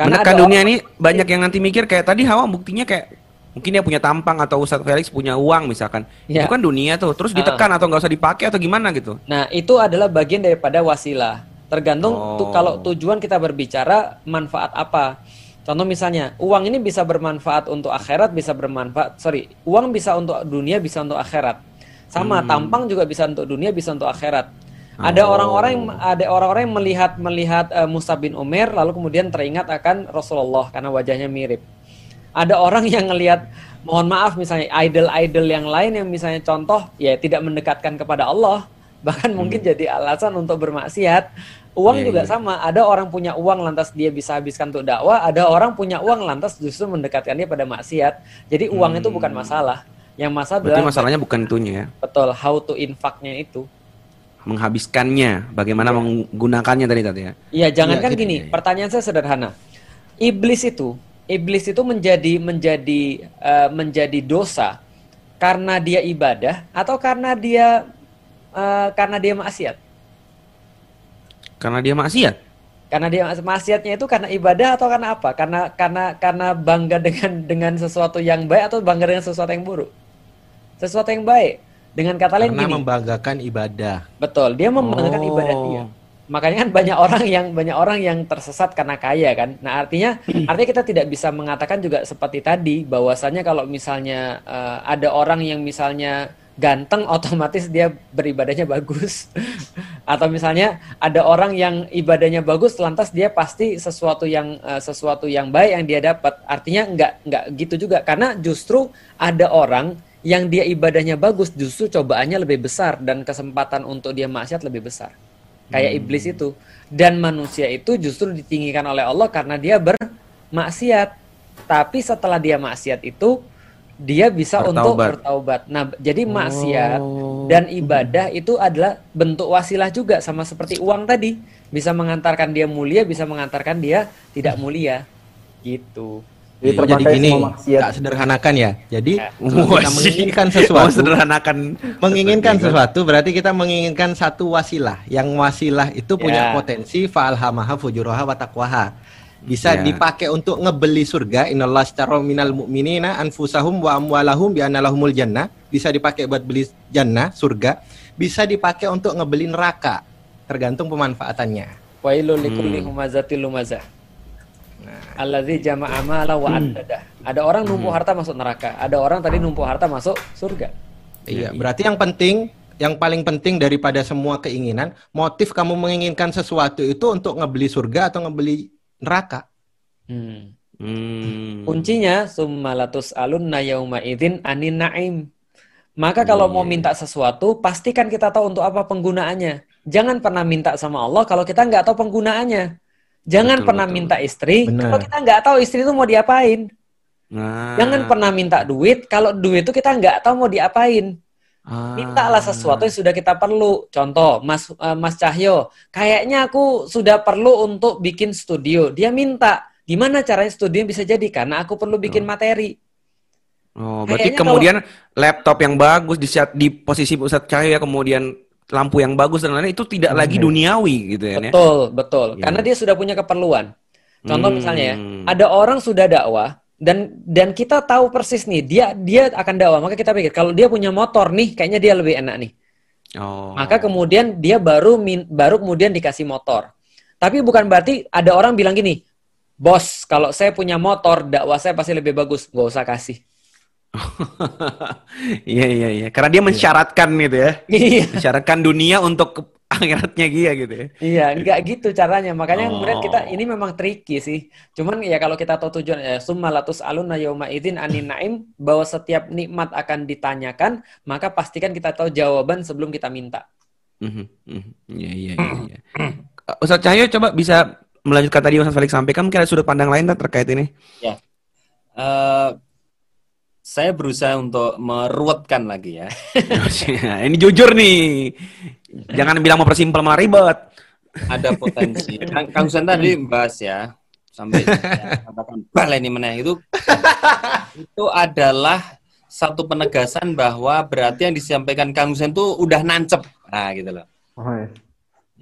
Menekan ada dunia ini banyak yang nanti mikir kayak tadi Hawa buktinya kayak mungkin dia punya tampang atau Ustadz Felix punya uang misalkan. Ya. Itu kan dunia tuh. Terus Ah. ditekan atau nggak usah dipakai atau gimana gitu. Nah, itu adalah bagian daripada wasilah. Tergantung tu- Oh. kalau tujuan kita berbicara manfaat apa. Contoh misalnya, uang ini bisa bermanfaat untuk akhirat, bisa bermanfaat, sorry, uang bisa untuk dunia, bisa untuk akhirat. Sama, tampang juga bisa untuk dunia, bisa untuk akhirat. Ada orang-orang yang ada orang-orang yang melihat melihat eh, Mus'ab bin Umair lalu kemudian teringat akan Rasulullah karena wajahnya mirip. Ada orang yang ngelihat mohon maaf misalnya idol-idol yang lain yang misalnya contoh ya tidak mendekatkan kepada Allah bahkan mungkin jadi alasan untuk bermaksiat. Uang Iya, juga iya. sama. Ada orang punya uang lantas dia bisa habiskan untuk dakwah, ada orang punya uang lantas justru mendekatkan dia pada maksiat. Jadi uang itu bukan masalah. Yang masalah Berarti adalah masalahnya bukan itunya ya. betul how to infaknya itu. Menghabiskannya, bagaimana menggunakannya tadi tadi ya. Iya, jangankan Iya, gini. iya, iya. Pertanyaan saya sederhana. Iblis itu, iblis itu menjadi menjadi eh, menjadi dosa karena dia ibadah atau karena dia eh, karena dia maksiat? Karena dia maksiat. Karena dia maksiatnya itu karena ibadah atau karena apa? Karena karena karena bangga dengan dengan sesuatu yang baik atau bangga dengan sesuatu yang buruk? Sesuatu yang baik. Dengan kata lain Karena gini. membanggakan ibadah. Betul, dia membanggakan Oh. ibadah dia. Makanya kan banyak orang yang banyak orang yang tersesat karena kaya kan. Nah, artinya artinya kita tidak bisa mengatakan juga seperti tadi bahwasanya kalau misalnya eh, ada orang yang misalnya ganteng otomatis dia beribadahnya bagus. Atau misalnya ada orang yang ibadahnya bagus lantas dia pasti sesuatu yang eh, sesuatu yang baik yang dia dapat. Artinya nggak nggak gitu juga karena justru ada orang yang dia ibadahnya bagus justru cobaannya lebih besar dan kesempatan untuk dia maksiat lebih besar. Kayak iblis itu. Dan manusia itu justru ditinggikan oleh Allah karena dia bermaksiat. Tapi setelah dia maksiat itu dia bisa untuk Bertaubat. bertaubat. Nah, jadi maksiat dan ibadah itu adalah bentuk wasilah juga sama seperti uang tadi. Bisa mengantarkan dia mulia, bisa mengantarkan dia tidak mulia. Gitu. Jadi Jadi terpakai gini, tak sederhanakan ya. Jadi Ya. kalau kita menginginkan sih. sesuatu, Mau sederhanakan. menginginkan Iya, sesuatu berarti kita menginginkan satu wasilah. Yang wasilah itu punya Ya. potensi fa'alhamaha fujuraha wa taqwaha. Bisa Ya. dipakai untuk ngebeli surga. Innallaha ashtara minal mu'minina anfusahum wa amwalahum bi anna lahumul jannah. Bisa dipakai buat beli jannah, surga. Bisa dipakai untuk ngebeli neraka. Tergantung pemanfaatannya. Wailul likulli Hmm. humazatil lumazah. Alladzi jama'a mala wa addada. Ada orang numpuk harta masuk neraka, ada orang tadi numpuk harta masuk surga. Iya, berarti yang penting, yang paling penting daripada semua keinginan, motif kamu menginginkan sesuatu itu untuk ngebeli surga atau ngebeli neraka. Hmm. Hmm. Kuncinya summalatus alunna yauma idzin anin naim. Maka kalau Iya. mau minta sesuatu, pastikan kita tahu untuk apa penggunaannya. Jangan pernah minta sama Allah kalau kita nggak tahu penggunaannya. Jangan Betul, pernah betul. minta istri Benar. kalau kita nggak tahu istri itu mau diapain. Nah. Jangan pernah minta duit kalau duit itu kita nggak tahu mau diapain. Ah. Mintalah sesuatu yang sudah kita perlu. Contoh, Mas eh, Mas Cahyo, kayaknya aku sudah perlu untuk bikin studio. Dia minta, gimana caranya studio bisa jadi? Karena aku perlu bikin materi. Oh, berarti Kayaknya kemudian laptop yang bagus di di posisi pusat cahaya kemudian lampu yang bagus dan lain-lain itu tidak lagi duniawi gitu ya. Betul, betul. Iya. Karena dia sudah punya keperluan. Contoh Hmm. misalnya ya, ada orang sudah dakwah dan dan kita tahu persis nih dia dia akan dakwah, maka kita pikir kalau dia punya motor nih, kayaknya dia lebih enak nih. Oh. Maka kemudian dia baru min- baru kemudian dikasih motor. Tapi bukan berarti ada orang bilang gini, bos kalau saya punya motor dakwah saya pasti lebih bagus, gak usah kasih. Iya iya iya. Karena dia mensyaratkan gitu ya. Iya. Mensyaratkan dunia untuk ke- akhiratnya dia gitu ya. Iya, nggak gitu caranya. Makanya kemudian kita Oh. ini memang tricky sih. Cuman ya kalau kita tahu tujuan ya summalatus aluna yauma idzin anin naim bahwa setiap nikmat akan ditanyakan, maka pastikan kita tahu jawaban sebelum kita minta. Mhm, mhm. Iya iya iya. iya. Ustaz Cahyo coba bisa melanjutkan tadi Ustaz Felix sampaikan mungkin ada sudut pandang lain terkait ini. Eh, saya berusaha untuk meruwetkan lagi ya. ini jujur nih. Jangan bilang mau persimpel malah ribet. Ada potensi. Kang, Kang Husen tadi bahas ya sampai katakan baleni meneh itu itu adalah satu penegasan bahwa berarti yang disampaikan Kang Husen itu udah nancep. Nah, gitu loh. Oh, iya.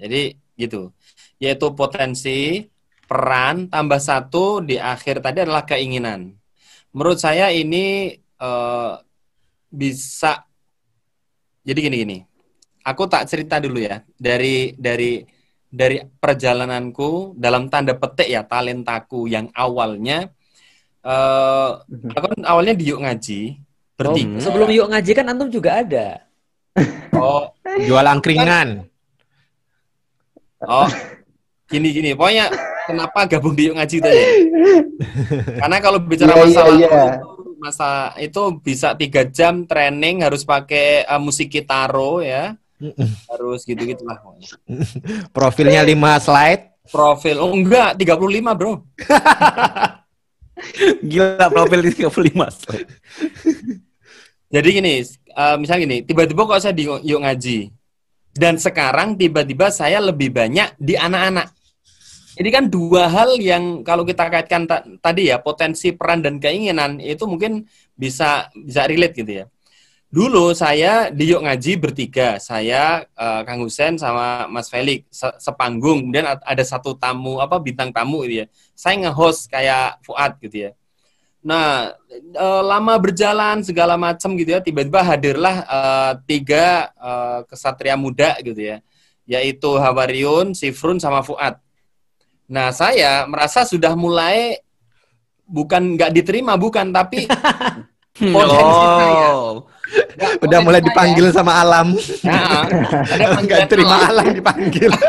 Jadi gitu. Yaitu potensi, peran, tambah satu di akhir tadi adalah keinginan. Menurut saya ini eh, bisa jadi gini-gini. Aku tak cerita dulu ya dari dari dari perjalananku dalam tanda petik ya talentaku yang awalnya eh aku kan awalnya di yuk ngaji Oh, bertiga. sebelum yuk ngaji kan antum juga ada. Oh, Jual angkringan. Oh, gini gini. Pokoknya kenapa gabung di Yuk Ngaji itu ya? Karena kalau bicara Iya, masalah iya, iya. itu, masa itu bisa tiga jam training harus pakai uh, musik kitaro ya, harus gitu gitulah. Profilnya 5 slide. Profil, oh enggak, 35 bro. Gila profil di 35 slide. Jadi gini, uh, misalnya gini, tiba-tiba kok saya di Yuk Ngaji, dan sekarang tiba-tiba saya lebih banyak di anak-anak. Ini kan dua hal yang kalau kita kaitkan ta- tadi ya potensi peran dan keinginan itu mungkin bisa bisa relate gitu ya. Dulu saya di Yuk Ngaji bertiga, saya eh, Kang Husen sama Mas Felix se- sepanggung, kemudian ad- ada satu tamu apa bintang tamu gitu ya. Saya nge-host kayak Fuad gitu ya. Nah, eh, lama berjalan segala macam gitu ya, tiba-tiba hadirlah eh, tiga eh, kesatria muda gitu ya, yaitu Hawariun, Sifrun, sama Fuad. Nah, saya merasa sudah mulai bukan nggak diterima, bukan, tapi potensi saya. Oh. Nggak, Udah potensi mulai saya. dipanggil sama alam. Nah, ada Nggak terima alam. alam dipanggil.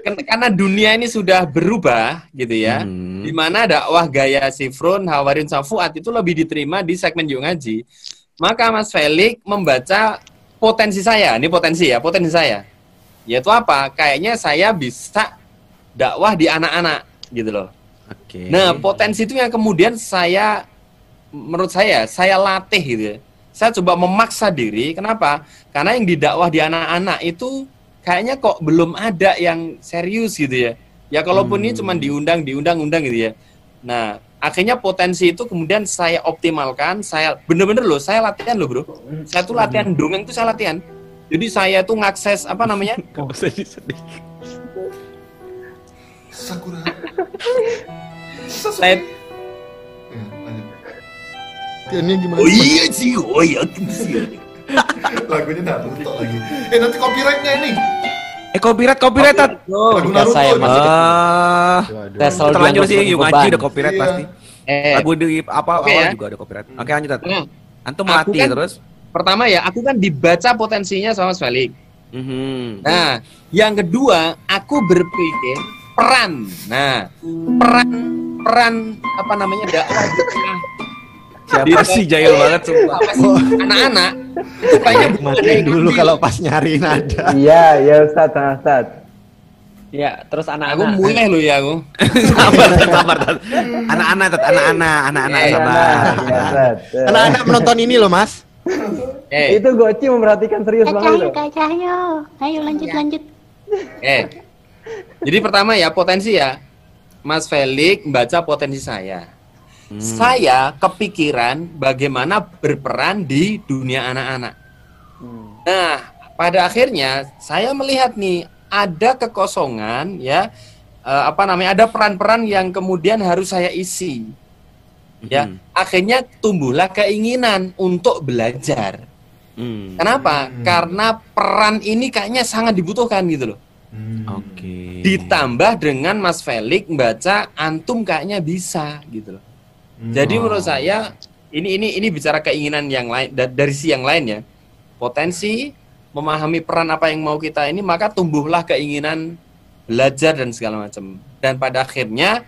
Ken- karena dunia ini sudah berubah gitu ya. Hmm. Di mana dakwah gaya Sifrun, Hawarin sama Fuad itu lebih diterima di segmen Yuk Ngaji. Maka Mas Felix membaca potensi saya, ini potensi ya, potensi saya. Yaitu apa? Kayaknya saya bisa dakwah di anak-anak gitu loh. Oke. Nah, potensi itu yang kemudian saya menurut saya saya latih gitu ya. Saya coba memaksa diri. Kenapa? Karena yang didakwah di anak-anak itu kayaknya kok belum ada yang serius gitu ya. Ya kalaupun ini cuma diundang, diundang, undang gitu ya. Nah, akhirnya potensi itu kemudian saya optimalkan. Saya bener-bener loh, saya latihan loh bro. Saya tuh latihan dongeng tuh saya latihan. Jadi saya tuh ngakses apa namanya? Gak usah disedih. Sakura. Saya Ya, lanjut. Tiannya gimana? Oh iya sih, oh iya sih. Lagunya Naruto lagi. Eh nanti copyrightnya ini. Eh copyright copyright Tat. Lagu Enggak, Naruto. saya masih Ah, terlanjur sih Ngaji beban. udah copyright Iya. pasti. Eh, Lagu di apa Oke awal ya. juga ada copyright. Oke lanjut Tat. nah, Antum melatih kan- terus. Pertama ya, aku kan dibaca potensinya sama Mas Felix. Mhm. Nah, yang kedua, aku berpikir peran. Nah, peran peran apa namanya dakwah di tengah Siapa sih jahil banget sumpah. apa sih, anak-anak itu kayaknya Matiin yang dulu kalau pas nyari nada. Iya, iya Ustaz, Ustaz. Ya, terus aku anak-anak. mulai loh ya aku. sabar, sabar. Anak-anak, anak-anak, anak-anak Eh, sabar. Iya, Ustaz. Anak-anak menonton ini loh, Mas. Eh, Itu Goci memperhatikan serius banget. Kak Cahyo. Ayo lanjut lanjut. eh. Jadi pertama ya potensi ya. Mas Felix membaca potensi saya. Saya kepikiran bagaimana berperan di dunia anak-anak. Nah, pada akhirnya saya melihat nih ada kekosongan ya eh, apa namanya ada peran-peran yang kemudian harus saya isi. Ya, akhirnya tumbuhlah keinginan untuk belajar. Hmm. Kenapa? Karena peran ini kayaknya sangat dibutuhkan gitu loh. Oke. Ditambah dengan Mas Felix membaca antum kayaknya bisa gitu loh. Jadi menurut saya ini ini ini bicara keinginan yang lain da- dari si yang lain ya. Potensi memahami peran apa yang mau kita ini maka tumbuhlah keinginan belajar dan segala macam. Dan pada akhirnya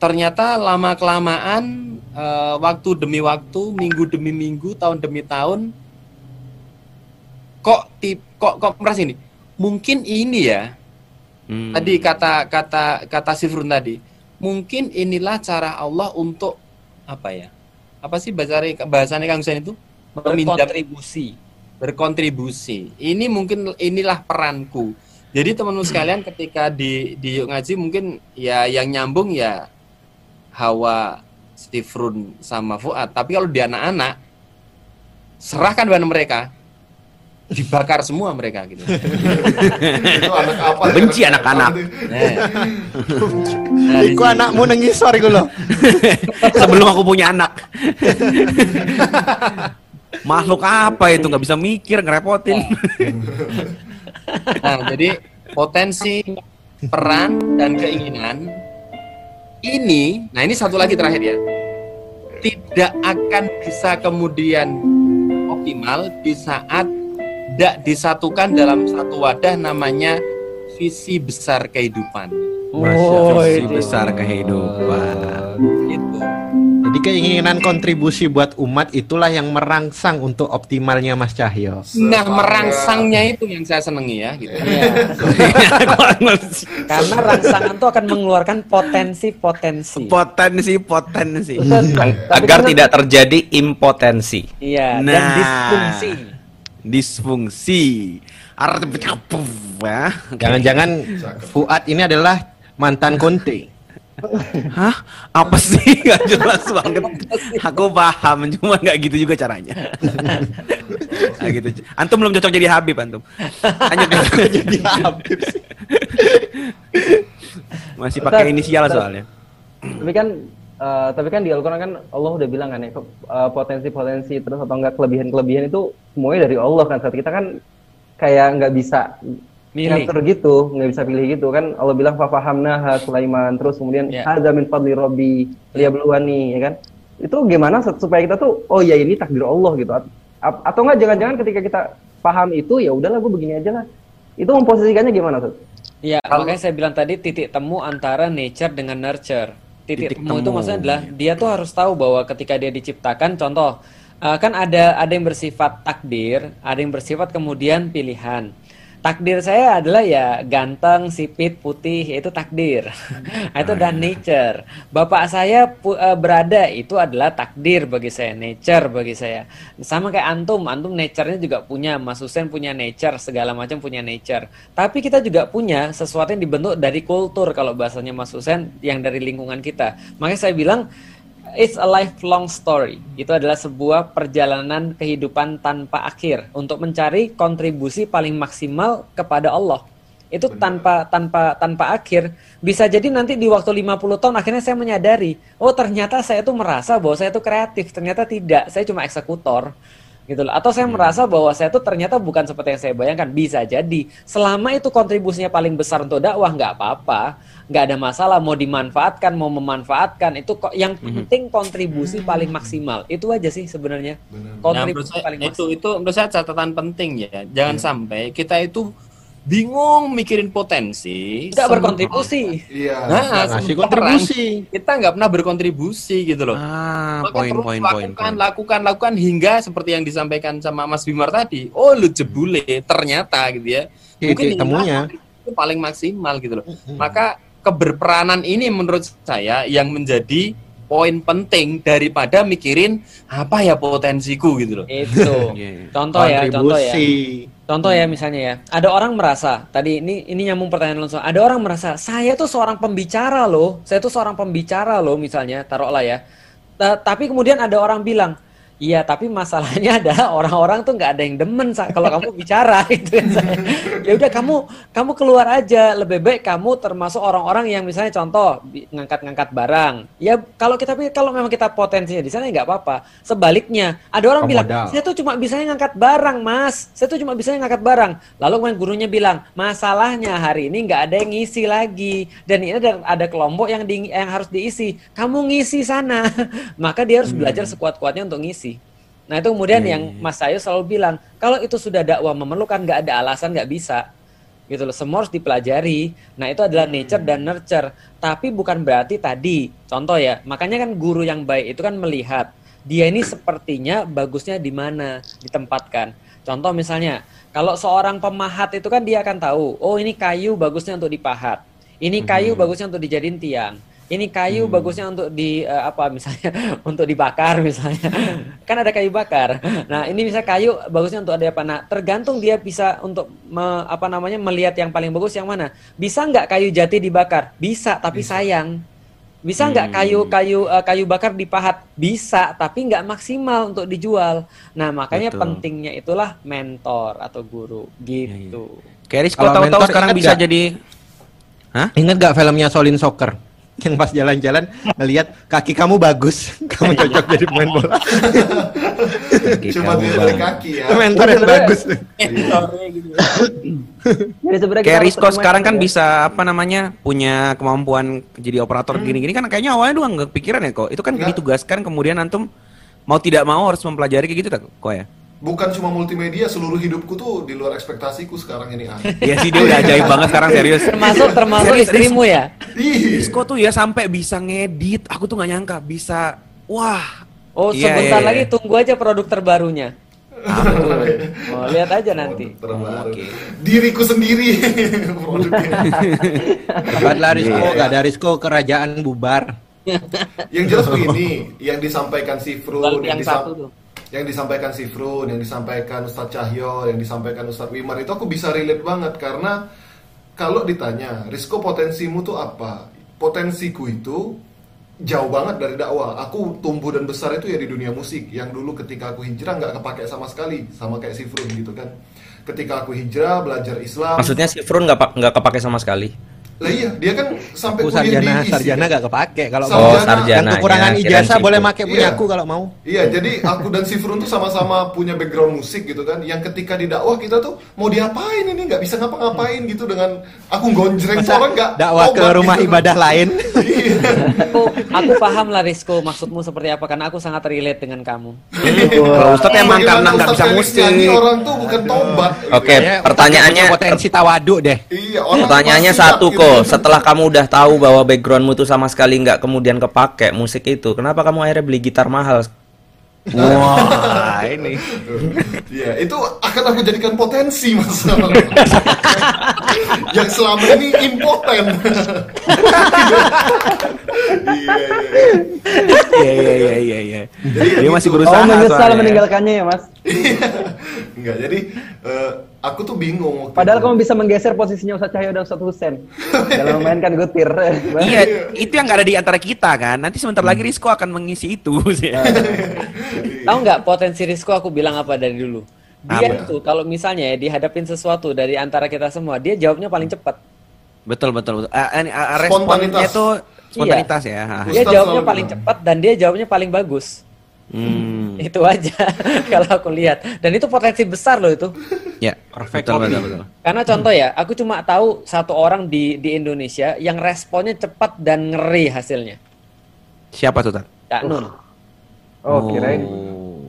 ternyata lama kelamaan eh, waktu demi waktu, minggu demi minggu, tahun demi tahun kok tip kok kok merasa ini mungkin ini ya Hmm. tadi kata kata kata Sifrun tadi mungkin inilah cara Allah untuk apa ya? Apa sih bahasanya bahasanya Kang Hussein itu? Meminjam Berkontribusi. berkontribusi. Ini mungkin inilah peranku. Jadi teman-teman sekalian ketika di di Yuk ngaji mungkin ya yang nyambung ya Hawa, Stifrun sama Fuad. Tapi kalau di anak-anak serahkan pada mereka dibakar semua mereka gitu. Itu anak apa? Benci anak-anak. Nah, di Iku anakmu nengisor iku lho. Sebelum aku punya anak. Makhluk apa itu nggak bisa mikir ngerepotin. Nah, jadi potensi peran dan keinginan ini, nah ini satu lagi terakhir ya, tidak akan bisa kemudian optimal di saat tidak disatukan dalam satu wadah namanya visi besar kehidupan. Oh, Visi itu. besar kehidupan. Gitu. Jadi keinginan kontribusi buat umat itulah yang merangsang untuk optimalnya Mas Cahyo. Nah, merangsangnya itu yang saya senangi ya. Gitu. Iya. Karena rangsangan tuh akan mengeluarkan potensi-potensi. Potensi potensi. Betul. Tapi Agar tidak terjadi impotensi. Iya, dan Nah. disfungsi. Disfungsi. Artinya ya. Jangan-jangan Fuad ini adalah mantan Conte. Hah? Apa sih? Gak jelas banget. Aku paham, cuma nggak gitu juga caranya. Nggak gitu. Antum belum cocok jadi Habib antum. Hanya jadi Habib. Masih pakai inisial soalnya. tapi kan eh, tapi kan di Al-Quran kan Allah udah bilang kan ya eh, potensi-potensi terus atau enggak kelebihan-kelebihan itu semuanya dari Allah kan saat kita kan kayak nggak bisa Milih. ngatur gitu nggak bisa pilih gitu kan Allah bilang fafahamna Sulaiman terus kemudian Ya. hadza min fadli rabbi liyabluwani ya kan itu gimana supaya kita tuh oh ya ini takdir Allah gitu atau enggak jangan-jangan ketika kita paham itu ya udahlah gue begini aja lah itu memposisikannya gimana Ustaz? Iya, makanya saya bilang tadi titik temu antara nature dengan nurture. Titik, Titik temu, itu temu. maksudnya adalah dia tuh harus tahu bahwa ketika dia diciptakan, contoh eh, kan ada ada yang bersifat takdir, ada yang bersifat kemudian pilihan. Takdir saya adalah ya ganteng, sipit, putih, itu takdir. itu dan nature. Bapak saya eh, berada itu adalah takdir bagi saya, nature bagi saya. Sama kayak antum, antum nature-nya juga punya, Mas Husen punya nature, segala macam punya nature. Tapi kita juga punya sesuatu yang dibentuk dari kultur kalau bahasanya Mas Husen yang dari lingkungan kita. Makanya saya bilang It's a lifelong story. Itu adalah sebuah perjalanan kehidupan tanpa akhir untuk mencari kontribusi paling maksimal kepada Allah. Itu tanpa tanpa tanpa akhir. Bisa jadi nanti di waktu 50 tahun akhirnya saya menyadari, oh ternyata saya tuh merasa bahwa saya tuh kreatif, ternyata tidak. Saya cuma eksekutor. Gitu loh. Atau saya merasa bahwa saya tuh ternyata bukan seperti yang saya bayangkan. Bisa jadi. Selama itu kontribusinya paling besar untuk dakwah nggak apa-apa nggak ada masalah mau dimanfaatkan mau memanfaatkan itu kok yang penting kontribusi paling maksimal itu aja sih sebenarnya Nah, menurut kontribusi saya, paling itu maksimal itu menurut saya catatan penting ya. Jangan sampai kita itu bingung mikirin potensi. nggak sem- berkontribusi Iya. Nah, ngasih kontribusi. Kita nggak pernah berkontribusi gitu loh. Ah, Maka poin terus poin poin. lakukan, poin. lakukan, lakukan hingga seperti yang disampaikan sama Mas Bimar tadi. Oh, lu jebule ternyata gitu ya. Titik inilah temunya. itu paling maksimal gitu loh. Maka keberperanan ini menurut saya yang menjadi poin penting daripada mikirin apa ya potensiku gitu loh. itu Iya. contoh ya contoh ya Kontribusi. Contoh ya misalnya ya ada orang merasa tadi ini ini nyambung pertanyaan langsung ada orang merasa saya tuh seorang pembicara loh saya tuh seorang pembicara loh misalnya taruhlah ya. Ta- tapi kemudian ada orang bilang Iya, tapi masalahnya adalah orang-orang tuh nggak ada yang demen kalau kamu bicara gitu ya. Sa. Ya udah kamu kamu keluar aja. Lebih baik kamu termasuk orang-orang yang misalnya contoh ngangkat-ngangkat barang. Ya kalau kita kalau memang kita potensinya di sana ya nggak apa-apa. Sebaliknya, ada orang bilang. "Saya tuh cuma bisanya ngangkat barang, Mas. Saya tuh cuma bisanya ngangkat barang." Lalu kemudian gurunya bilang, "Masalahnya hari ini nggak ada yang ngisi lagi dan ini ada ada kelompok yang di, yang harus diisi. Kamu ngisi sana." Maka dia harus belajar sekuat-kuatnya untuk ngisi. Nah itu kemudian yang Mas Ayu selalu bilang kalau itu sudah dakwah memerlukan nggak ada alasan nggak bisa. Gitu loh semua harus dipelajari. Nah itu adalah nature dan nurture. Tapi bukan berarti tadi contoh ya makanya kan guru yang baik itu kan melihat dia ini sepertinya bagusnya di mana ditempatkan. Contoh misalnya kalau seorang pemahat itu kan dia akan tahu oh ini kayu bagusnya untuk dipahat ini kayu bagusnya untuk dijadiin tiang ini kayu bagusnya untuk di eh, apa misalnya untuk dibakar misalnya. Kan ada kayu bakar. Nah ini bisa kayu bagusnya untuk ada apa? Nah tergantung dia bisa untuk me- apa namanya melihat yang paling bagus yang mana. Bisa nggak kayu jati dibakar? Bisa tapi sayang. Bisa nggak kayu kayu eh, kayu bakar dipahat? Bisa tapi nggak maksimal untuk dijual. Nah makanya Betul. pentingnya itulah mentor atau guru. Gitu. Kayak Rizko Kalau tahu-tahu mentor sekarang ingat bisa nggak? jadi Hah? Ingat gak filmnya Solin Soccer? Yang pas jalan-jalan ngelihat kaki kamu bagus, kamu cocok jadi pemain bola. Cuma dari kaki ya. Mentor yang bagus. Jadi sebenarnya Kayak terima sekarang kan bisa apa namanya punya kemampuan jadi operator gini-gini kan kayaknya awalnya doang nggak kepikiran ya kok. Itu kan ditugaskan kemudian antum mau tidak mau harus mempelajari kayak gitu tak kok ya? Bukan cuma multimedia, seluruh hidupku tuh di luar ekspektasiku sekarang ini ah. Iya sih dia udah ajaib banget sekarang serius. termasuk termasuk Serius, istrimu ya Ih, Rizko tuh ya sampai bisa ngedit, aku tuh nggak nyangka bisa. Wah. oh Iya, sebentar iya, lagi iya. tunggu aja produk terbarunya oh lihat aja nanti terbaru. Oke. Diriku sendiri produknya. Hebatlah Rizko, gak ada Rizko kerajaan bubar. Yang jelas begini, yang disampaikan si Frun, Balik yang, yang disam- satu tuh. Yang disampaikan si Frun, yang disampaikan Ustadz Cahyo, yang disampaikan Ustadz Wimar itu aku bisa relate banget karena kalau ditanya, Rizko potensimu tuh apa? Potensiku itu jauh banget dari dakwah. Aku tumbuh dan besar itu ya di dunia musik. Yang dulu ketika aku hijrah nggak kepake sama sekali, sama kayak si Frun gitu kan. Ketika aku hijrah belajar Islam, Maksudnya si Frun nggak nggak kepake sama sekali. Lah iya dia kan sampai Aku kuliah sarjana, di sarjana gak kepake. Kalau Sarjana. Oh, sarjana. yang kekurangan ijazah situ. boleh make punya Iya. aku kalau mau. Iya, jadi aku dan si Frun tuh sama-sama punya background musik gitu kan. Yang ketika di dakwah kita tuh mau diapain ini nggak bisa ngapa-ngapain gitu dengan aku gonjreng Masa orang nggak dakwah ke rumah gitu. ibadah lain. Iya. aku aku paham lah Rizko maksudmu seperti apa karena aku sangat relate dengan kamu Kalau Ustadz emang Bagaimana karena nggak bisa musik. orang tuh bukan tobat. gitu. Oke, pertanyaannya potensi tawaduk deh. Iya, orang Pertanyaannya satu gitu. Kok. Setelah kamu udah tahu bahwa backgroundmu tuh sama sekali nggak kemudian kepake musik itu, kenapa kamu akhirnya beli gitar mahal? Wah, ini. Iya, itu akan aku jadikan potensi mas. Yang selama ini impoten. Iya, iya. Iya iya iya iya iya. Dia masih gitu. berusaha Oh menyesal soalnya. meninggalkannya ya mas. Enggak, jadi eh, aku tuh bingung waktu Padahal itu. kamu bisa menggeser posisinya Ustadz Cahyo dan Ustadz Husen dalam memainkan gutir. Iya, itu yang nggak ada di antara kita kan. Nanti sebentar lagi Rizko akan mengisi itu. tahu nggak potensi Rizko aku bilang apa dari dulu dia Apa? tuh kalau misalnya ya dihadapin sesuatu dari antara kita semua dia jawabnya paling cepat betul betul betul. Ah, ini, ah, responnya Spontanitas. itu spontanitas ya. Ah. dia jawabnya paling cepat dan dia jawabnya paling bagus Hmm. itu aja kalau aku lihat dan itu potensi besar loh itu Ya, betul betul betul. karena contoh ya aku cuma tahu satu orang di di Indonesia yang responnya cepat dan ngeri hasilnya Siapa tuh, Tat? Cak Nun Oh kirain.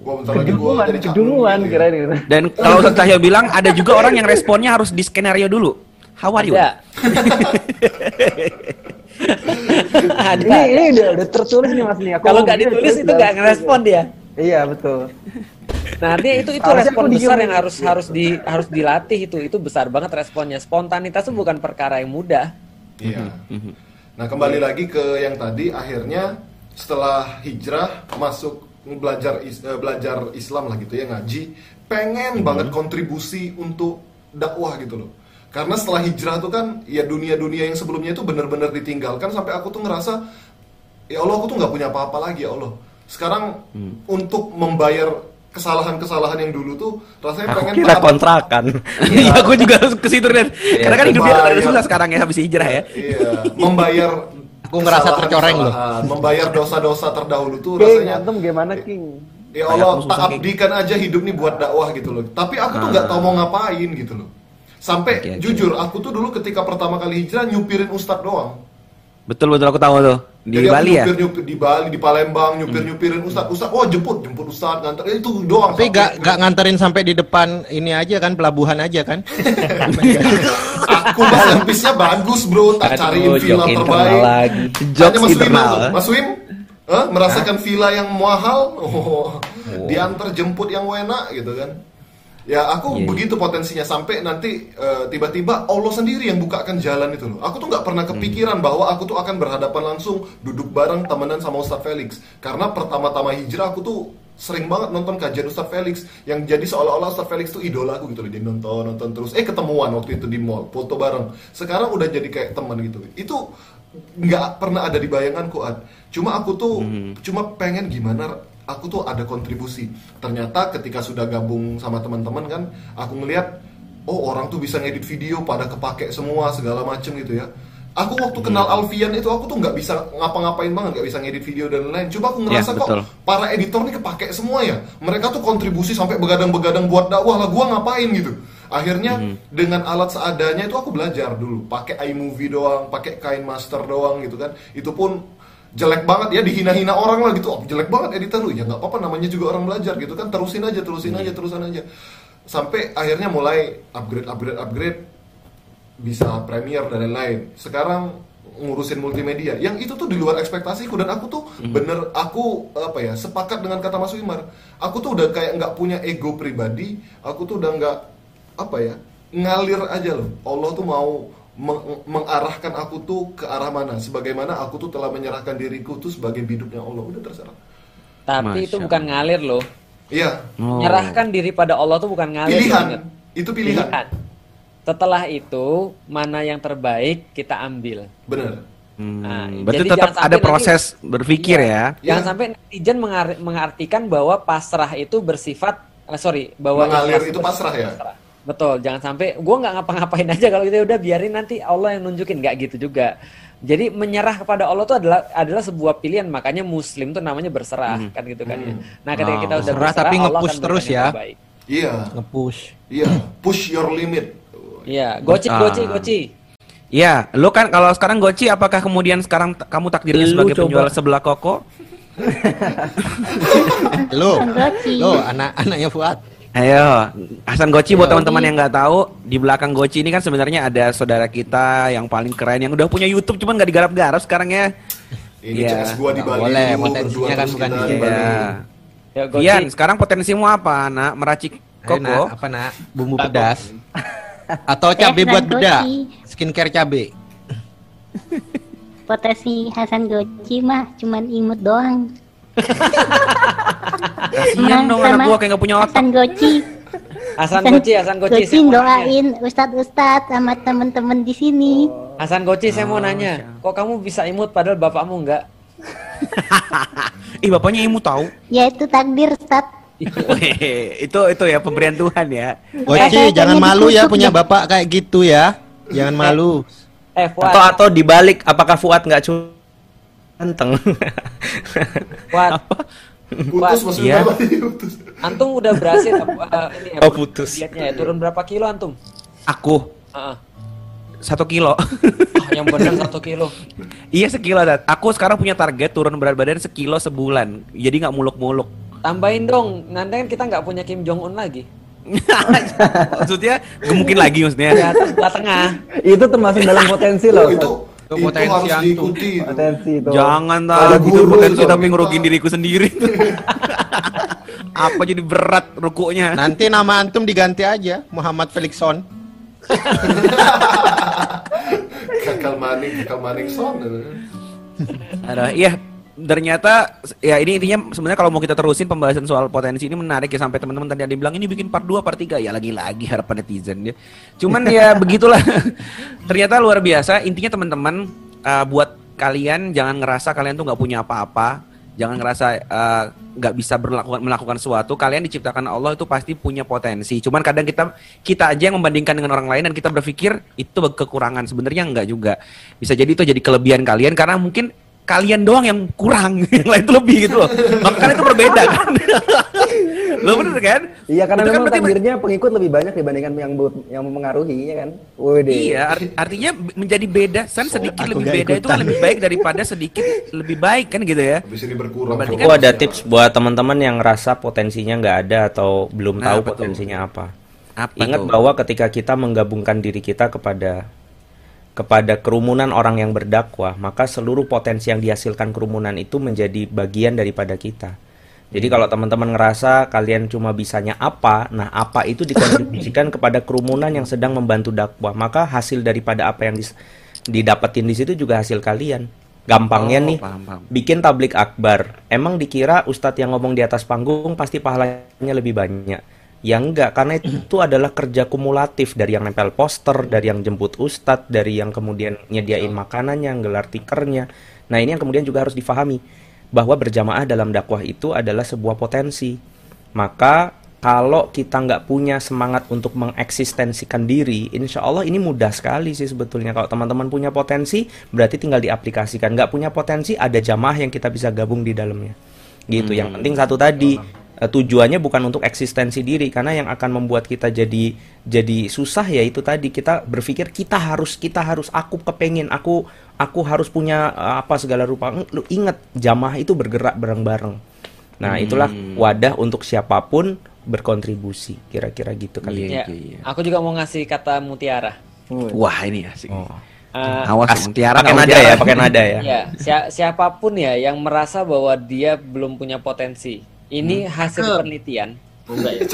Gua bentar lagi gua ya. kirain gitu. Dan kalau Ustadz Cahyo bilang ada juga orang yang responnya harus di skenario dulu. How are you? ada ada Ini ini udah udah tertulis nih mas nih. Aku kalau nggak ditulis itu nggak ngerespon dia Iya betul. Nah, artinya itu itu Harusnya respon besar yang harus harus di harus dilatih itu. Itu besar banget responnya. Spontanitas itu bukan perkara yang mudah. Iya. Nah kembali lagi ke yang tadi akhirnya setelah hijrah masuk belajar is- eh, belajar Islam lah gitu ya ngaji pengen banget kontribusi untuk dakwah gitu loh karena setelah hijrah tuh kan ya dunia-dunia yang sebelumnya itu benar-benar ditinggalkan sampai aku tuh ngerasa ya Allah aku tuh nggak punya apa-apa lagi ya Allah sekarang untuk membayar kesalahan-kesalahan yang dulu tuh rasanya Aku pengen kira kontrakan. Iya, aku juga ke situ dan karena kan hidupnya udah susah sekarang ya habis hijrah ya. Iya, membayar Aku ngerasa tercoreng loh. Membayar dosa-dosa terdahulu tuh King, rasanya antum gimana King? ya Allah tak abdikan aja hidup nih buat dakwah gitu loh. Tapi aku tuh nggak tahu mau ngapain gitu loh. Sampai oke. jujur aku tuh dulu ketika pertama kali hijrah nyupirin ustadz doang. Betul betul aku tahu tuh. Di Jadi Bali ya. nyupir, nyupir di Bali, di Palembang, nyupir nyupirin ustadz. Ustadz, oh jemput, jemput ustadz nganter Eh, itu doang. Tapi gak, gak nganterin sampai di depan ini aja kan pelabuhan aja kan? Aku mah servisnya bagus bro, tak Aduh, cariin villa jok terbaik. lagi. Tanya Mas Wim tuh. Mas Wim, eh, merasakan villa yang mahal, oh, diantar jemput yang enak gitu kan. Ya aku Iya. begitu potensinya sampai nanti eh, tiba-tiba Allah sendiri yang bukakan jalan itu loh. Aku tuh nggak pernah kepikiran bahwa aku tuh akan berhadapan langsung duduk bareng temenan sama Ustadz Felix. Karena pertama-tama hijrah aku tuh sering banget nonton kajian Ustadz Felix yang jadi seolah-olah Ustadz Felix tuh idola aku gitu loh. Dia nonton nonton terus. Eh ketemuan waktu itu di mall, foto bareng. Sekarang udah jadi kayak teman gitu. Itu nggak pernah ada di bayanganku Ad. Cuma aku tuh cuma pengen gimana aku tuh ada kontribusi. Ternyata ketika sudah gabung sama teman-teman kan, aku ngelihat oh orang tuh bisa ngedit video pada kepake semua segala macem gitu ya. Aku waktu kenal Alfian itu aku tuh nggak bisa ngapa-ngapain banget, nggak bisa ngedit video dan lain. Coba aku ngerasa Ya, kok betul. para editor nih kepake semua ya. Mereka tuh kontribusi sampai begadang-begadang buat dakwah lah. Gua ngapain gitu. Akhirnya dengan alat seadanya itu aku belajar dulu. Pakai iMovie doang, pakai Kain Master doang gitu kan. Itu pun jelek banget ya dihina-hina orang lah gitu. Oh, jelek banget editor lu. Ya nggak apa-apa namanya juga orang belajar gitu kan. Terusin aja terusin aja terusan aja. Sampai akhirnya mulai upgrade upgrade upgrade bisa Premiere dan lain-lain. Sekarang ngurusin multimedia. Yang itu tuh di luar ekspektasiku dan aku tuh bener aku apa ya sepakat dengan kata Mas Wimar. Aku tuh udah kayak nggak punya ego pribadi. Aku tuh udah nggak apa ya ngalir aja loh. Allah tuh mau meng- mengarahkan aku tuh ke arah mana sebagaimana aku tuh telah menyerahkan diriku tuh sebagai biduknya Allah udah terserah Tapi itu Masya bukan ngalir loh. iya Oh. Menyerahkan diri pada Allah tuh bukan ngalir. pilihan banget. itu pilihan, Setelah itu mana yang terbaik kita ambil. bener Hmm, Nah, berarti jadi tetap ada nanti- proses berpikir Iya. ya. Jangan Iya. sampai netizen mengar- mengartikan bahwa pasrah itu bersifat eh, sorry bahwa Mengalir itu pasrah ya? Betul, jangan sampai gua nggak ngapa-ngapain aja kalau gitu udah biarin nanti Allah yang nunjukin nggak gitu juga. Jadi menyerah kepada Allah itu adalah adalah sebuah pilihan makanya Muslim tuh namanya berserah kan gitu kan ya. Nah ketika Oh. kita udah Berserah berserah, tapi Allah nge-push terus ya. terbaik. iya Nge-push. iya push your limit Iya, goci Ah. goci goci. Iya, lo kan kalau sekarang Goci apakah kemudian sekarang kamu takdirnya Lu sebagai coba. penjual sebelah koko? Lo, lo anak-anaknya Fuad. Ayo, Hasan Goci buat teman-teman yang nggak tahu, di belakang Goci ini kan sebenarnya ada saudara kita yang paling keren yang udah punya YouTube cuman nggak digarap-garap sekarang ya. ini Iya. CS gua di Bali boleh, potensinya kan bukan kita di. Bali. Iya. Ya, goci. Ian, sekarang potensimu apa, nak? Meracik Ayo, koko? nak, apa nak? Bumbu pedas. Atau cabai buat bedak. goci. Skincare cabai. Potensi Hasan Goci mah cuman imut doang. Kasian dong anak gua kayak nggak punya otak. Hasan Goci. Hasan Goci, Hasan Goci. Goci doain Ustadz-Ustadz sama temen-temen di sini. Hasan Goci saya Oh, mau nanya, kok kamu bisa imut padahal bapakmu enggak? Ih, bapaknya imu tahu. Ya itu takdir Ustadz. Weh, itu itu ya pemberian Tuhan ya. Goci, jangan malu ya punya bapak kayak gitu ya. Jangan malu. Eh, Fuad, Atau atau dibalik, apakah Fuad nggak cuma ganteng? Fuad, putus Wah, maksudnya apa putus antum udah berhasil uh, ini ya, Oh, putus. dietnya ya, turun berapa kilo antum? Aku Heeh. satu kilo. Ah, yang benar satu kilo. iya sekilo, Dad. Aku sekarang punya target turun berat badan sekilo sebulan. Jadi nggak muluk-muluk. Tambahin dong, nanti kan kita nggak punya Kim Jong Un lagi. maksudnya gemukin lagi maksudnya. Di atas sebelah tengah. Itu termasuk dalam potensi loh. Oh, itu Itu itu potensi harus antum. diikuti itu. Potensi itu. Jangan Ada tahu gitu potensi tapi ngerugiin diriku sendiri. Apa jadi berat rukunya? Nanti nama antum diganti aja Muhammad Felixson. kakal maning kakal maning son Ada, iya ternyata ya ini intinya sebenarnya kalau mau kita terusin pembahasan soal potensi ini menarik ya sampai teman-teman tadi ada yang bilang ini bikin part 2 part 3 ya lagi-lagi harapan netizen ya. Cuman ya begitulah. ternyata luar biasa intinya teman-teman uh, buat kalian jangan ngerasa kalian tuh nggak punya apa-apa, jangan ngerasa uh, nggak bisa berlakukan melakukan sesuatu. Kalian diciptakan Allah itu pasti punya potensi. Cuman kadang kita kita aja yang membandingkan dengan orang lain dan kita berpikir itu kekurangan. Sebenarnya enggak juga. Bisa jadi itu jadi kelebihan kalian karena mungkin kalian doang yang kurang, yang lain itu lebih gitu loh. Maka kalian itu berbeda kan. Lo bener kan? Iya karena Itu kan memang berarti- takdirnya pengikut lebih banyak dibandingkan yang yang mempengaruhi ya kan. Wede. Iya, art- artinya menjadi beda, san sedikit lebih beda itu kan ikutan. lebih baik daripada sedikit lebih baik kan gitu ya. habis ini berkurang Berarti kan- Aku ada tips buat teman-teman yang ngerasa potensinya nggak ada atau belum Nah, tahu apa tuh? potensinya apa. Apa Ingat tuh? bahwa ketika kita menggabungkan diri kita kepada kepada kerumunan orang yang berdakwah, maka seluruh potensi yang dihasilkan kerumunan itu menjadi bagian daripada kita. Jadi kalau teman-teman ngerasa kalian cuma bisanya apa, nah apa itu dikontribusikan kepada kerumunan yang sedang membantu dakwah, maka hasil daripada apa yang didapetin di situ juga hasil kalian. Gampangnya Oh, nih, paham, paham. bikin tablik akbar. Emang dikira ustadz yang ngomong di atas panggung pasti pahalanya lebih banyak. Ya enggak, karena itu adalah kerja kumulatif dari yang nempel poster, dari yang jemput ustadz, dari yang kemudian nyediain makanannya, gelar tikernya. Nah ini yang kemudian juga harus difahami bahwa berjamaah dalam dakwah itu adalah sebuah potensi. Maka kalau kita nggak punya semangat untuk mengeksistensikan diri, insya Allah ini mudah sekali sih sebetulnya. Kalau teman-teman punya potensi, berarti tinggal diaplikasikan. Nggak punya potensi, ada jamaah yang kita bisa gabung di dalamnya. Gitu. Yang penting satu tadi, tujuannya bukan untuk eksistensi diri, karena yang akan membuat kita jadi jadi susah ya itu tadi kita berpikir kita harus kita harus aku kepengen aku aku harus punya eh, apa segala rupa. Lu ingat jamaah itu bergerak bareng-bareng. Nah, itulah wadah untuk siapa pun berkontribusi. Kira-kira gitu kali. Ya, aku juga mau ngasih kata mutiara. Wah ini ya. Eh, Awas As- mutiara pakai nada ya, pakai nada ya. Ya, sia- siapa pun ya yang merasa bahwa dia belum punya potensi. Ini hasil penelitian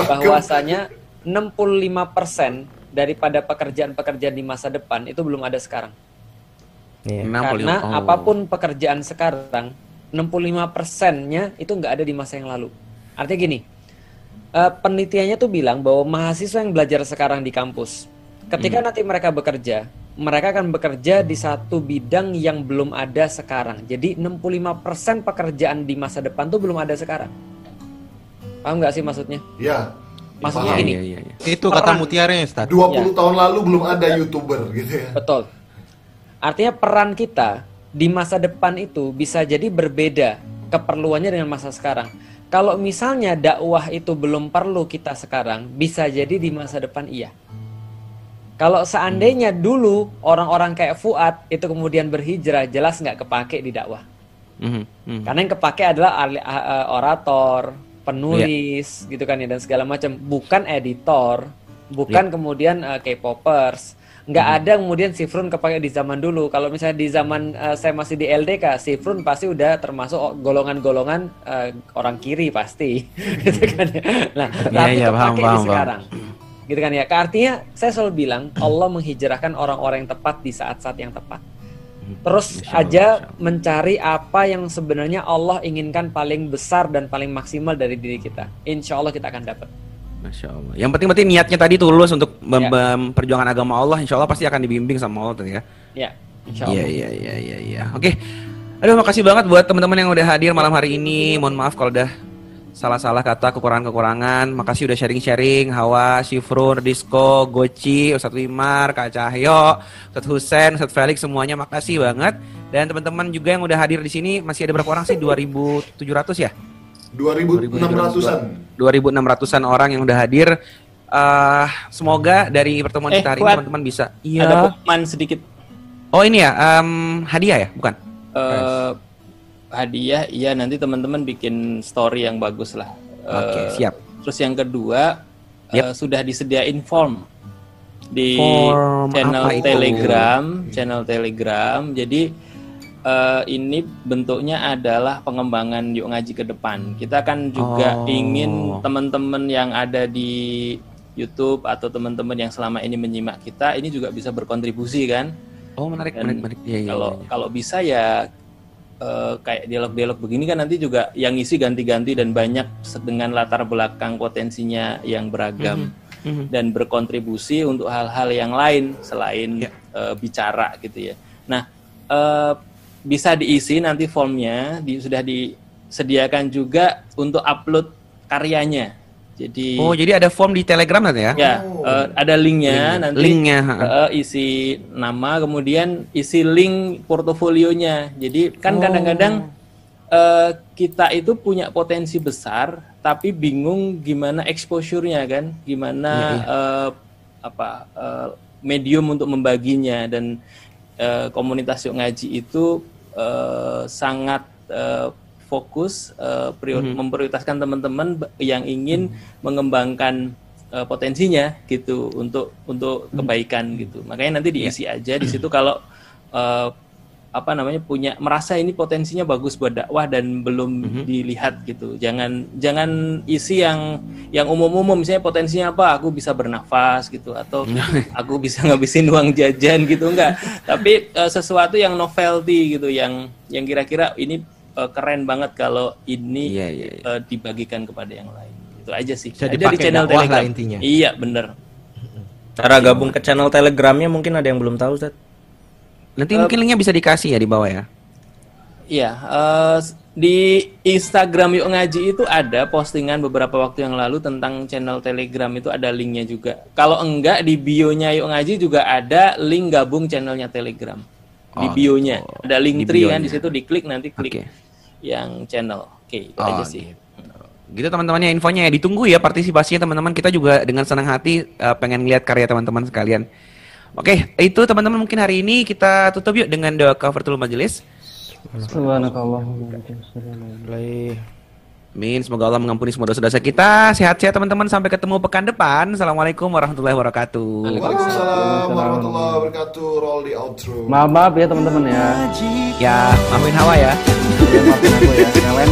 bahwasanya 65% daripada pekerjaan-pekerjaan di masa depan itu belum ada sekarang. Iya. Karena Oh. apa pun pekerjaan sekarang, 65%-nya itu nggak ada di masa yang lalu. Artinya gini, eh, penelitiannya tuh bilang bahwa mahasiswa yang belajar sekarang di kampus, ketika nanti mereka bekerja, mereka akan bekerja di satu bidang yang belum ada sekarang. Jadi 65% pekerjaan di masa depan tuh belum ada sekarang. Paham nggak sih maksudnya? Ya. Maksudnya paham. gini. Iya, Itu kata mutiaranya, Ustaz. 20 Ya. tahun lalu belum ada YouTuber gitu ya. Betul. Artinya peran kita di masa depan itu bisa jadi berbeda keperluannya dengan masa sekarang. Kalau misalnya dakwah itu belum perlu kita sekarang, bisa jadi di masa depan iya. Kalau seandainya dulu orang-orang kayak Fuad itu kemudian berhijrah, jelas nggak kepake di dakwah. Mhm, mhm. Karena yang kepake adalah ah, ah, orator, penulis, gitu kan ya dan segala macam, bukan editor, bukan kemudian eh, K-popers. Nggak ada kemudian Sifrun kepake di zaman dulu. Kalau misalnya di zaman eh, saya masih di LDK, Sifrun pasti udah termasuk golongan-golongan eh, orang kiri pasti, gitu kan ya. Nah, Iya, tapi iya, paham, kepake di sekarang. Gitu kan ya. Artinya saya selalu bilang Allah menghijrahkan orang-orang yang tepat di saat-saat yang tepat. Terus aja mencari apa yang sebenarnya Allah inginkan paling besar dan paling maksimal dari diri kita. Insya Allah kita akan dapat. Masya Allah. Yang penting berarti niatnya tadi tulus untuk Ya. memperjuangkan agama Allah. Insya Allah pasti akan dibimbing sama Allah tadi ya. Ya, insya Allah. Iya iya iya iya. iya. Oke. Aduh makasih banget buat teman-teman yang udah hadir malam hari ini. Mohon maaf kalau udah salah-salah kata kekurangan-kekurangan. Makasih udah sharing-sharing. Hawa, Shifrun, Disco, Goci, Ustadz Wimar, Kak Cahyo, Ustadz Husen, Ustadz Felix semuanya makasih banget. Dan teman-teman juga yang udah hadir di sini masih ada berapa orang sih? 2700 ya? 2600-an. 2600-an orang yang udah hadir. Eh, semoga dari pertemuan Eh, kita hari ini teman-teman bisa. Iya. Ada pengumuman sedikit Oh ini ya, em, hadiah ya, bukan? eh, hadiah. Iya nanti teman-teman bikin story yang bagus lah. Oke, Eh, siap. Terus yang kedua eh, sudah disediain form di Form channel apa itu? Telegram, channel Telegram. Jadi eh, ini bentuknya adalah pengembangan yuk ngaji ke depan. Kita kan juga Oh. ingin teman-teman yang ada di YouTube atau teman-teman yang selama ini menyimak kita ini juga bisa berkontribusi kan. Oh menarik, Dan menarik, menarik. Iya, kalau iya. kalau bisa ya eh, kayak dialog-dialog begini kan nanti juga yang ngisi ganti-ganti dan banyak dengan latar belakang potensinya yang beragam Mhm. dan berkontribusi untuk hal-hal yang lain selain Ya. eh, bicara gitu ya. Nah eh, bisa diisi nanti formnya di, sudah disediakan juga untuk upload karyanya. Jadi Oh jadi ada form di Telegram nanti ya? Ya, eh, ada linknya Linknya. nanti. Linknya, eh, isi nama, kemudian isi link portofolionya. Jadi kan Oh. kadang-kadang eh, kita itu punya potensi besar, tapi bingung gimana exposure-nya kan, gimana Iya, eh, apa eh, medium untuk membaginya dan eh, komunitas yuk ngaji itu eh, sangat eh, fokus eh, prior- Mhm. memprioritaskan teman-teman yang ingin mengembangkan eh, potensinya gitu untuk untuk kebaikan gitu. Makanya nanti diisi aja di situ kalau eh, apa namanya punya merasa ini potensinya bagus buat dakwah dan belum dilihat gitu. Jangan jangan isi yang yang umum-umum misalnya potensinya apa? Aku bisa bernafas gitu atau aku bisa ngabisin uang jajan gitu enggak. Tapi eh, sesuatu yang novelty gitu yang yang kira-kira ini eh, keren banget kalau ini eh, dibagikan kepada yang lain. Itu aja sih. Bisa Ada di dipakai channel dakwah lah Telegram. intinya. Iya, bener. Cara gabung ke channel Telegramnya mungkin ada yang belum tahu, Ustaz. Nanti mungkin linknya bisa dikasih ya di bawah ya. Iya, eh, di Instagram Yuk Ngaji itu ada postingan beberapa waktu yang lalu tentang channel Telegram itu ada linknya juga. Kalau enggak di bio-nya Yuk Ngaji juga ada link gabung channelnya Telegram. Di Oh, bio-nya ada link Di tree kan di situ diklik nanti klik yang channel. Oke, itu aja Oh, sih. Gitu teman-teman ya infonya ya ditunggu ya partisipasinya teman-teman kita juga dengan senang hati eh, pengen lihat karya teman-teman sekalian. Oke, itu teman-teman mungkin hari ini kita tutup yuk dengan doa kafaratul majelis. Amin. Semoga Allah mengampuni semua dosa-dosa kita. Sehat-sehat teman-teman sampai ketemu pekan depan. Assalamualaikum warahmatullahi wabarakatuh. Waalaikumsalam warahmatullahi wabarakatuh. Roll the outro. Maaf maaf ya teman-teman ya. Ya, maafin Hawa ya. Ya maafin aku ya. Yang lain